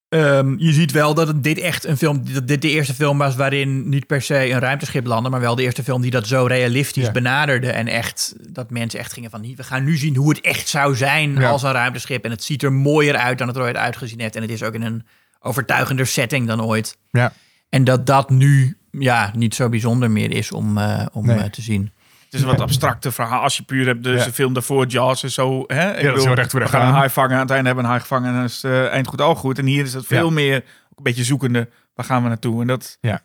ehm, je ziet wel dat het, dit echt een film, dat dit de eerste film was waarin niet per se een ruimteschip landde, maar wel de eerste film die dat zo realistisch Ja. benaderde en echt dat mensen echt gingen van, we gaan nu zien hoe het echt zou zijn Ja. als een ruimteschip en het ziet er mooier uit dan het er ooit uitgezien heeft en het is ook in een overtuigender setting dan ooit. Ja. En dat dat nu ja, niet zo bijzonder meer is om, eh, om Nee. eh, te zien. Het is een wat abstracte verhaal. Als je puur hebt, dus Ja. de film daarvoor, Jaws is zo... Hè? Ik dat is heel recht we gaan een haai vangen, aan het einde hebben we een haai gevangen... en dan is het eh, eind goed, al goed. En hier is het veel Ja. meer een beetje zoekende. Waar gaan we naartoe? En dat... Ja.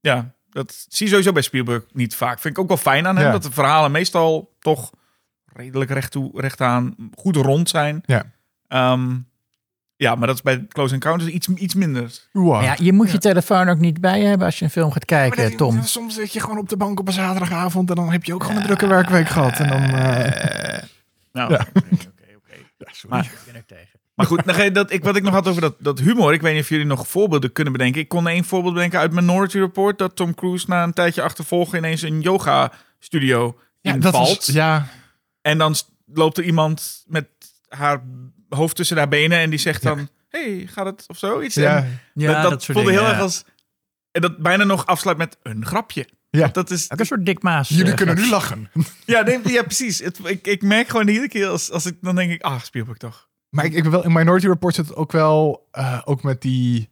Ja, dat zie je sowieso bij Spielberg niet vaak. Vind ik ook wel fijn aan hem. Ja. Dat de verhalen meestal toch redelijk recht toe, recht aan, goed rond zijn. Ja. Ehm, ja, maar dat is bij Close Encounters iets, iets minder. Wow. Ja, je moet je telefoon ook niet bij hebben als je een film gaat kijken, Tom. Soms zit je gewoon op de bank op een zaterdagavond en dan heb je ook gewoon een drukke werkweek gehad. En dan, eh, Nou, Ja. oké, oké, oké. ja, sorry. Maar, maar goed, dat, ik, wat ik nog had over dat, dat humor. Ik weet niet of jullie nog voorbeelden kunnen bedenken. Ik kon één voorbeeld bedenken uit Minority Report. Dat Tom Cruise na een tijdje achtervolgen ineens een yoga studio ja, invalt. dat is, ja, En dan loopt er iemand met haar hoofd tussen haar benen. En die zegt Ja. dan, hey, gaat het of zo? Iets. ja, En Ja, dat, dat, soort voelde dingen, heel ja. erg als... En dat bijna nog afsluit met een grapje. Ja. Dat is, Ook een soort Dick Maas. jullie kunnen nu lachen. ja, nee, ja, precies. Het, ik, ik merk gewoon iedere keer als, als ik dan denk ik, ah, Spielberg toch. Maar ik, ik wil wel, in Minority Report zit het ook wel, eh, ook met die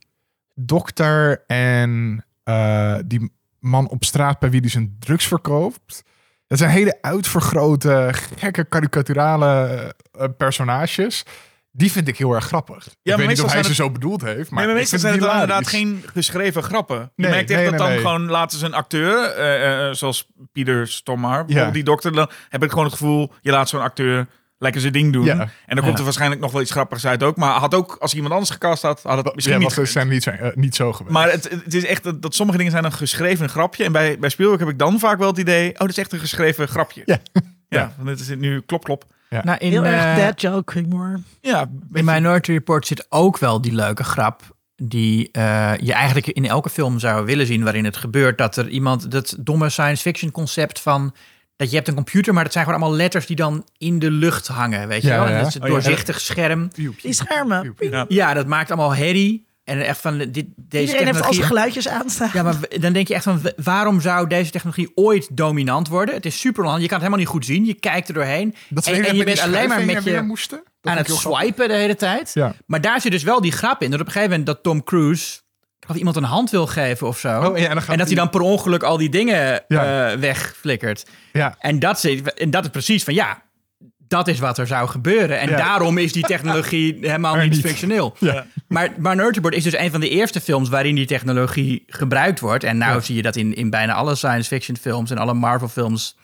dokter en eh, die man op straat bij wie hij zijn drugs verkoopt. Dat zijn hele uitvergrote, gekke, karikaturale eh, personages. Die vind ik heel erg grappig. maar ik weet niet of hij ze zo bedoeld heeft, maar, nee, maar meestal zijn het inderdaad geen geschreven grappen. Je merkt echt nee, dat nee, dan gewoon laten ze een acteur, eh, eh, zoals Pieter Stommar, bijvoorbeeld die dokter, dan heb ik gewoon het gevoel, je laat zo'n acteur lekker zijn ding doen. Ja. En dan komt Ja. er waarschijnlijk nog wel iets grappigs uit ook. Maar had ook, als iemand anders gecast had, had het misschien ja, niet was, zijn niet, zo, eh, niet zo geweest. Maar het, het is echt dat, dat sommige dingen zijn een geschreven grapje. En bij, bij Spielberg heb ik dan vaak wel het idee, oh, dat is echt een geschreven grapje. Ja. Ja, want het is nu klop, klop. Nou, in, Heel erg dead joke humor. Ja, in Minority Report zit ook wel die leuke grap. Die eh, je eigenlijk in elke film zou willen zien waarin het gebeurt. Dat er iemand, dat domme science fiction concept van. Dat je hebt een computer, maar dat zijn gewoon allemaal letters die dan in de lucht hangen. Weet je Ja, wel? En ja. dat is een Oh, ja. doorzichtig scherm. Die schermen. Ja. Dat maakt allemaal herrie. En echt van dit, deze Iedereen heeft al technologie. zijn geluidjes aanstaan. Ja, maar dan denk je echt van, waarom zou deze technologie ooit dominant worden? Het is super lang, je kan het helemaal niet goed zien. Je kijkt er doorheen dat en, je bent alleen maar met je moesten. Aan het swipen de hele tijd. Ja. Maar daar zit dus wel die grap in. Dat op een gegeven moment dat Tom Cruise of iemand een hand wil geven of zo. Oh, ja, en dat hij dan per ongeluk al die dingen Ja. eh, wegflikkert. Ja, En dat, zit, en dat is precies van ja, dat is wat er zou gebeuren. En Ja. daarom is die technologie helemaal niet, niet. functioneel. Ja. Maar Minority Report is dus een van de eerste films waarin die technologie gebruikt wordt. En nou Ja. zie je dat in, in bijna alle science fiction films en alle Marvel films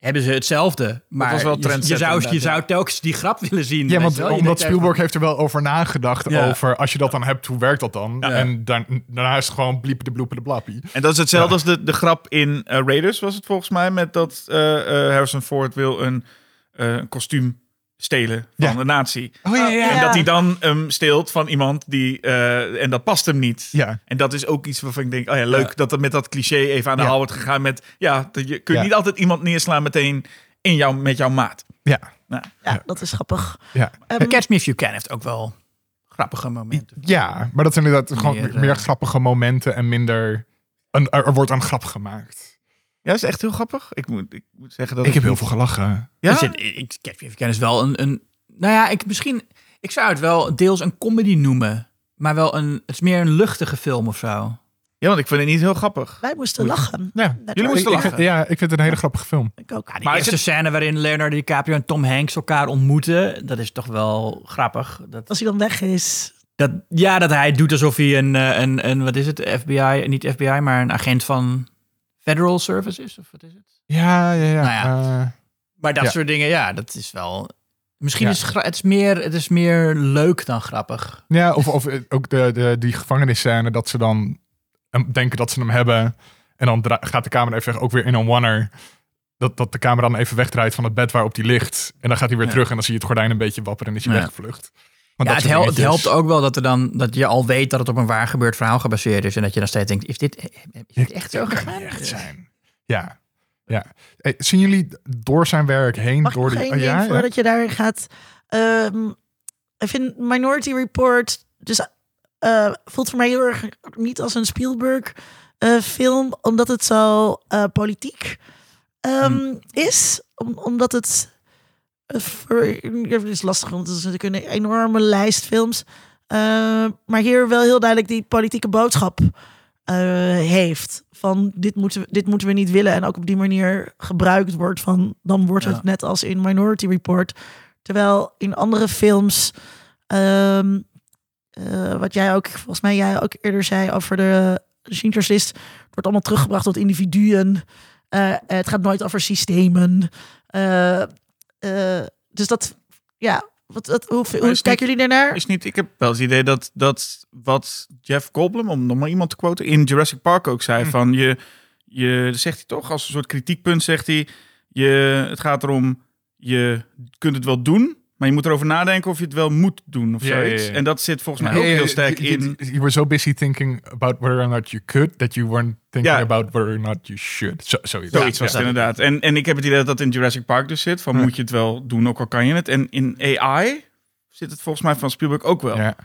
hebben ze hetzelfde. Maar was wel je- zou, je zou telkens die grap willen zien. Ja, want omdat Spielberg heeft er wel over nagedacht Ja. over als je dat dan hebt, hoe werkt dat dan? Ja. En daar, daarna is het gewoon bliepen de bloepen de blappie. En dat is hetzelfde Ja. als de, de grap in eh, Raiders, was het volgens mij, met dat eh, eh, Harrison Ford wil een eh, kostuum stelen van Ja. de nazi. Oh ja, ja. En dat hij dan hem steelt van iemand die... eh, en dat past hem niet. Ja. En dat is ook iets waarvan ik denk... Oh ja, leuk Ja. dat er met dat cliché even aan de Ja. haal wordt gegaan met... Ja, dat je kun je Ja. niet altijd iemand neerslaan meteen in jou, met jouw maat. Ja. Ja, dat is grappig. Ja. Ehm, Catch Me If You Can heeft ook wel grappige momenten. ja, maar dat zijn inderdaad gewoon Meer, meer, eh, grappige momenten en minder... Een, er, er wordt een grap gemaakt. Ja, is echt heel grappig. Ik moet, ik moet zeggen dat Ik heb heel veel gelachen. Ja? Dus het- ik, You Can is wel een, een... Nou ja, ik, misschien... Ik zou het wel deels een comedy noemen. Maar wel een... Het is meer een luchtige film of zo. ja, want ik vind het niet heel grappig. wij moesten lachen. Ja, Jullie moesten ik lachen. vind, ja, ik vind het een hele grappige film. Ik ook. Ja, die Maar is eerste het- scène waarin Leonardo DiCaprio en Tom Hanks elkaar ontmoeten... Dat is toch wel grappig. Dat, Als hij dan weg is. dat, ja, dat hij doet alsof hij een, eh, een, een... Wat is het? FBI? Niet FBI, maar een agent van Federal Service is? Of wat is het? Ja, ja, ja. Nou ja. Eh, Maar dat Ja. soort dingen, ja, dat is wel... Misschien Ja. is het, is meer, het is meer leuk dan grappig. ja, of, of eh, ook de, de, die gevangennisscène dat ze dan hem- denken dat ze hem hebben. En dan gaat de camera even ook weer in een wanner. Dat, dat de camera dan even wegdraait van het bed waarop hij ligt. En dan gaat hij weer terug en dan zie je het gordijn een beetje wapperen en is hij weggevlucht. Want Ja, dat het, hel- helpt ook wel dat, er dan, dat je al weet dat het op een waar gebeurd verhaal gebaseerd is. En dat je dan steeds denkt, is dit, is dit echt zo gegaan? echt zijn. Ja, ja. Hey, zien jullie door zijn werk heen? Mag ik door nog die, oh, ja, ja? voordat je daar gaat? Ehm, ik vind Minority Report dus eh, voelt voor mij heel erg niet als een Spielberg eh, film, omdat het zo eh, politiek ehm, Hmm. is, Om- omdat het het is lastig, want het is natuurlijk een enorme lijst films, Eh, maar hier wel heel duidelijk die politieke boodschap eh, heeft. Van dit moeten, we, dit moeten we niet willen. En ook op die manier gebruikt wordt van dan wordt Ja. het net als in Minority Report. Terwijl in andere films, ehm, eh, wat jij ook, volgens mij jij ook eerder zei over de Schindler's List, het wordt allemaal teruggebracht tot individuen. Het gaat nooit over systemen. Eh, dus dat, ja, wat, wat, hoe, hoe kijken jullie daarnaar? Is niet, ik heb wel het idee dat, dat wat Jeff Goldblum, om nog maar iemand te quoten, in Jurassic Park ook zei. Hm. Van je, je, zegt hij toch, als een soort kritiekpunt zegt hij, je, het gaat erom, je kunt het wel doen, maar je moet erover nadenken of je het wel moet doen of zoiets. En dat zit volgens mij ook heel sterk in. You were so busy thinking about whether or not you could, that you weren't thinking about whether or not you should. Zo, zoiets. Was het inderdaad. En, en ik heb het idee dat dat in Jurassic Park dus zit. Van moet je het wel doen, ook al kan je het. En in AI zit het volgens mij van Spielberg ook wel. Ja.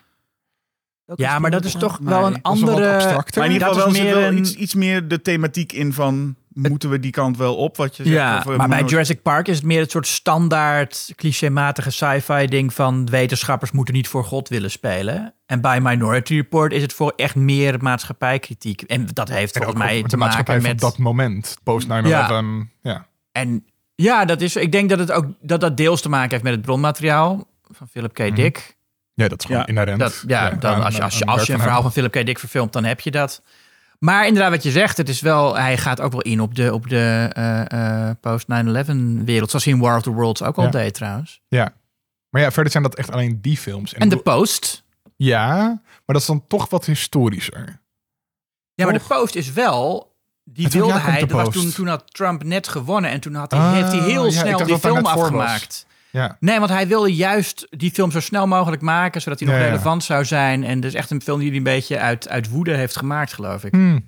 Ja, maar dat is toch wel een andere... Maar in ieder Dat geval is wel, zit meer wel een- iets, iets meer de thematiek in van... moeten we die kant wel op, wat je zegt? Ja, Of, eh, maar bij we- Jurassic Park is het meer het soort standaard clichématige sci-fi ding van wetenschappers moeten niet voor God willen spelen. En bij Minority Report is het voor echt meer maatschappijkritiek. En dat heeft En volgens ook mij te de maatschappij maken van met... dat moment, post 9-11. Ja. Ja. En ja, dat is, ik denk dat het ook dat dat deels te maken heeft met het bronmateriaal van Philip K. Mhm. Dick. dat is gewoon Ja, inherent. Dat, ja, dan, aan- als je, als je, als je een verhaal van Philip K. Dick verfilmt, dan heb je dat. Maar inderdaad, wat je zegt, het is wel, hij gaat ook wel in op de, op de eh, eh, post-9-11 wereld. Zoals hij in War of the Worlds ook al Ja. deed trouwens. Ja. Maar ja, verder zijn dat echt alleen die films. En de ik- Post. Ja, maar dat is dan toch wat historischer. Ja, maar de? Post is wel... Die En wilde hij, de dat was toen, toen had Trump net gewonnen en toen had hij, Ah, heeft hij heel ja, ik snel die film afgemaakt. Ja. Nee, want hij wilde juist die film zo snel mogelijk maken, zodat hij nog Ja, ja. relevant zou zijn. En dus echt een film die hij een beetje uit, uit woede heeft gemaakt, geloof ik. Hmm. Maar is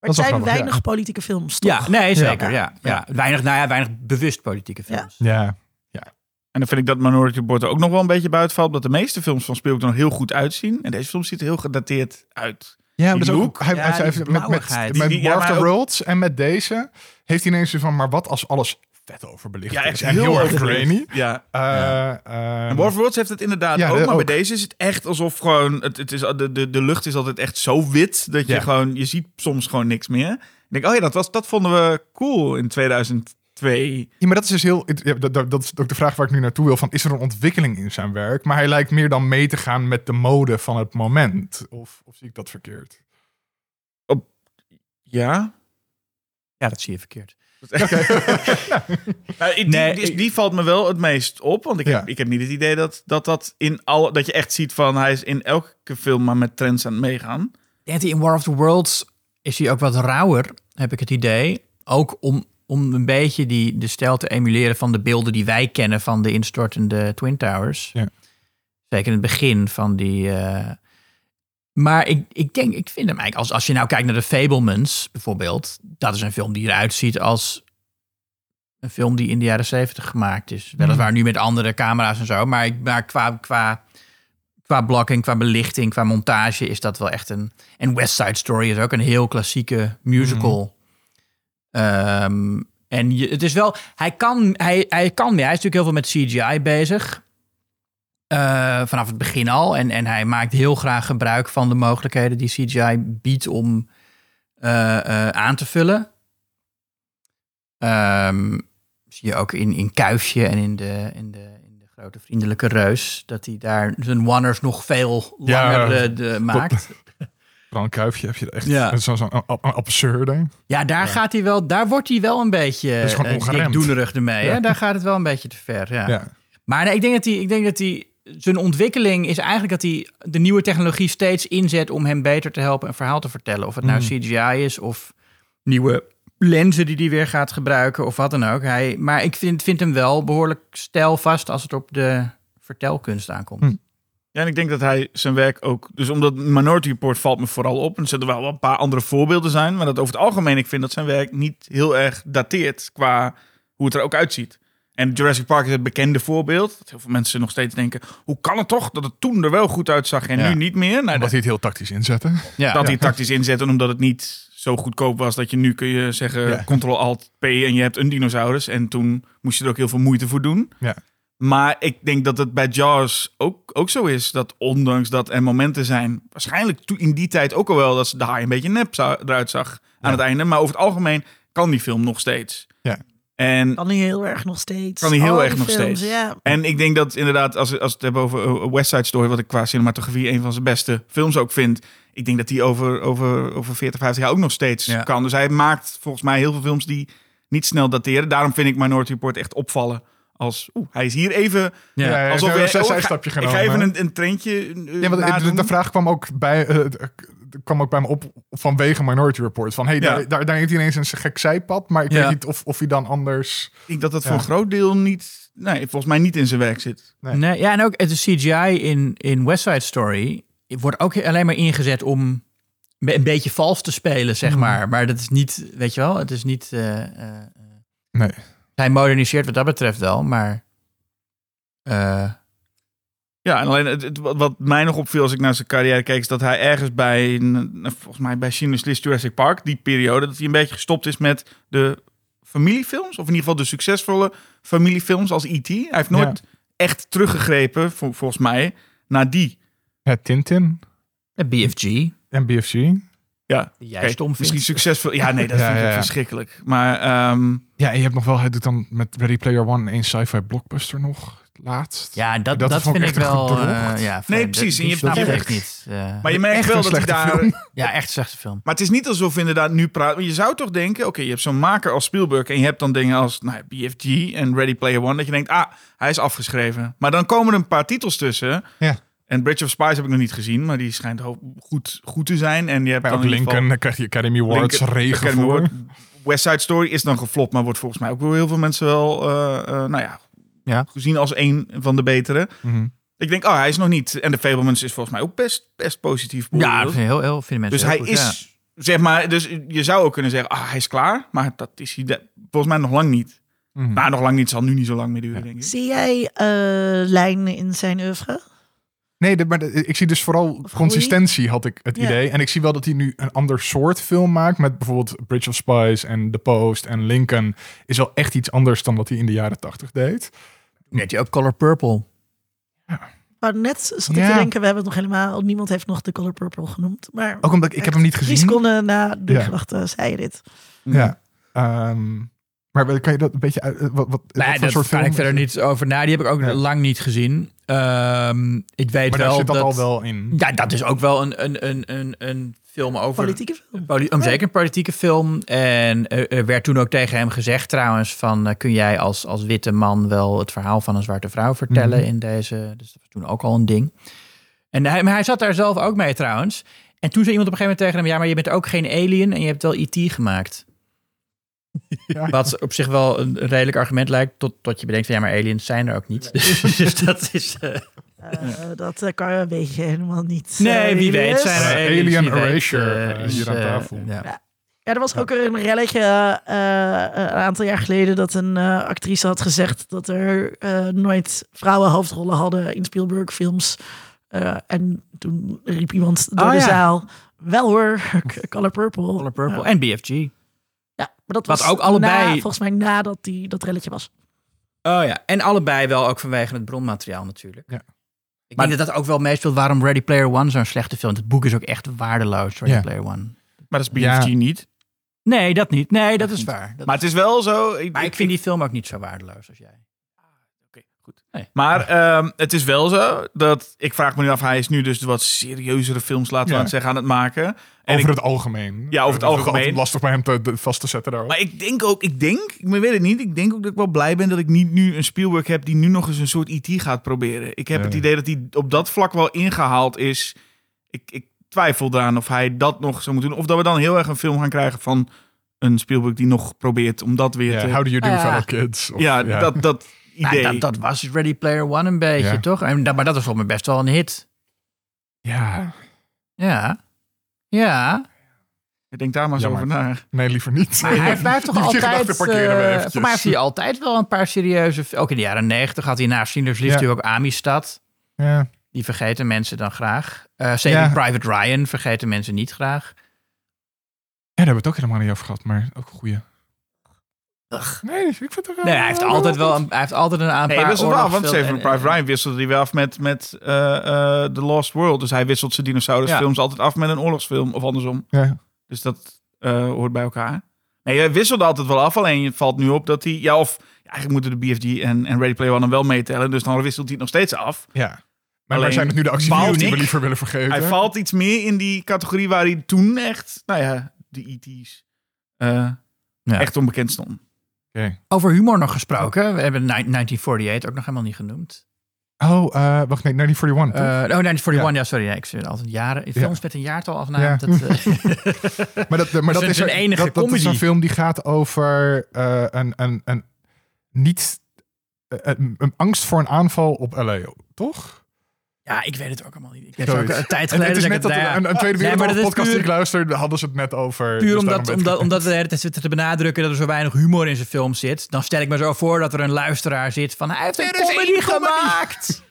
het wel zijn grappig, weinig ja. politieke films, toch? Ja, nee, zeker. Ja. Ja. Ja. Weinig, nou ja, weinig bewust politieke films. Ja. En dan vind ik dat Minority Report er ook nog wel een beetje buiten valt. Omdat de meeste films van Spielberg er nog heel goed uitzien. En deze film ziet er heel gedateerd uit. Ja, is ook, hij, ja, hij met, met, met Die- die- ja, War of maar the ook- Worlds en met deze heeft hij ineens van, maar wat als alles vet overbelicht Ja, echt en heel, erg grainy. Ja. En War of the Worlds heeft het inderdaad Ja, ook. Maar ook. bij deze is het echt alsof gewoon... Het, het is, de, de, de lucht is altijd echt zo wit. Dat je Ja. gewoon... Je ziet soms gewoon niks meer. Ik denk, oh ja, dat, was, dat vonden we cool in 2002. Ja, maar dat is dus heel. ja, dat, dat dat is ook de vraag waar ik nu naartoe wil. Van, is er een ontwikkeling in zijn werk? Maar hij lijkt meer dan mee te gaan met de mode van het moment. Of, of zie ik dat verkeerd? Ja. Ja, dat zie je verkeerd. Ja, die, Nee, die, valt me wel het meest op. Want ik heb, Ja. ik heb niet het idee dat, dat dat in al dat je echt ziet van hij is in elke film maar met trends aan het meegaan. Denk in War of the Worlds is hij ook wat rauwer, heb ik het idee. Ook om, om een beetje die, de stijl te emuleren van de beelden die wij kennen van de instortende Twin Towers. Ja. Zeker in het begin van die... eh, maar ik, ik denk, ik vind hem eigenlijk, als, als je nou kijkt naar de Fablemans bijvoorbeeld, dat is een film die eruit ziet als een film die in de jaren zeventig gemaakt is. Weliswaar nu met andere camera's en zo, maar, ik, maar qua, qua, qua blocking, qua belichting, qua montage is dat wel echt een... En West Side Story is ook een heel klassieke musical. Ehm, en je, het is wel, hij kan, hij, hij kan meer. Hij is natuurlijk heel veel met CGI bezig. Eh, vanaf het begin al. En, en hij maakt heel graag gebruik van de mogelijkheden die CGI biedt om eh, eh, aan te vullen. Ehm, zie je ook in, in Kuifje en in de, in, de, in de grote vriendelijke reus. Dat hij daar zijn wanners nog veel langer de, maakt. Een kuifje heb je echt Ja. zo'n zo absurde. Ja, daar gaat hij wel, daar wordt hij wel een beetje is gewoon ongeremd. dikdoenerig ermee. Hè? Ja. Daar gaat het wel een beetje te ver. Ja. Ja. Maar nee, ik denk dat hij, ik denk dat hij, zijn ontwikkeling is eigenlijk dat hij de nieuwe technologie steeds inzet om hem beter te helpen een verhaal te vertellen. Of het nou Mhm. CGI is of nieuwe lenzen die hij weer gaat gebruiken of wat dan ook. Hij, maar ik vind, vind hem wel behoorlijk stijlvast als het op de vertelkunst aankomt. Hm. Ja, en ik denk dat hij zijn werk ook... Dus omdat Minority Report valt me vooral op. En er zullen wel een paar andere voorbeelden zijn. Maar dat over het algemeen, ik vind dat zijn werk niet heel erg dateert qua hoe het er ook uitziet. En Jurassic Park is het bekende voorbeeld. Dat heel veel mensen nog steeds denken... Hoe kan het toch dat het toen er wel goed uitzag en Ja. nu niet meer? Nou, Omdat dat, hij het heel tactisch inzette. Ja. dat hij het tactisch inzet en omdat het niet zo goedkoop was... dat je nu kun je zeggen Ja. Ctrl-Alt-P en je hebt een dinosaurus. En toen moest je er ook heel veel moeite voor doen. Ja. Maar ik denk dat het bij Jaws ook, ook zo is. Dat ondanks dat er momenten zijn... waarschijnlijk toen in die tijd ook al wel... dat de haai een beetje nep eruit zag aan Ja. het einde. Maar over het algemeen kan die film nog steeds. Ja. En, Kan hij heel erg nog steeds. Kan hij heel erg nog films, steeds. Ja. en ik denk dat inderdaad, als, als we het hebben over eh, West Side Story... wat ik qua cinematografie een van zijn beste films ook vind... ik denk dat die over, over, over 40, 50 jaar ook nog steeds Ja. kan. Dus hij maakt volgens mij heel veel films die niet snel dateren. Daarom vind ik Minority Report echt opvallen. Als, oeh, hij is hier even... Ja. Ja, Alsof alsof we- een oh, zijstapje Ik ga genomen. even een, een treintje eh, Ja, want de, de vraag kwam ook bij, eh, kwam ook bij me op vanwege Minority Report. Van hey, Ja. daar, daar, daar heeft hij ineens een gek zijpad, maar ik Ja. weet niet of, of hij dan anders. Ik denk dat dat Ja. voor een groot deel niet... Nee, volgens mij niet in zijn werk zit. Nee. Nee, ja, en ook het CGI in, in West Side Story wordt ook alleen maar ingezet om een beetje vals te spelen, zeg Mhm. maar. Maar dat is niet, weet je wel, het is niet... eh, eh, eh, Nee. hij moderniseert wat dat betreft wel, maar... eh, Ja, en alleen het, het- wat mij nog opviel als ik naar zijn carrière keek... is dat hij ergens bij, volgens mij bij Schindler's List Jurassic Park... die periode, dat hij een beetje gestopt is met de familiefilms. Of in ieder geval de succesvolle familiefilms als E.T. Hij heeft nooit echt teruggegrepen, vol- volgens mij, naar die. Ja, Tintin de BFG, en BFG. Ja, jij Oké, stom vindt. misschien succesvol. Ja, nee, dat Ja, vind ik ja, verschrikkelijk. Maar ehm, Ja, en je hebt nog wel, hij doet dan met Ready Player One een sci-fi blockbuster nog laatst. Ja, dat, Dat dat, vond ik vind ik wel... gedroogd. eh, ja, Nee, precies, en je hebt terecht. echt niet. eh. maar je merkt wel dat hij daar... film. ja, echt een slechte film. Maar het is niet alsof we inderdaad nu praten. Want je zou toch denken, oké, je hebt zo'n maker als Spielberg en je hebt dan dingen als nou, BFG en Ready Player One, dat je denkt, ah, hij is afgeschreven. Maar dan komen er een paar titels tussen. Ja. En Bridge of Spies heb ik nog niet gezien, maar die schijnt goed, goed te zijn. En je hebt dan ook in ieder geval Lincoln, daar krijg je Academy Awards Lincoln- regen Academy voor. Award. West Side Story is dan geflopt, maar wordt volgens mij ook door heel veel mensen wel, eh, eh, nou ja, Ja. gezien als een van de betere. Mhm. Ik denk, oh, hij is nog niet. En de Fablemans is volgens mij ook best, best positief Ja, dat heel, heel, vinden Dus mensen hij heel goed, is, zeg maar, dus je zou ook kunnen zeggen, ah, hij is klaar. Maar dat is hij de- volgens mij nog lang niet. Mhm. Maar nog lang niet, zal nu niet zo lang meer duren, Ja. denk ik. Zie jij eh, lijnen in zijn oeuvre? Nee, de- maar de- ik zie dus vooral Of consistentie, had ik het Ja. idee. En ik zie wel dat hij nu een ander soort film maakt. Met bijvoorbeeld Bridge of Spies en The Post en Lincoln. Is wel echt iets anders dan wat hij in de jaren tachtig deed. ja. Net je ook Color Purple. Maar net zat ik Ja. te denken, we hebben het nog helemaal... Niemand heeft nog The Color Purple genoemd. Maar Ook omdat ik, ik heb hem niet drie gezien. seconden na de Ja. gedachte zei je dit. Ja. Ehm, Maar kan je dat een beetje uit... Wat, wat, Nee, soort film ik verder niet over na. Die heb ik ook Ja. lang niet gezien. Ehm, ik weet? Maar wel daar zit dat, dat... al wel in. Ja, dat is ook wel een, een, een, een, een film over... Politieke film. Poli- zeker een politieke film. En eh, er werd toen ook tegen hem gezegd trouwens van... eh, kun jij als, als witte man wel het verhaal van een zwarte vrouw vertellen Mhm. in deze... Dus dat was toen ook al een ding. En hij, maar hij zat daar zelf ook mee trouwens. En toen zei iemand op een gegeven moment tegen hem... ja, maar je bent ook geen alien en je hebt wel E.T. gemaakt. Ja. Wat op zich wel een redelijk argument lijkt... tot, tot je bedenkt van ja, maar aliens zijn er ook niet. dus dat is... eh, Eh, dat eh, kan weet je helemaal niet. nee, wie weet zijn er aliens. Alien weet, Erasure, is, hier aan tafel. ja. Ja, er was ook een relletje eh, een aantal jaar geleden dat een actrice had gezegd dat er nooit vrouwen hoofdrollen hadden in Spielberg films. Eh, en toen riep iemand door Oh, de ja. zaal, wel hoor, Color Purple. Color Purple en BFG. Ja, maar dat Wat was ook allebei- na- volgens mij nadat die, dat relletje was. Oh ja, en allebei wel ook vanwege het bronmateriaal natuurlijk. Ja. Ik denk dat dat ook wel meespeelt waarom Ready Player One zo'n slechte film is. Het boek is ook echt waardeloos, Ready Ja. Player One. Maar dat is Ja. BFG niet. Nee, dat niet. Nee, dat is waar. Dat Maar het is wel zo... maar ik vind die film ook niet zo waardeloos als jij. Oké, goed. Nee. Maar ehm, het is wel zo dat... Ik vraag me nu af, hij is nu dus de wat serieuzere films, laten we Ja. het zeggen, aan het maken. En over ik, het algemeen. Ja, over het Dat algemeen. lastig bij hem te, de- vast te zetten daarop. maar ik denk ook, ik denk, ik weet het niet, ik denk ook dat ik wel blij ben dat ik niet nu een Spielberg heb die nu nog eens een soort IT gaat proberen. Ik heb Ja. het idee dat hij op dat vlak wel ingehaald is. Ik, ik twijfel eraan of hij dat nog zou moeten doen. Of dat we dan heel erg een film gaan krijgen van een Spielberg die nog probeert om dat weer Ja, te... how do you do, ja. fellow kids? Of- ja, dat, dat Ja, idee. dat, dat was Ready Player One een beetje, toch? En, maar dat was voor me best wel een hit. Ja, Ja. Ja. Ik denk daar maar eens Jammer. over na. nee, liever niet. Maar hij heeft, hij heeft toch altijd... voor mij heeft hij altijd wel een paar serieuze... Ook in de jaren negentig had hij na Schindler's List Ja. natuurlijk ook Amistad. Ja. Die vergeten mensen dan graag. Eh Saving Ja. Private Ryan vergeten mensen niet graag. Ja, daar hebben we het ook helemaal niet over gehad, maar ook een Nee, ik vind het Nee, hij heeft altijd wel een, hij heeft altijd een aantal. Nee, hij wisselt wel, af, want Saving Private Ryan wisselde hij wel af met, met eh, eh, The Lost World. Dus hij wisselt zijn dinosaurusfilms altijd af met een oorlogsfilm of andersom. Ja. Dus dat eh, hoort bij elkaar. Nee, hij wisselde altijd wel af. Alleen het valt nu op dat hij... Ja, of ja, eigenlijk moeten de BFG en, en Ready Player One dan wel meetellen. Dus dan wisselt hij het nog steeds af. ja. Maar Alleen waar zijn het nu de actievideo's die we liever willen vergeten? Hij valt iets meer in die categorie waar hij toen echt... Nou ja, de ET's eh, Ja. echt onbekend stonden. Over humor nog gesproken. We hebben ni- 1948 ook nog helemaal niet genoemd. Oh, eh, wacht, nee, 1941, Eh toch? oh, 1941, ja, sorry. Ja, ik zit altijd jaren. Films met een jaartal afnaam. Ja. Dat, eh, Maar dat, maar dat is is een enige dat, dat is een film die gaat over eh, een, een, een niet eh, een, een angst voor een aanval op LA, toch? Ja, ik weet het ook allemaal niet. Ik heb het ook een tijd En geleden. het is dat net ik dat het- een, een Tweede Wereldoorlog podcast die ik luisterde, hadden ze het net over. Puur dus omdat, omdat, het. omdat we de hele tijd zitten te benadrukken dat er zo weinig humor in zijn film zit. Dan stel ik me zo voor dat er een luisteraar zit van hij heeft een Er comedy gemaakt.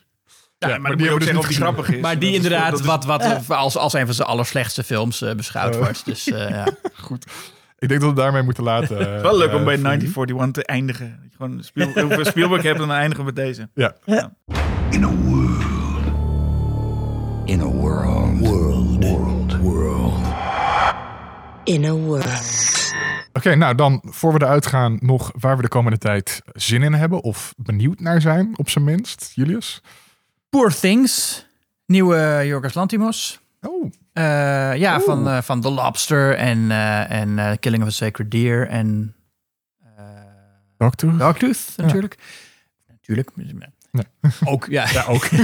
Ja, Ja, maar, die hebben hebben dus dus zeggen die grappig is. Maar die Dat inderdaad is- wat, wat als, als een van zijn allerslechtste films eh, beschouwd Eh. wordt. Dus eh, ja. Goed. Ik denk dat we daarmee moeten laten. Het is wel leuk om eh, bij voor nu. 1941 te eindigen. Gewoon Spiel, hoeveel Spielberg hebt, dan eindigen we met deze. Ja. In a world. In a world. World. World. World. In a world. Oké, nou dan, voor we eruit gaan, nog waar we de komende tijd zin in hebben. Of benieuwd naar zijn, op zijn minst. Julius? Poor Things, nieuwe Jorgos Lantimos. Oh, Eh, ja, van, eh, van The Lobster en, eh, en eh, Killing of a Sacred Deer en Doctor? Dogtooth natuurlijk. Natuurlijk. Nee. Ook, ja. Ja, ook.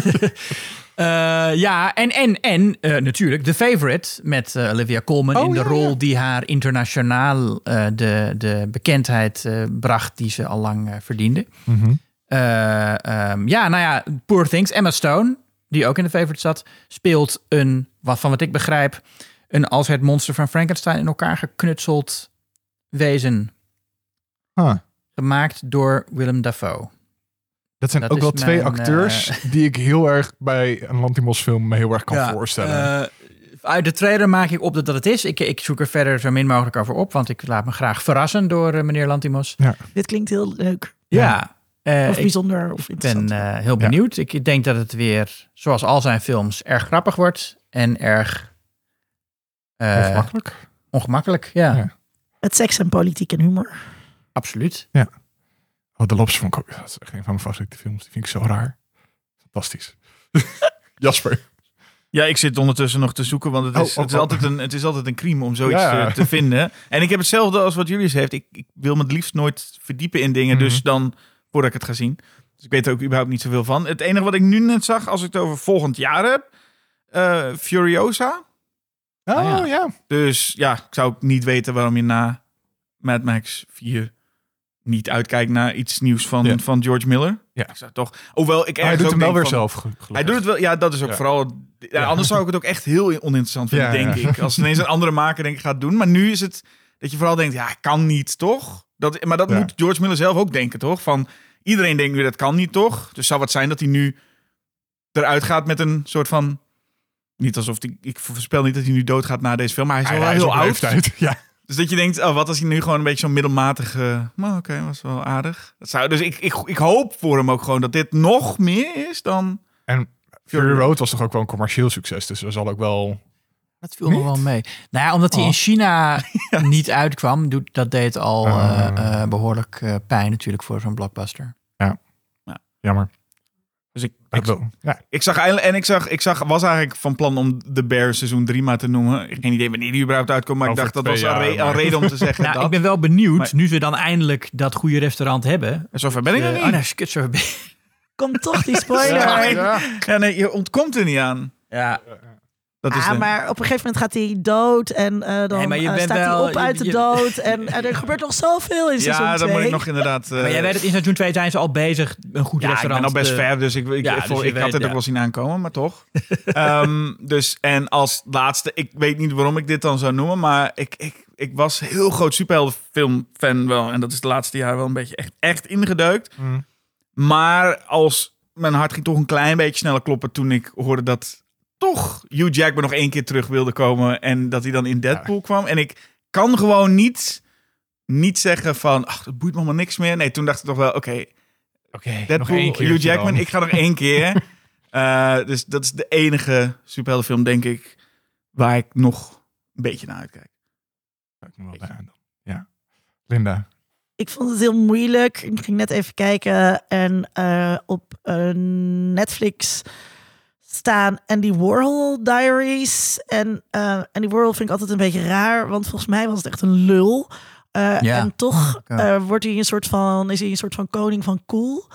Eh, ja, en, en, en eh, natuurlijk The Favorite met eh, Olivia Colman Oh, in de ja, rol ja. die haar internationaal de, de bekendheid bracht die ze al lang verdiende. Mhm. Eh, ehm, ja, nou ja, Poor Things. Emma Stone, die ook in de favorite zat, speelt een, wat, van wat ik begrijp, een als het monster van Frankenstein in elkaar geknutseld wezen. Huh. Gemaakt door Willem Dafoe. Dat zijn Dat ook wel twee mijn, acteurs die ik heel erg bij een Lantimos film me heel erg kan voorstellen. eh, uit de trailer maak ik op dat dat het is. Ik, ik zoek er verder zo min mogelijk over op, want ik laat me graag verrassen door eh, meneer Lantimos. Dit klinkt heel leuk. Ja, eh, Of ik bijzonder of ben interessant. eh, heel benieuwd. Ik denk dat het weer, zoals al zijn films, erg grappig wordt en erg eh, Ongemakkelijk. ongemakkelijk. Ja. Ja. Met seks en politiek en humor. Absoluut. Oh, de Lobster vond ik ook... Dat is echt een van mijn favoriete films. Die vind ik zo raar. Fantastisch. Jasper. Ja, ik zit ondertussen nog te zoeken, want het Oh, is, oh, het is, oh. altijd, een, het is altijd een crime om zoiets Ja. eh, te vinden. En ik heb hetzelfde als wat jullie heeft. Ik, ik wil me het liefst nooit verdiepen in dingen, Mhm. dus dan voordat ik het ga zien. Dus ik weet er ook überhaupt niet zoveel van. Het enige wat ik nu net zag, als ik het over volgend jaar heb, eh, Furiosa. Oh, ja. ja. Dus ja, ik zou niet weten waarom je na Mad Max 4 niet uitkijkt naar iets nieuws van, Ja. van George Miller. Ja. Ik zou toch, hoewel ik Hij doet hem wel weer van- zelf. ge- gelukkig. Hij doet het wel, ja, dat is ook Ja. vooral. Ja. Anders zou ik het ook echt heel oninteressant vinden, denk ik. Als ineens een andere maker denk ik gaat doen. Maar nu is het dat je vooral denkt, ja, kan niet, toch? Dat, maar dat moet George Miller zelf ook denken, toch? Van iedereen denkt nu dat kan niet, toch? Dus zou het zijn dat hij nu eruit gaat met een soort van. Niet alsof die, ik voorspel niet dat hij nu doodgaat na deze film, maar hij is Hij, wel heel oud. leeftijd. Ja. Dus dat je denkt, oh, wat als hij nu gewoon een beetje zo'n middelmatige... Maar oké, was wel aardig. Dat zou, dus ik, ik, ik hoop voor hem ook gewoon dat dit nog meer is dan... En Fury Road was toch ook wel een commercieel succes. Dus er zal ook wel... Dat viel me wel mee. Nou ja, omdat hij in Oh. China niet uitkwam, doet, dat deed al eh, Ah. eh, behoorlijk eh, pijn natuurlijk voor zo'n blockbuster. Jammer. Dus ik, Ik ik, wil. Ja. ik zag. En ik zag, ik zag, was eigenlijk van plan om The Bear seizoen 3 maar te noemen. Geen idee wanneer die überhaupt uitkomt, maar ik dacht dat was een, re- maar- reden om te zeggen Nou, dat. ik ben wel benieuwd, Maar- nu ze dan eindelijk dat goede restaurant hebben. Zover ben ik nog Eh, niet. oh, nee, skut, zo ben- Komt toch die spoiler. Ja, Ja, ja. Ja, nee, je ontkomt er niet aan. Ja, Dat is de- maar op een gegeven moment gaat hij dood en eh, dan Nee, eh, staat hij op uit de je- dood. En, en er gebeurt nog zoveel in seizoen ja, 2. dan moet ik nog inderdaad... eh, maar jij weet het, in seizoen 2 zijn ze al bezig een goed Ja, ik restaurant. ben al best ver, dus ik, ik, Ja, ik, dus ik weet, had het ja. ook wel zien aankomen, maar toch. Ehm, dus, en als laatste, ik weet niet waarom ik dit dan zou noemen, maar ik, ik, ik was heel groot superheldenfilm-fan wel. En dat is de laatste jaren wel een beetje echt, echt ingedeukt. Mm. Maar als mijn hart ging toch een klein beetje sneller kloppen toen ik hoorde dat toch Hugh Jackman nog één keer terug wilde komen en dat hij dan in Deadpool kwam. En ik kan gewoon niet, niet zeggen van, ach, dat boeit me allemaal niks meer. Nee, toen dacht ik toch wel, oké, Oké, nog Deadpool, Hugh Jackman, dan. ik ga nog één keer. Eh, dus dat is de enige superheldenfilm, denk ik, waar ik nog een beetje naar uitkijk. Kijk me wel bij aan dan. Ja. Linda. Ik vond het heel moeilijk. Ik ging net even kijken en eh, op eh, Netflix staan Andy Warhol Diaries. En eh Andy Warhol vind ik altijd een beetje raar, want volgens mij was het echt een lul. Eh, Ja. En toch Ja. eh, wordt hij een soort van, is hij een soort van koning van cool.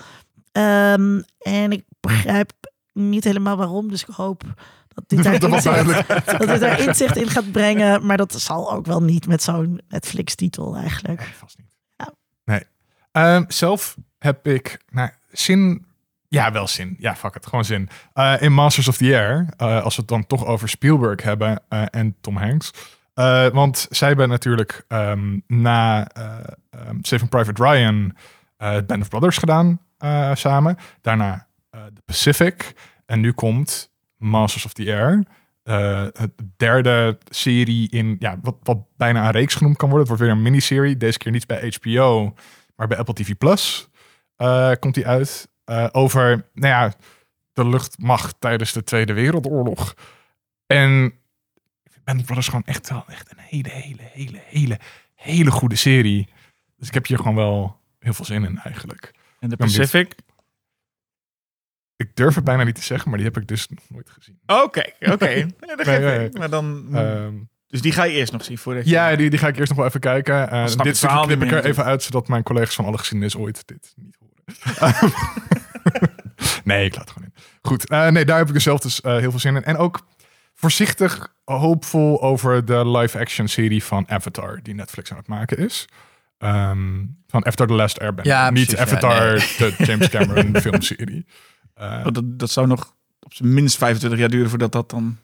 Ehm, en ik begrijp niet helemaal waarom, dus ik hoop dat dit daar inzicht, dat dit daar inzicht in gaat brengen. Maar dat zal ook wel niet met zo'n Netflix-titel eigenlijk. Nee, vast niet. Ja. Nee. Ehm, zelf heb ik nou, zin. Ja, wel zin. Ja, fuck het. Gewoon zin. Eh, in Masters of the Air, eh, als we het dan toch over Spielberg hebben eh, en Tom Hanks. Want zij hebben natuurlijk ehm, na ehm, Saving Private Ryan Band of Brothers gedaan samen. Daarna The Pacific. En nu komt Masters of the Air. Het derde serie in ja, wat, wat bijna een reeks genoemd kan worden. Het wordt weer een miniserie. Deze keer niet bij HBO, maar bij Apple TV Plus. komt die uit. Eh, over nou ja, de luchtmacht tijdens de Tweede Wereldoorlog. En Band Brothers gewoon echt wel echt een hele, hele, hele, hele, hele goede serie. Dus ik heb hier gewoon wel heel veel zin in eigenlijk. En de. Pacific? Ik durf het bijna niet te zeggen, maar die heb ik dus nog nooit gezien. Oké, oké. Nee, nee. Maar dan... Ehm, dus die ga je eerst nog zien voordat je... Ja, die, die ga ik eerst nog wel even kijken. Snap dit stukje knip ik er even uit, zodat mijn collega's van alle geschiedenis ooit dit niet horen. nee, ik laat het gewoon in. Goed, eh, nee, daar heb ik dus zelf dus eh, heel veel zin in. En ook voorzichtig hoopvol over de live-action serie van Avatar, die Netflix aan het maken is. Ehm, van Avatar The Last Airbender. Ja, niet precies, ja, Avatar, nee. de James Cameron filmserie. Oh, dat, dat zou nog op zijn minst 25 jaar duren voordat dat dan...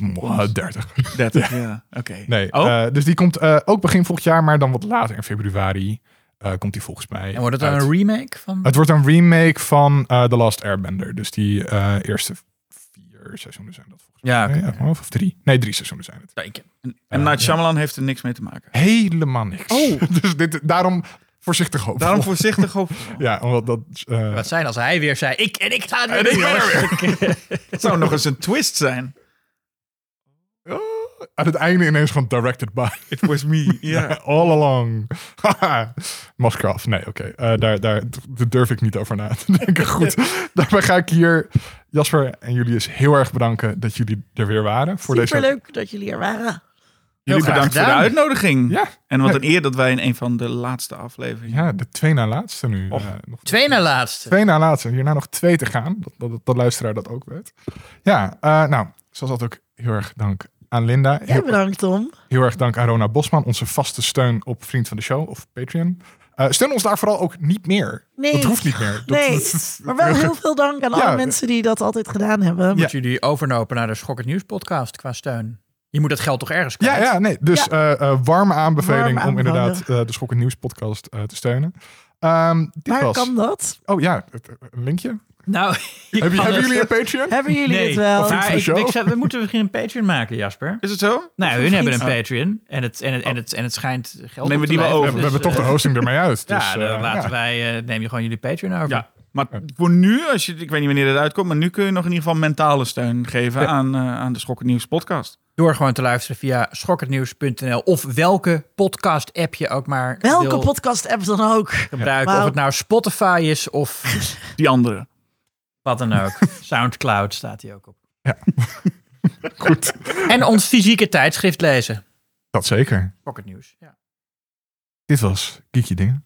mwah, 30. 30, ja. Oké. Nee, Oh, eh, dus die komt ook begin volgend jaar, maar dan wat later in februari eh, komt die volgens mij. En wordt het uit. een remake van? Het wordt een remake van eh The Last Airbender. Dus die eh, eerste vier seizoenen zijn dat volgens Ja, mij. Ja, of drie. Nee, drie seizoenen zijn het. en, en Night Shyamalan heeft er niks mee te maken. Helemaal niks. Oh. dus dit, daarom voorzichtig hoop. Daarom voorzichtig op. Ja, omdat dat... Wat zijn als hij weer zei, ik en ik ga het weer er. Het zou nog eens een twist zijn. oh, aan het einde ineens van directed by. It was me. Ja. All along. Moskov. Nee, oké. Eh, daar, daar, daar durf ik niet over na te denken. Goed. Daarbij ga ik hier Jasper en Julius heel erg bedanken dat jullie er weer waren. Voor deze Superleuk dat jullie er waren. Jullie bedankt voor de uitnodiging. Ja. En wat Ja. een eer dat wij in een van de laatste afleveringen... Ja, de twee na laatste nu. Eh, nog Twee na laatste. twee na laatste. Hierna nog twee te gaan. Dat, dat, dat de luisteraar dat ook weet. Ja, eh, nou, zoals altijd ook heel erg dank aan Linda. Heel, bedankt, Tom. heel erg dank aan Rona Bosman, onze vaste steun op Vriend van de Show of Patreon. Eh, steun ons daar vooral ook niet meer. Nee. Dat hoeft niet meer. Dat, Nee, dat Maar wel heel veel dank aan Ja. alle mensen die dat altijd gedaan hebben. Ja. Moet jullie overnopen naar de Schokkend Nieuws podcast qua steun. Je moet dat geld toch ergens Ja, kwijt? ja, nee. Dus eh, eh, warme aanbeveling Warme om inderdaad eh, de Schokkend Nieuws podcast eh, te steunen. Ehm, dit Waar was... kan dat? Oh ja, een linkje. Nou, hebben jullie een Patreon? Hebben jullie Nee, het wel? of- Maar van de ik, show? ik zei, we moeten misschien een Patreon maken, Jasper. Is het zo? Nou, hun hebben een Patreon en het, en het, en het, en het schijnt geld Nemen te die wel over. We, we dus, hebben toch de eh, hosting ermee uit. Dus, ja, eh, dan laten ja. wij, eh, neem je gewoon jullie Patreon over. Ja. Maar voor nu, als je, ik weet niet wanneer dit uitkomt, maar nu kun je nog in ieder geval mentale steun geven Ja. aan, eh, aan de Schokken Nieuws podcast. Door gewoon te luisteren via schokkendnieuws.nl of welke podcast-app je ook maar Welke wil podcast-app dan ook? gebruiken. Ja. Of het nou Spotify is of Die andere. Wat dan ook. Soundcloud staat hij ook op. Ja. Goed. En ons fysieke tijdschrift lezen. Dat zeker. Pocket News. Ja. Dit was Kiekje Dingen.